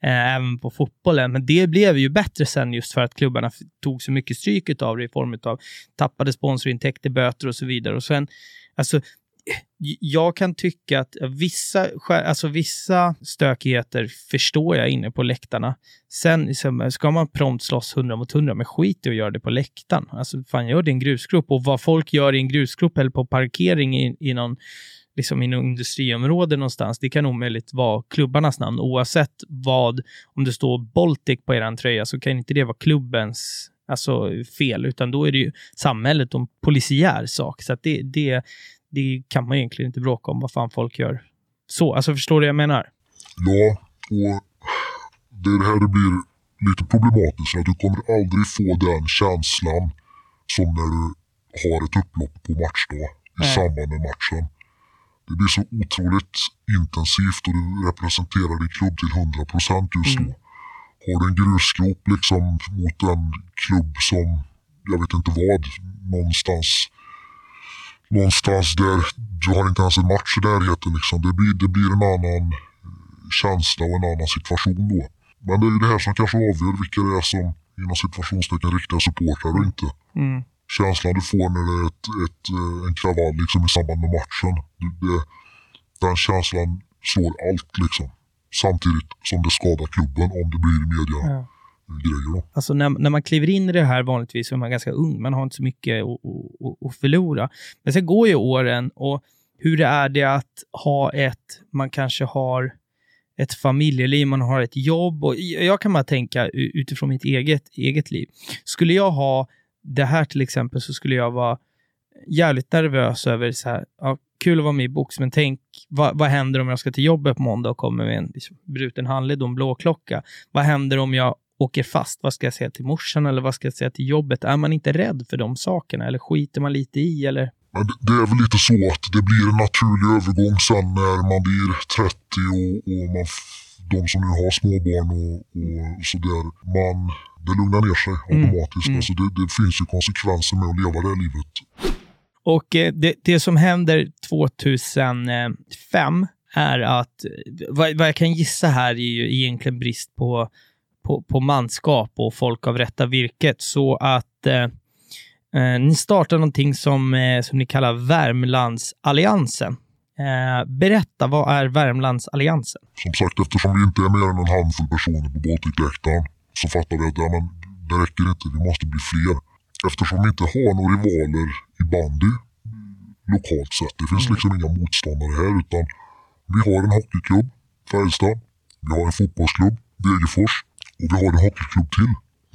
eh, även på fotbollen. Men det blev ju bättre sen just för att klubbarna tog så mycket stryk av det i form av tappade sponsorintäkter, böter och så vidare. Och sen, alltså, jag kan tycka att vissa, alltså vissa stökigheter förstår jag inne på läktarna. Sen liksom, ska man prompt slåss 100 mot 100, men skit i att göra det på läktaren. Alltså, fan, gör det i en grusgrop. Och vad folk gör i en grusgrop eller på parkering i, i någon liksom i något industriområde någonstans. Det kan omöjligt vara klubbarnas namn. Oavsett vad, om det står Baltic på er tröja så kan inte det vara klubbens alltså, fel, utan då är det ju samhället och en polisiär sak. Så att det, det, det kan man egentligen inte bråka om vad fan folk gör. Så, alltså förstår du vad jag menar? Ja, och det är det här blir lite problematiskt. Att du kommer aldrig få den känslan som när du har ett upplopp på matchdag i Nej. samband med matchen. Det blir så otroligt intensivt och du representerar din klubb till 100% just då. Har du en grusgrop liksom mot en klubb som, jag vet inte vad, någonstans någonstans där du har inte ens en match i närheten. Liksom. Det, blir, det blir en annan känsla och en annan situation då. Men det är ju det här som kanske avgör vilka det är som inom situationstecken riktiga supportrar och inte. Mm. Känslan du får när det är ett, ett, eh, en kravall liksom, i samband med matchen. Det, den känslan slår allt liksom. Samtidigt som det skadar klubben om det blir media Ja grejer då. Alltså när, när man kliver in i det här vanligtvis så är man ganska ung. Man har inte så mycket att, förlora. Men sen går ju åren och hur är det att ha ett, man kanske har ett familjeliv, man har ett jobb. Och jag kan bara tänka utifrån mitt eget, eget liv. Skulle jag ha det här till exempel så skulle jag vara jävligt nervös över så här, ja, kul att vara med i box, men tänk vad, vad händer om jag ska till jobbet på måndag och kommer med en liksom, bruten handled och en blåklocka? Vad händer om jag åker fast? Vad ska jag säga till morsan eller vad ska jag säga till jobbet? Är man inte rädd för de sakerna eller skiter man lite i? Eller? Men det, är väl lite så att det blir en naturlig övergång sen när man blir 30 och, och man, de som nu har småbarn och, och sådär, man, det lugnar ner sig automatiskt. Mm. Alltså det, det finns ju konsekvenser med att leva det här livet. Och eh, det, det som händer 2005 är att, eh, vad, vad jag kan gissa här är ju egentligen brist på, på, på manskap och folk av rätta virket. Så att eh, eh, ni startar någonting som, eh, som ni kallar Värmlandsalliansen. Eh, berätta, vad är Värmlandsalliansen? Som sagt, eftersom vi inte är mer än en handfull personer på Balticläktaren så fattar vi att ja, men, det räcker inte, vi måste bli fler. Eftersom vi inte har några rivaler i bandy lokalt sett, det finns liksom inga motståndare här utan vi har en hockeyklubb, Färjestad, vi har en fotbollsklubb, Degerfors och vi har en hockeyklubb till,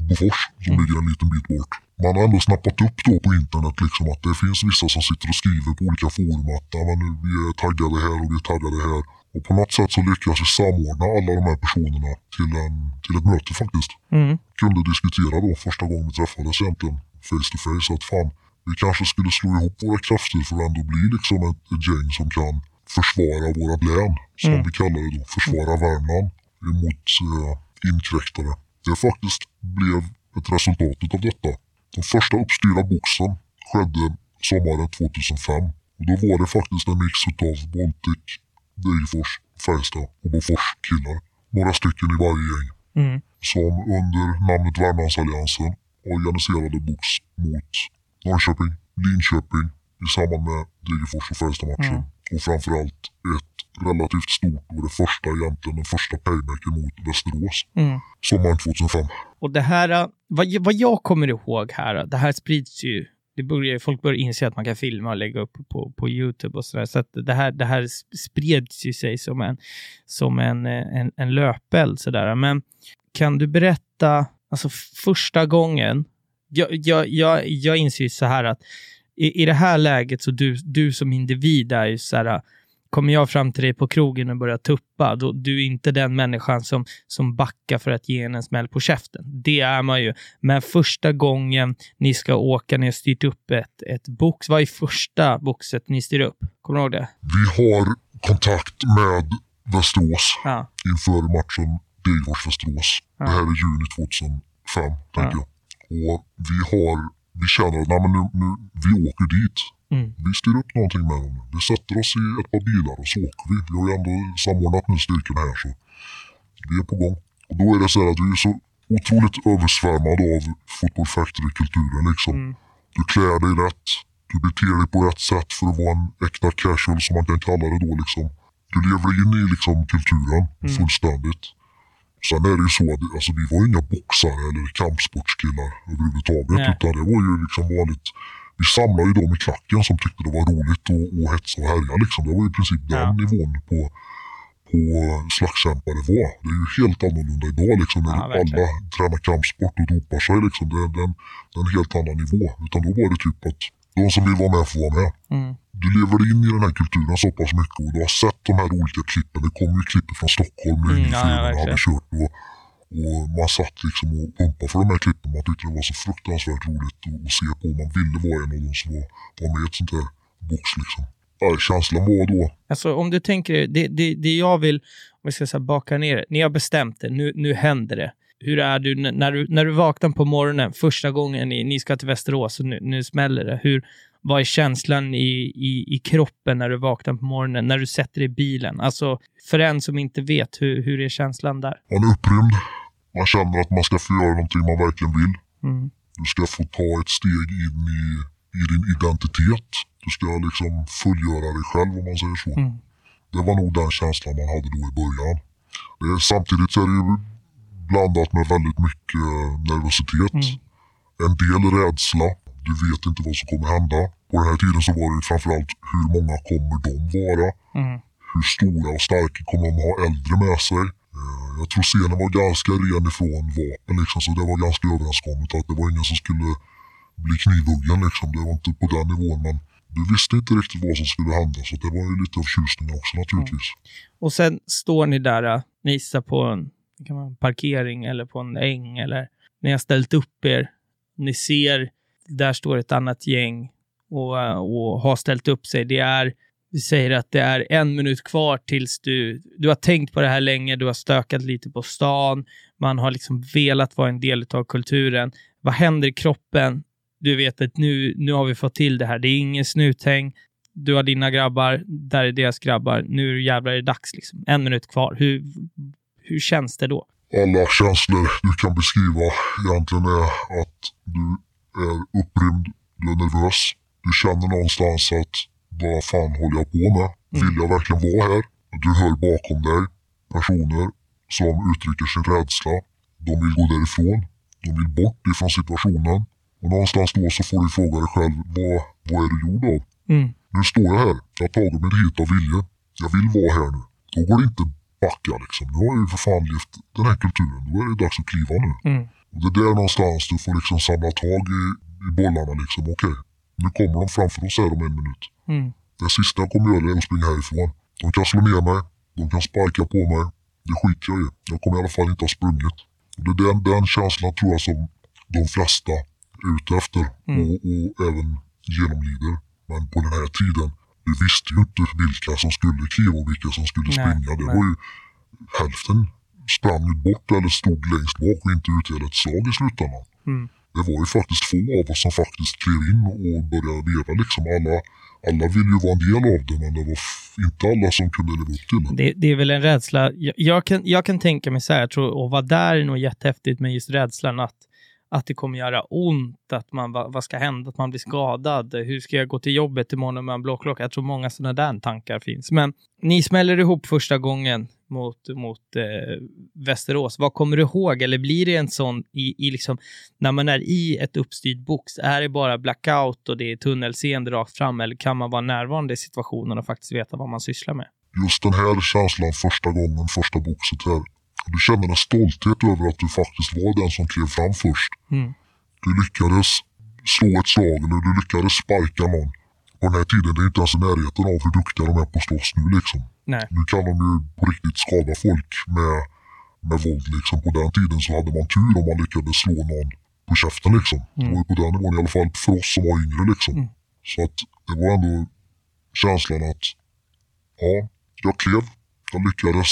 Bofors, som ligger en liten bit bort. Man har ändå snappat upp då på internet liksom att det finns vissa som sitter och skriver på olika forum att men vi är taggade här och vi är taggade här. Och på något sätt så lyckas vi samordna alla de här personerna till, en, till ett möte faktiskt. Mm. Kunde diskutera då första gången vi träffades egentligen face to face att fan, vi kanske skulle slå ihop våra krafter för att ändå bli liksom ett, ett gäng som kan försvara vårat län, som Mm. vi kallar det då, försvara Värmland emot eh, inkräktare. Det faktiskt blev ett resultat av detta. Den första uppstyrda boxen skedde sommaren 2005 och då var det faktiskt en mix utav Baltic, Degerfors, Färjestad och Bofors killar. Några stycken i varje gäng Mm. som under namnet Värmlandsalliansen organiserade box mot Norrköping, Linköping i samband med Degerfors och Färjestad-matchen. Och framförallt ett relativt stort och det första egentligen, den första paymaker mot Västerås Mm. sommaren 2005. Och det här, äh, vad, vad jag kommer ihåg här, äh, det här sprids ju det börjar, folk börjar inse att man kan filma och lägga upp på, på YouTube och sådär. Så att det här, det här spreds ju sig som en, som en, en, en löpeld sådär. Men kan du berätta, alltså första gången, jag, jag, jag, jag inser ju så här att i, i det här läget så du, du som individ är ju så här, kommer jag fram till dig på krogen och börjar tuppa, då du är inte den människan som, som backar för att ge en en smäll på käften. Det är man ju. Men första gången ni ska åka, ni har styrt upp ett, ett box. Vad är första boxet ni styr upp? Kommer du ihåg det? Vi har kontakt med Västerås ja. inför matchen Degerfors-Västerås. Ja. Det här är juni 2005, ja. tänker jag. Och vi har, vi känner att nu, nu, vi åker dit. Mm. Vi styr upp någonting med dem. Vi sätter oss i ett par bilar och så åker vi. Vi har ju ändå samordnat nu styrkorna här så vi är på gång. Och då är det så att vi är så otroligt översvärmade av Football Factory-kulturen liksom. Mm. Du klär dig rätt. Du beter dig på rätt sätt för att vara en äkta casual som man kan kalla det då liksom. Du lever in i liksom kulturen mm. fullständigt. Sen är det ju så att alltså, vi var inga boxare eller kampsportskillar överhuvudtaget. Nej. Utan det var ju liksom vanligt vi samlade ju dem i klacken som tyckte det var roligt att, att hetsa och härja. Liksom. Det var i princip den ja. nivån på, på slagskämpare var. Det är ju helt annorlunda idag liksom, när ja, alla tränar kampsport och dopar sig. Liksom. Det, är, en, det är en helt annan nivå. Utan då var det typ att de som vill vara med får vara med. Mm. Du lever in i den här kulturen så pass mycket och du har sett de här olika klippen. Det kommer ju klipp från Stockholm nu mm, ja, ja, hade kört. Och, och man satt liksom och pumpade för de här klippen. Man tyckte det var så fruktansvärt roligt att, se på. Man ville vara en av de som var, var med i ett sånt här box liksom. Ja, känslan var då... Alltså om du tänker, det, det, det jag vill, om vi ska säga baka ner det. Ni har bestämt det, nu, nu händer det. Hur är du när, du när du vaknar på morgonen första gången ni, ni ska till Västerås och nu, nu smäller det? Hur, vad är känslan i, i, i kroppen när du vaknar på morgonen, när du sätter dig i bilen? Alltså, för en som inte vet, hur, hur är känslan där? Man är upprymd. Man känner att man ska få göra någonting man verkligen vill. Mm. Du ska få ta ett steg in i, i din identitet. Du ska liksom fullgöra dig själv om man säger så. Mm. Det var nog den känslan man hade då i början. Eh, samtidigt så är det ju blandat med väldigt mycket nervositet. Mm. En del rädsla. Du vet inte vad som kommer hända. På den här tiden så var det framförallt hur många kommer de vara? Mm. Hur stora och starka kommer de ha äldre med sig? Eh, jag tror scenen var ganska ren ifrån vapen liksom, så det var ganska överenskommet att det var ingen som skulle bli knivhuggen liksom. Det var inte på den nivån men du visste inte riktigt vad som skulle hända så det var ju lite av tjusning också naturligtvis. Mm. Och sen står ni där, äh, ni gissar på en kan man, parkering eller på en äng eller ni har ställt upp er. Ni ser, där står ett annat gäng och, eh, och har ställt upp sig. Det är vi säger att det är en minut kvar tills du... Du har tänkt på det här länge, du har stökat lite på stan, man har liksom velat vara en del av kulturen. Vad händer i kroppen? Du vet att nu, nu har vi fått till det här. Det är ingen snuthäng. Du har dina grabbar, där är deras grabbar. Nu jävlar är det dags. Liksom. En minut kvar. Hur, hur känns det då? Alla känslor du kan beskriva egentligen är att du är upprymd, du är nervös. Du känner någonstans att vad fan håller jag på med? Mm. Vill jag verkligen vara här? Du hör bakom dig personer som uttrycker sin rädsla. De vill gå därifrån. De vill bort ifrån situationen. Och någonstans då så får du fråga dig själv, vad, vad är du gjord av? Mm. Nu står jag här. Jag har tagit mig hit av vilje. Jag vill vara här nu. Då går det inte backa liksom. Nu har jag ju för fan levt den här kulturen. Då är det dags att kliva nu. Mm. Och det är där någonstans du får liksom samla tag i, i bollarna liksom. Okej, okay, nu kommer de framför oss här om en minut. Mm. Det sista jag kommer göra är att springa härifrån. De kan slå ner mig, de kan sparka på mig. Det skiter jag i. Jag kommer i alla fall inte ha sprungit. Och det är den, den känslan tror jag som de flesta är ute efter mm. och, och även genomlider. Men på den här tiden, vi visste ju inte vilka som skulle kliva och vilka som skulle Nej, springa. Det nej. var ju hälften sprang ju bort eller stod längst bak och inte utdelade ett slag i slutändan. Mm. Det var ju faktiskt få av oss som faktiskt klev in och började leva liksom. Alla, alla ville ju vara en del av det men det var inte alla som kunde leva upp till det. Det, det är väl en rädsla. Jag, jag, kan, jag kan tänka mig så här, jag tror att vara där är nog jättehäftigt med just rädslan att, att det kommer göra ont, att man, vad, vad ska hända, att man blir skadad, hur ska jag gå till jobbet imorgon med en blåklocka? Jag tror många sådana där tankar finns. Men ni smäller ihop första gången. Mot, mot eh, Västerås. Vad kommer du ihåg? Eller blir det en sån i, i liksom, när man är i ett uppstyrt box, är det bara blackout och det är tunnelseende rakt fram eller kan man vara närvarande i situationen och faktiskt veta vad man sysslar med? Just den här känslan första gången, första boxet här. Du känner en stolthet över att du faktiskt var den som klev fram först. Mm. Du lyckades slå ett slag eller du lyckades sparka någon. På den här tiden det är inte ens i närheten av hur duktiga de är på att slåss nu liksom. Nej. Nu kan de ju på riktigt skada folk med, med våld liksom. På den tiden så hade man tur om man lyckades slå någon på käften liksom. Det var ju på den nivån i alla fall för oss som var yngre liksom. Så att det var ändå känslan att ja, jag klev, jag lyckades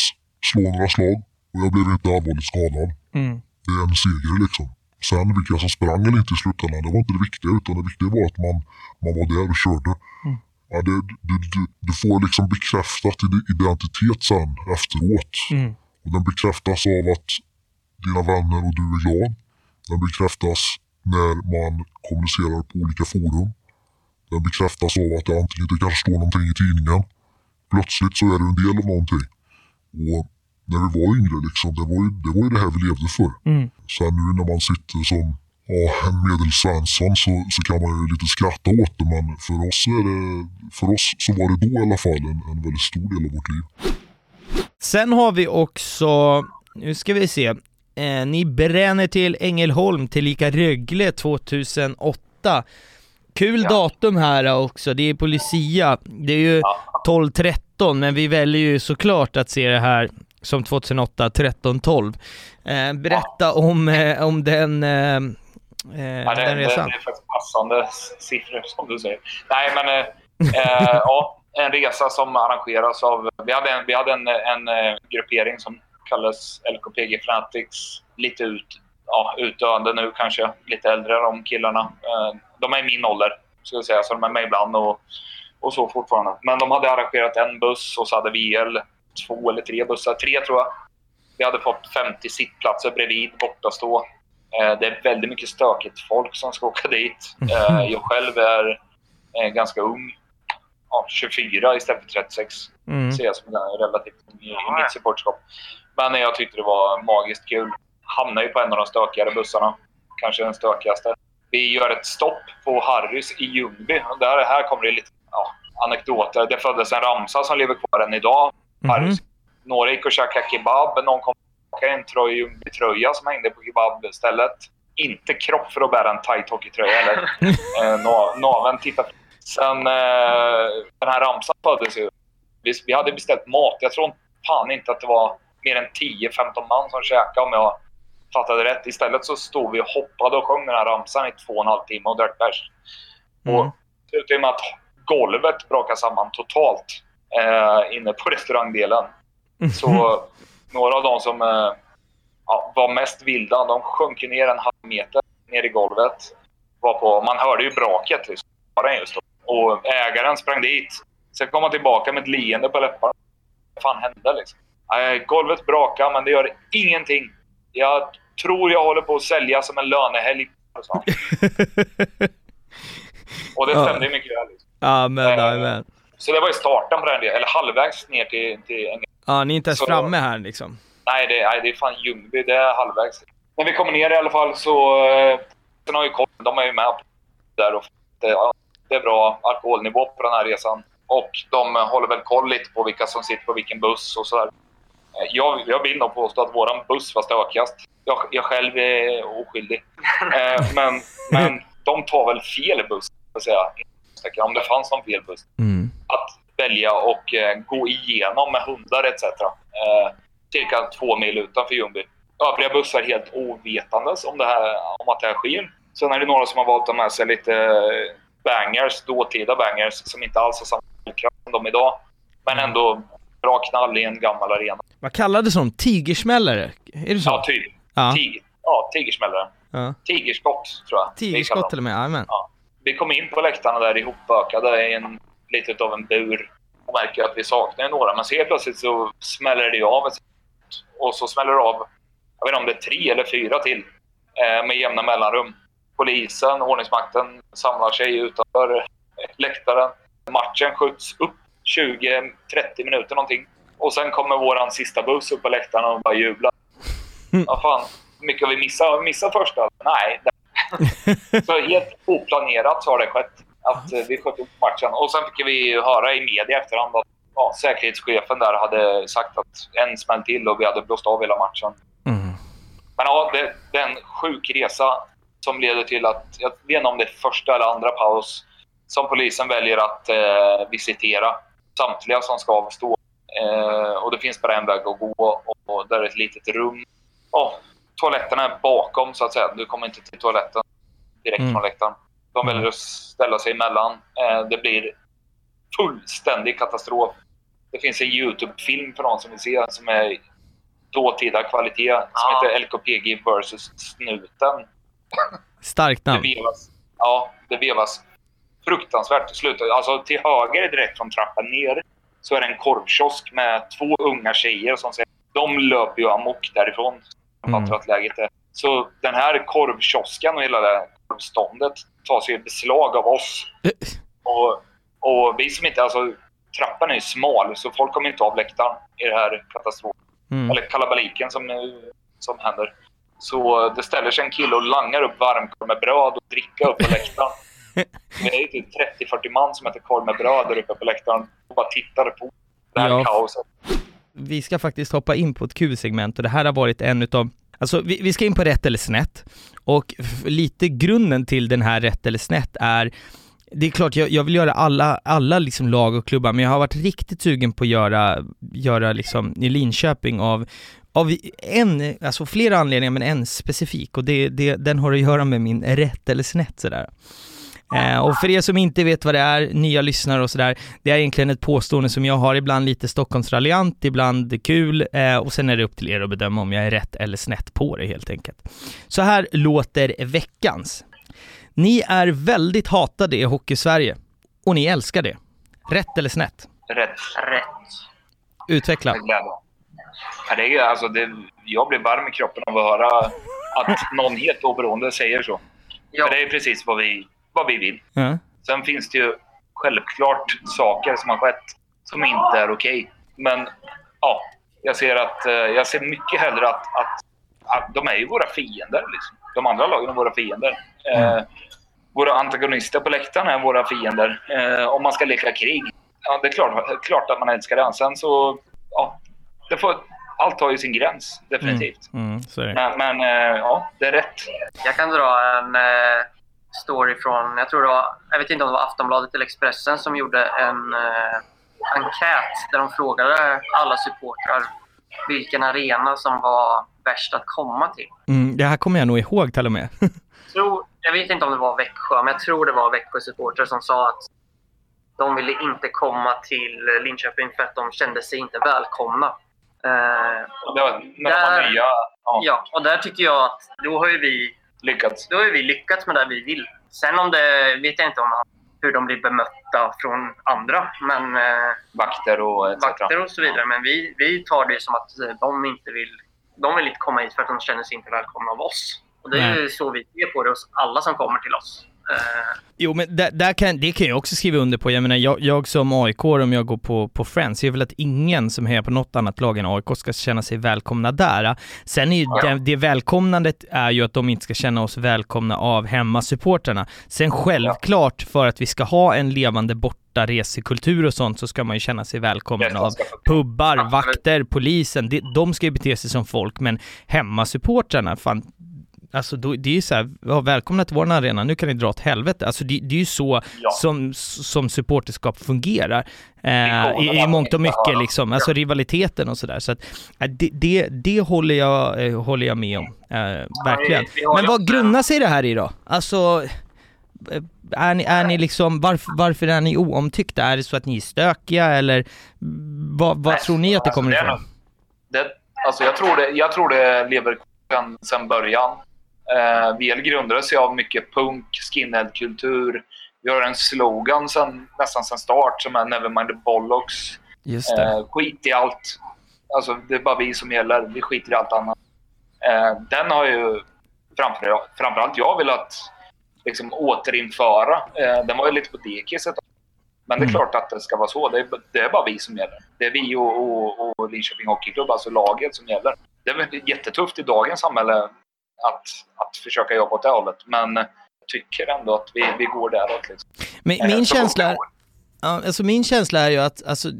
slå några slag och jag blev inte allvarligt skadad. Mm. Det är en seger liksom. Sen vilka som sprang eller inte i slutändan, det var inte det viktiga utan det viktiga var att man, man var där och körde. Mm. Ja, det, du, du, du får liksom bekräftat din identitet sen efteråt. Mm. Och den bekräftas av att dina vänner och du är glad. Den bekräftas när man kommunicerar på olika forum. Den bekräftas av att det antingen det kanske står någonting i tidningen. Plötsligt så är du en del av någonting. Och när vi var yngre liksom, det var ju det, var ju det här vi levde för. Mm. Sen nu när man sitter som ja, en medelsvensson så, så kan man ju lite skratta åt det men för oss, är det, för oss så var det då i alla fall en, en väldigt stor del av vårt liv. Sen har vi också, nu ska vi se, eh, ni bränner till Ängelholm tillika Rögle 2008. Kul datum här också, det är på Lucia. Det är ju 12-13, men vi väljer ju såklart att se det här som 2008, 13-12. Eh, berätta om, eh, om den, eh, Ja, det, den det, resan. det är faktiskt passande siffror som du säger. Nej, men eh, eh, ja, en resa som arrangeras av... Vi hade en, vi hade en, en eh, gruppering som kallades LKPG Fanatics. Lite ut, ja, utdöende nu kanske. Lite äldre de killarna. Eh, de är i min ålder, ska jag säga, så de är med ibland och, och så fortfarande. Men de hade arrangerat en buss och så hade VL två eller tre bussar. Tre tror jag. Vi hade fått 50 sittplatser bredvid, bortastå. Eh, Det är väldigt mycket stökigt folk som ska åka dit. Eh, Jag själv är ganska ung. Ja, 24 istället för 36. Mm. Ser jag som relativt i, mitt supportskap. Men jag tyckte det var magiskt kul. Hamnade ju på en av de stökigare bussarna. Kanske den stökigaste. Vi gör ett stopp på Harrys i Ljungby. Och Där, här kommer det lite ja, anekdoter. Det föddes en ramsa som lever kvar än idag. Harrys. Några gick och käkade kebab. Någon kom en Troy Ljungby-tröja som hängde på kebabstället. Inte kropp för att bära en tight hockeytröja eller eh, na- naveln tittar. Sen eh, den här ramsan föddes ju. Vi, vi hade beställt mat. Jag tror fan inte att det var mer än 10-15 man som käkade om jag fattade rätt. Istället så stod vi och hoppade och sjöng den här ramsan i två och en halv timme och drack bärs. Och slutade med att golvet brakade samman totalt eh, inne på restaurangdelen. Så några av de som eh, ja, var mest vilda, de sjönk ner en halv meter ner i golvet. Var på, man hörde ju braket liksom, just då. Och ägaren sprang dit. Sen kom han tillbaka med ett leende på läpparna. Vad fan hände liksom? Nej, golvet brakade, men det gör ingenting. Jag tror jag håller på att sälja som en lönehelg. Och det stämde ju mycket väl. Liksom. Ja, men, Eh, ja, men. Så det var ju starten på den delen, eller halvvägs ner till, till Ängelholm. Ja, ni är inte ens Så- framme här liksom. Nej, det, nej, det är fan Ljungby. Det är halvvägs. När vi kommer ner i alla fall så... Eh, sen har ju koll. De är ju med på där och det, ja, det är bra alkoholnivå på den här resan. Och de håller väl koll lite på vilka som sitter på vilken buss och sådär. Eh, Jag, jag vill nog påstå att våran buss var stökigast. Jag, jag själv är oskyldig. Eh, men, men de tar väl fel buss, så att säga. Om det fanns någon fel buss att välja och eh, gå igenom med hundar etc. Eh, cirka två mil utanför Ljungby. Övriga bussar helt ovetandes om, det här, om att det här sker. Sen är det några som har valt att ha med sig lite eh, bangers, dåtida bangers, som inte alls har samma kraft som de idag. Men ändå bra knall i en gammal arena. Vad kallades de? Tigersmällare? Är det så? Ja, typ. Ja. Tig, ja, tigersmällare. Ja. Tigerskott, tror jag. Tigerskott till och med, jajamän. Ja. Vi kom in på läktarna där ihopbökade i en, lite av en bur och märker att vi saknar några. Men så helt plötsligt så smäller det av och så smäller det av, jag vet inte om det är tre eller fyra till eh, med jämna mellanrum. Polisen, ordningsmakten samlar sig utanför läktaren. Matchen skjuts upp 20-30 minuter någonting. Och sen kommer våran sista buss upp på läktaren och bara jublar. Vad fan, hur mycket har vi missat? Har vi missat första? Nej. så helt oplanerat så har det skett. Att eh, vi sköt upp matchen. Och sen fick vi höra i media efterhand att ja, säkerhetschefen där hade sagt att en smäll till och vi hade blåst av hela matchen. Men ja, det, det är en sjuk resa som leder till att, jag vet inte om det är första eller andra paus, som polisen väljer att eh, visitera samtliga som ska avstå. Eh, och det finns bara en väg att gå och, och där är ett litet rum. Och toaletterna är bakom så att säga. Du kommer inte till toaletten direkt Mm. från läktaren. De väljer att ställa sig emellan. Eh, det blir fullständig katastrof. Det finns en Youtube-film för någon som vill se som är dåtida kvalitet som heter LKPG vs Snuten. Starkt Det namn. vevas, ja, det vevas fruktansvärt till slut. Alltså till höger direkt från trappan ner så är det en korvkiosk med två unga tjejer som säger de löper ju amok därifrån. Mm. fattar att läget är. Så den här korvkiosken och hela det här korvståndet tas ju i beslag av oss. Och, och vi som inte... Alltså, trappan är ju smal så folk kommer inte av läktaren i det här katastrofen. Mm. Eller kalabaliken som, som händer. Så det ställer sig en kille och langar upp varmkorv med bröd och dricka upp på läktaren. Det är ju typ 30-40 man som äter korv med bröd där uppe på läktaren och bara tittar på det här Ja. kaoset. vi ska faktiskt hoppa in på ett Q-segment och det här har varit en utav Alltså vi, vi ska in på rätt eller snett och lite grunden till den här rätt eller snett är det är klart, jag, jag vill göra alla, alla liksom lag och klubbar, men jag har varit riktigt sugen på att göra, göra liksom i Linköping av, av en, alltså flera anledningar, men en specifik och det, det, den har att göra med min rätt eller snett sådär. Eh, och för er som inte vet vad det är, nya lyssnare och sådär, det är egentligen ett påstående som jag har ibland lite Stockholmsraljant, ibland kul eh, och sen är det upp till er att bedöma om jag är rätt eller snett på det helt enkelt. Så här låter veckans. Ni är väldigt hatade i Hockeysverige och ni älskar det. Rätt eller snett? Rätt. Rätt. Utveckla. Ja, det är, ju- alltså, det, jag blir varm i kroppen av att höra att någon helt oberoende säger så. För det är precis vad vi, vad vi vill. Ja. Sen finns det ju självklart saker som har skett som inte är okej. Men ja, jag ser, att, eh, jag ser mycket hellre att, att, att de är ju våra fiender. Liksom. De andra lagen är våra fiender. Eh, våra antagonister på läktaren är våra fiender. Eh, om man ska leka krig, ja, det är klart, klart att man älskar det. Sen så, ja, det får, allt har ju sin gräns, definitivt. Mm, mm. Men, men eh, ja, det är rätt. Jag kan dra en story från, jag tror det var, jag vet inte om det var Aftonbladet eller Expressen som gjorde en eh, enkät där de frågade alla supportrar vilken arena som var värst att komma till. Mm, det här kommer jag nog ihåg till och med. tror, jag vet inte om det var Växjö, men jag tror det var Växjö supportrar som sa att de ville inte komma till Linköping för att de kände sig inte välkomna. Eh, Det var, när de var nya. Ja. och där tycker jag att då har ju vi lyckats. Då har vi lyckats med det vi vill. Sen om det vet jag inte om hur de blir bemötta från andra. Men, eh, vakter och etc. Vakter och så vidare. Men vi, vi tar det som att eh, de inte vill de vill inte komma hit för att de känner sig inte välkomna av oss. Och det är Nej. så vi ser på det hos alla som kommer till oss. Jo, men där, där kan, det kan jag också skriva under på. Jag menar, jag, jag som aik om jag går på, på Friends, är väl att ingen som hejar på något annat lag än AIK ska känna sig välkomna där. Sen är ju Ja. det, det välkomnandet är ju att de inte ska känna oss välkomna av hemmasupportrarna. Sen självklart, för att vi ska ha en levande borta resekultur och sånt, så ska man ju känna sig välkommen av pubbar, vakter, polisen. De, de ska ju bete sig som folk, men hemmasupportrarna, fan, Alltså då, det är ju så här, ja, välkomna till vår arena, nu kan ni dra åt helvete. Alltså det, det är ju så som, som supporterskap fungerar. Eh, i, I mångt och mycket liksom, alltså rivaliteten och sådär. Så att eh, det, det, det håller, jag, eh, håller jag med om, eh, verkligen. Men vad grundar sig det här i då? Alltså, eh, är ni, är ni liksom, varför, varför är ni oomtyckta? Är det så att ni är stökiga eller vad, vad tror ni att det kommer alltså, ifrån? Det, alltså jag, tror det, jag tror det lever sen, sen början. Eh, VL grundades ju av mycket punk, skinhead-kultur. Vi har en slogan sen, nästan sen start som är Never mind the bollocks. Just det. Eh, skit i allt. Alltså, det är bara vi som gäller. Vi skiter i allt annat. Eh, den har ju framför, framförallt jag velat liksom, återinföra. Eh, den var ju lite på dekis ett tag. Men det är Mm. klart att det ska vara så. Det är, det är bara vi som gäller. det är vi och, och, och Linköping Hockeyklubb, alltså laget, som gäller. Det är väl jättetufft i dagens samhälle att, att försöka jobba åt det hållet. Men jag tycker ändå att vi, vi går däråt. Liksom. Men min så känsla är, alltså min känsla är ju att, alltså,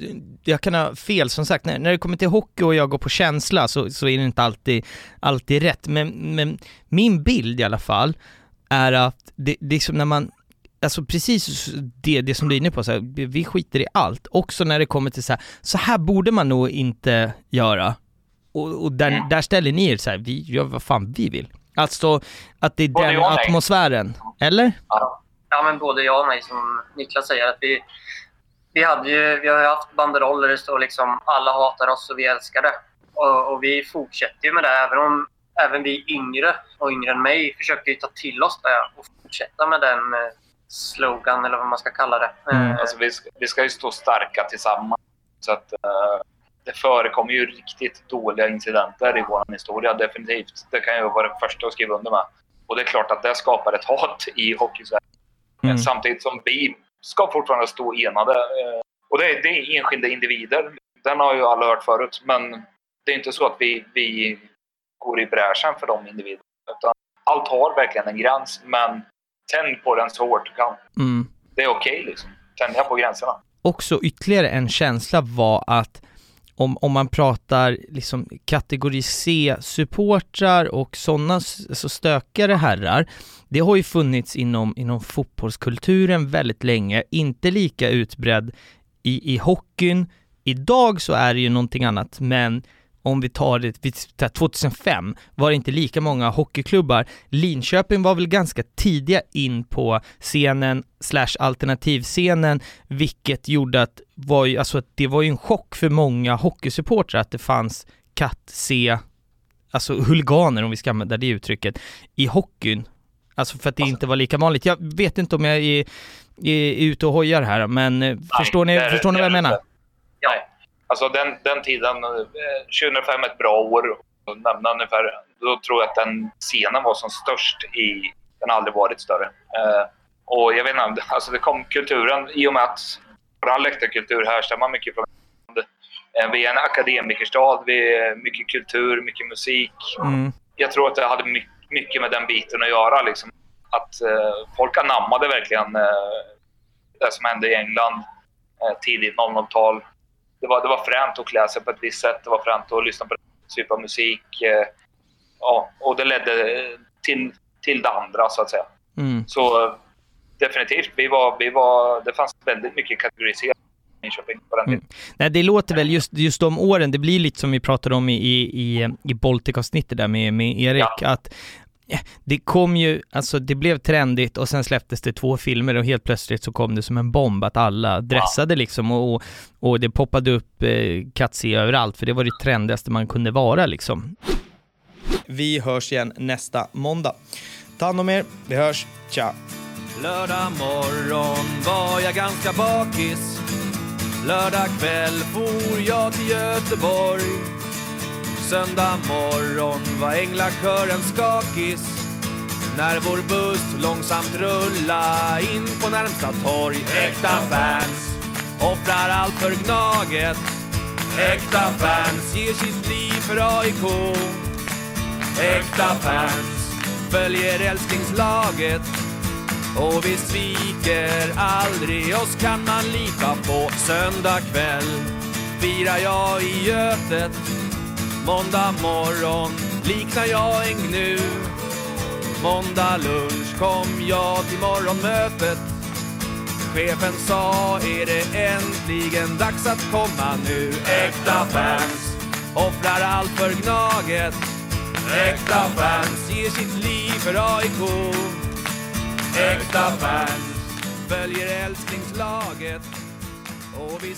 jag kan ha fel som sagt, när, när det kommer till hockey och jag går på känsla så, så är det inte alltid, alltid rätt. Men, men min bild i alla fall är att det, det är som när man, alltså precis det, det som du är inne på, så här, vi skiter i allt. Också när det kommer till så här, så här borde man nog inte göra. Och, och där, där ställer ni er så här, vi gör vad fan vi vill. Alltså att det är Både den ja atmosfären, eller? Ja, men både jag och mig som Niklas säger. att vi, vi, hade ju, vi har ju haft banderoller där det står liksom alla hatar oss och vi älskar det. Och, och vi fortsätter ju med det även om även vi yngre och yngre än mig försöker ju ta till oss det och fortsätta med den eh, slogan eller vad man ska kalla det. Eh, Alltså, vi, ska, vi ska ju stå starka tillsammans. Så att, eh, det förekommer ju riktigt dåliga incidenter i vår historia, definitivt. Det kan jag vara den första att skriva under med. Och det är klart att det skapar ett hat i hockeysverige. Mm. Samtidigt som vi ska fortfarande stå enade. eh, Och det är, det är enskilda individer. Den har ju alla hört förut. Men det är inte så att vi, vi går i bräschen för de individerna. Utan allt har verkligen en gräns, men tänd på den så hårt du kan. Mm. Det är okej liksom. Tänja på gränserna. också ytterligare en känsla var att om, om man pratar liksom kategori C-supportrar och sådana alltså stökare herrar, det har ju funnits inom, inom fotbollskulturen väldigt länge, inte lika utbredd i, i hockeyn. Idag så är det ju någonting annat, men om vi tar det, vi tar 2005 var det inte lika många hockeyklubbar. Linköping var väl ganska tidiga in på scenen slash alternativscenen, vilket gjorde att, var ju, alltså det var ju en chock för många hockeysupportrar att det fanns katt C, alltså huliganer om vi ska använda det uttrycket, i hockeyn. Alltså för att det inte var lika vanligt. Jag vet inte om jag är, är ute och hojar här, men eh, förstår ni, det är- förstår ni det vad jag är menar? Nej. Alltså den, den tiden, eh, 2005 är ett bra år nämna ungefär. Då tror jag att den scenen var som störst i... Den har aldrig varit större. Eh, och jag vet inte, alltså det kom kulturen i och med att vår läktarkultur härstammar mycket från eh, vi är en akademikerstad, vi är mycket kultur, mycket musik. Mm. Jag tror att det hade my- mycket med den biten att göra. Liksom. Att eh, folk anammade verkligen eh, det som hände i England eh, tidigt 00-tal. Det var, det var fränt att klä sig på ett visst sätt. Det var fränt att lyssna på en typ av musik. Eh, ja, och det ledde eh, till, till det andra, så att säga. Mm. Så eh, definitivt, vi var, vi var, det fanns väldigt mycket kategoriserat den tiden. Nej, det låter väl just, just de åren, det blir lite som vi pratade om i, i, i, Baltic-avsnittet där med, med Erik, att eh, det kom ju, alltså det blev trendigt och sen släpptes det två filmer och helt plötsligt så kom det som en bomb att alla dressade liksom och, och, och det poppade upp eh, Katsi överallt för det var det trendigaste man kunde vara liksom. Vi hörs igen nästa måndag. Ta hand om er, vi hörs, ciao! Lördag morgon var jag ganska bakis Lördag kväll for jag till Göteborg Söndag morgon var änglakören skakis. När vår buss långsamt rulla in på närmsta torg Äkta fans offrar allt för Gnaget. Äkta fans ger sitt liv för AIK Äkta fans följer älsklingslaget. Och vi sviker aldrig, oss kan man lita på. Söndag kväll firar jag i Götet. Måndag morgon liknar jag en gnu Måndag lunch kom jag till morgonmötet. Chefen sa, är det äntligen dags att komma nu? Äkta fans offrar allt för Gnaget. Äkta fans ger sitt liv för AIK Äkta fans följer älsklingslaget. Och vi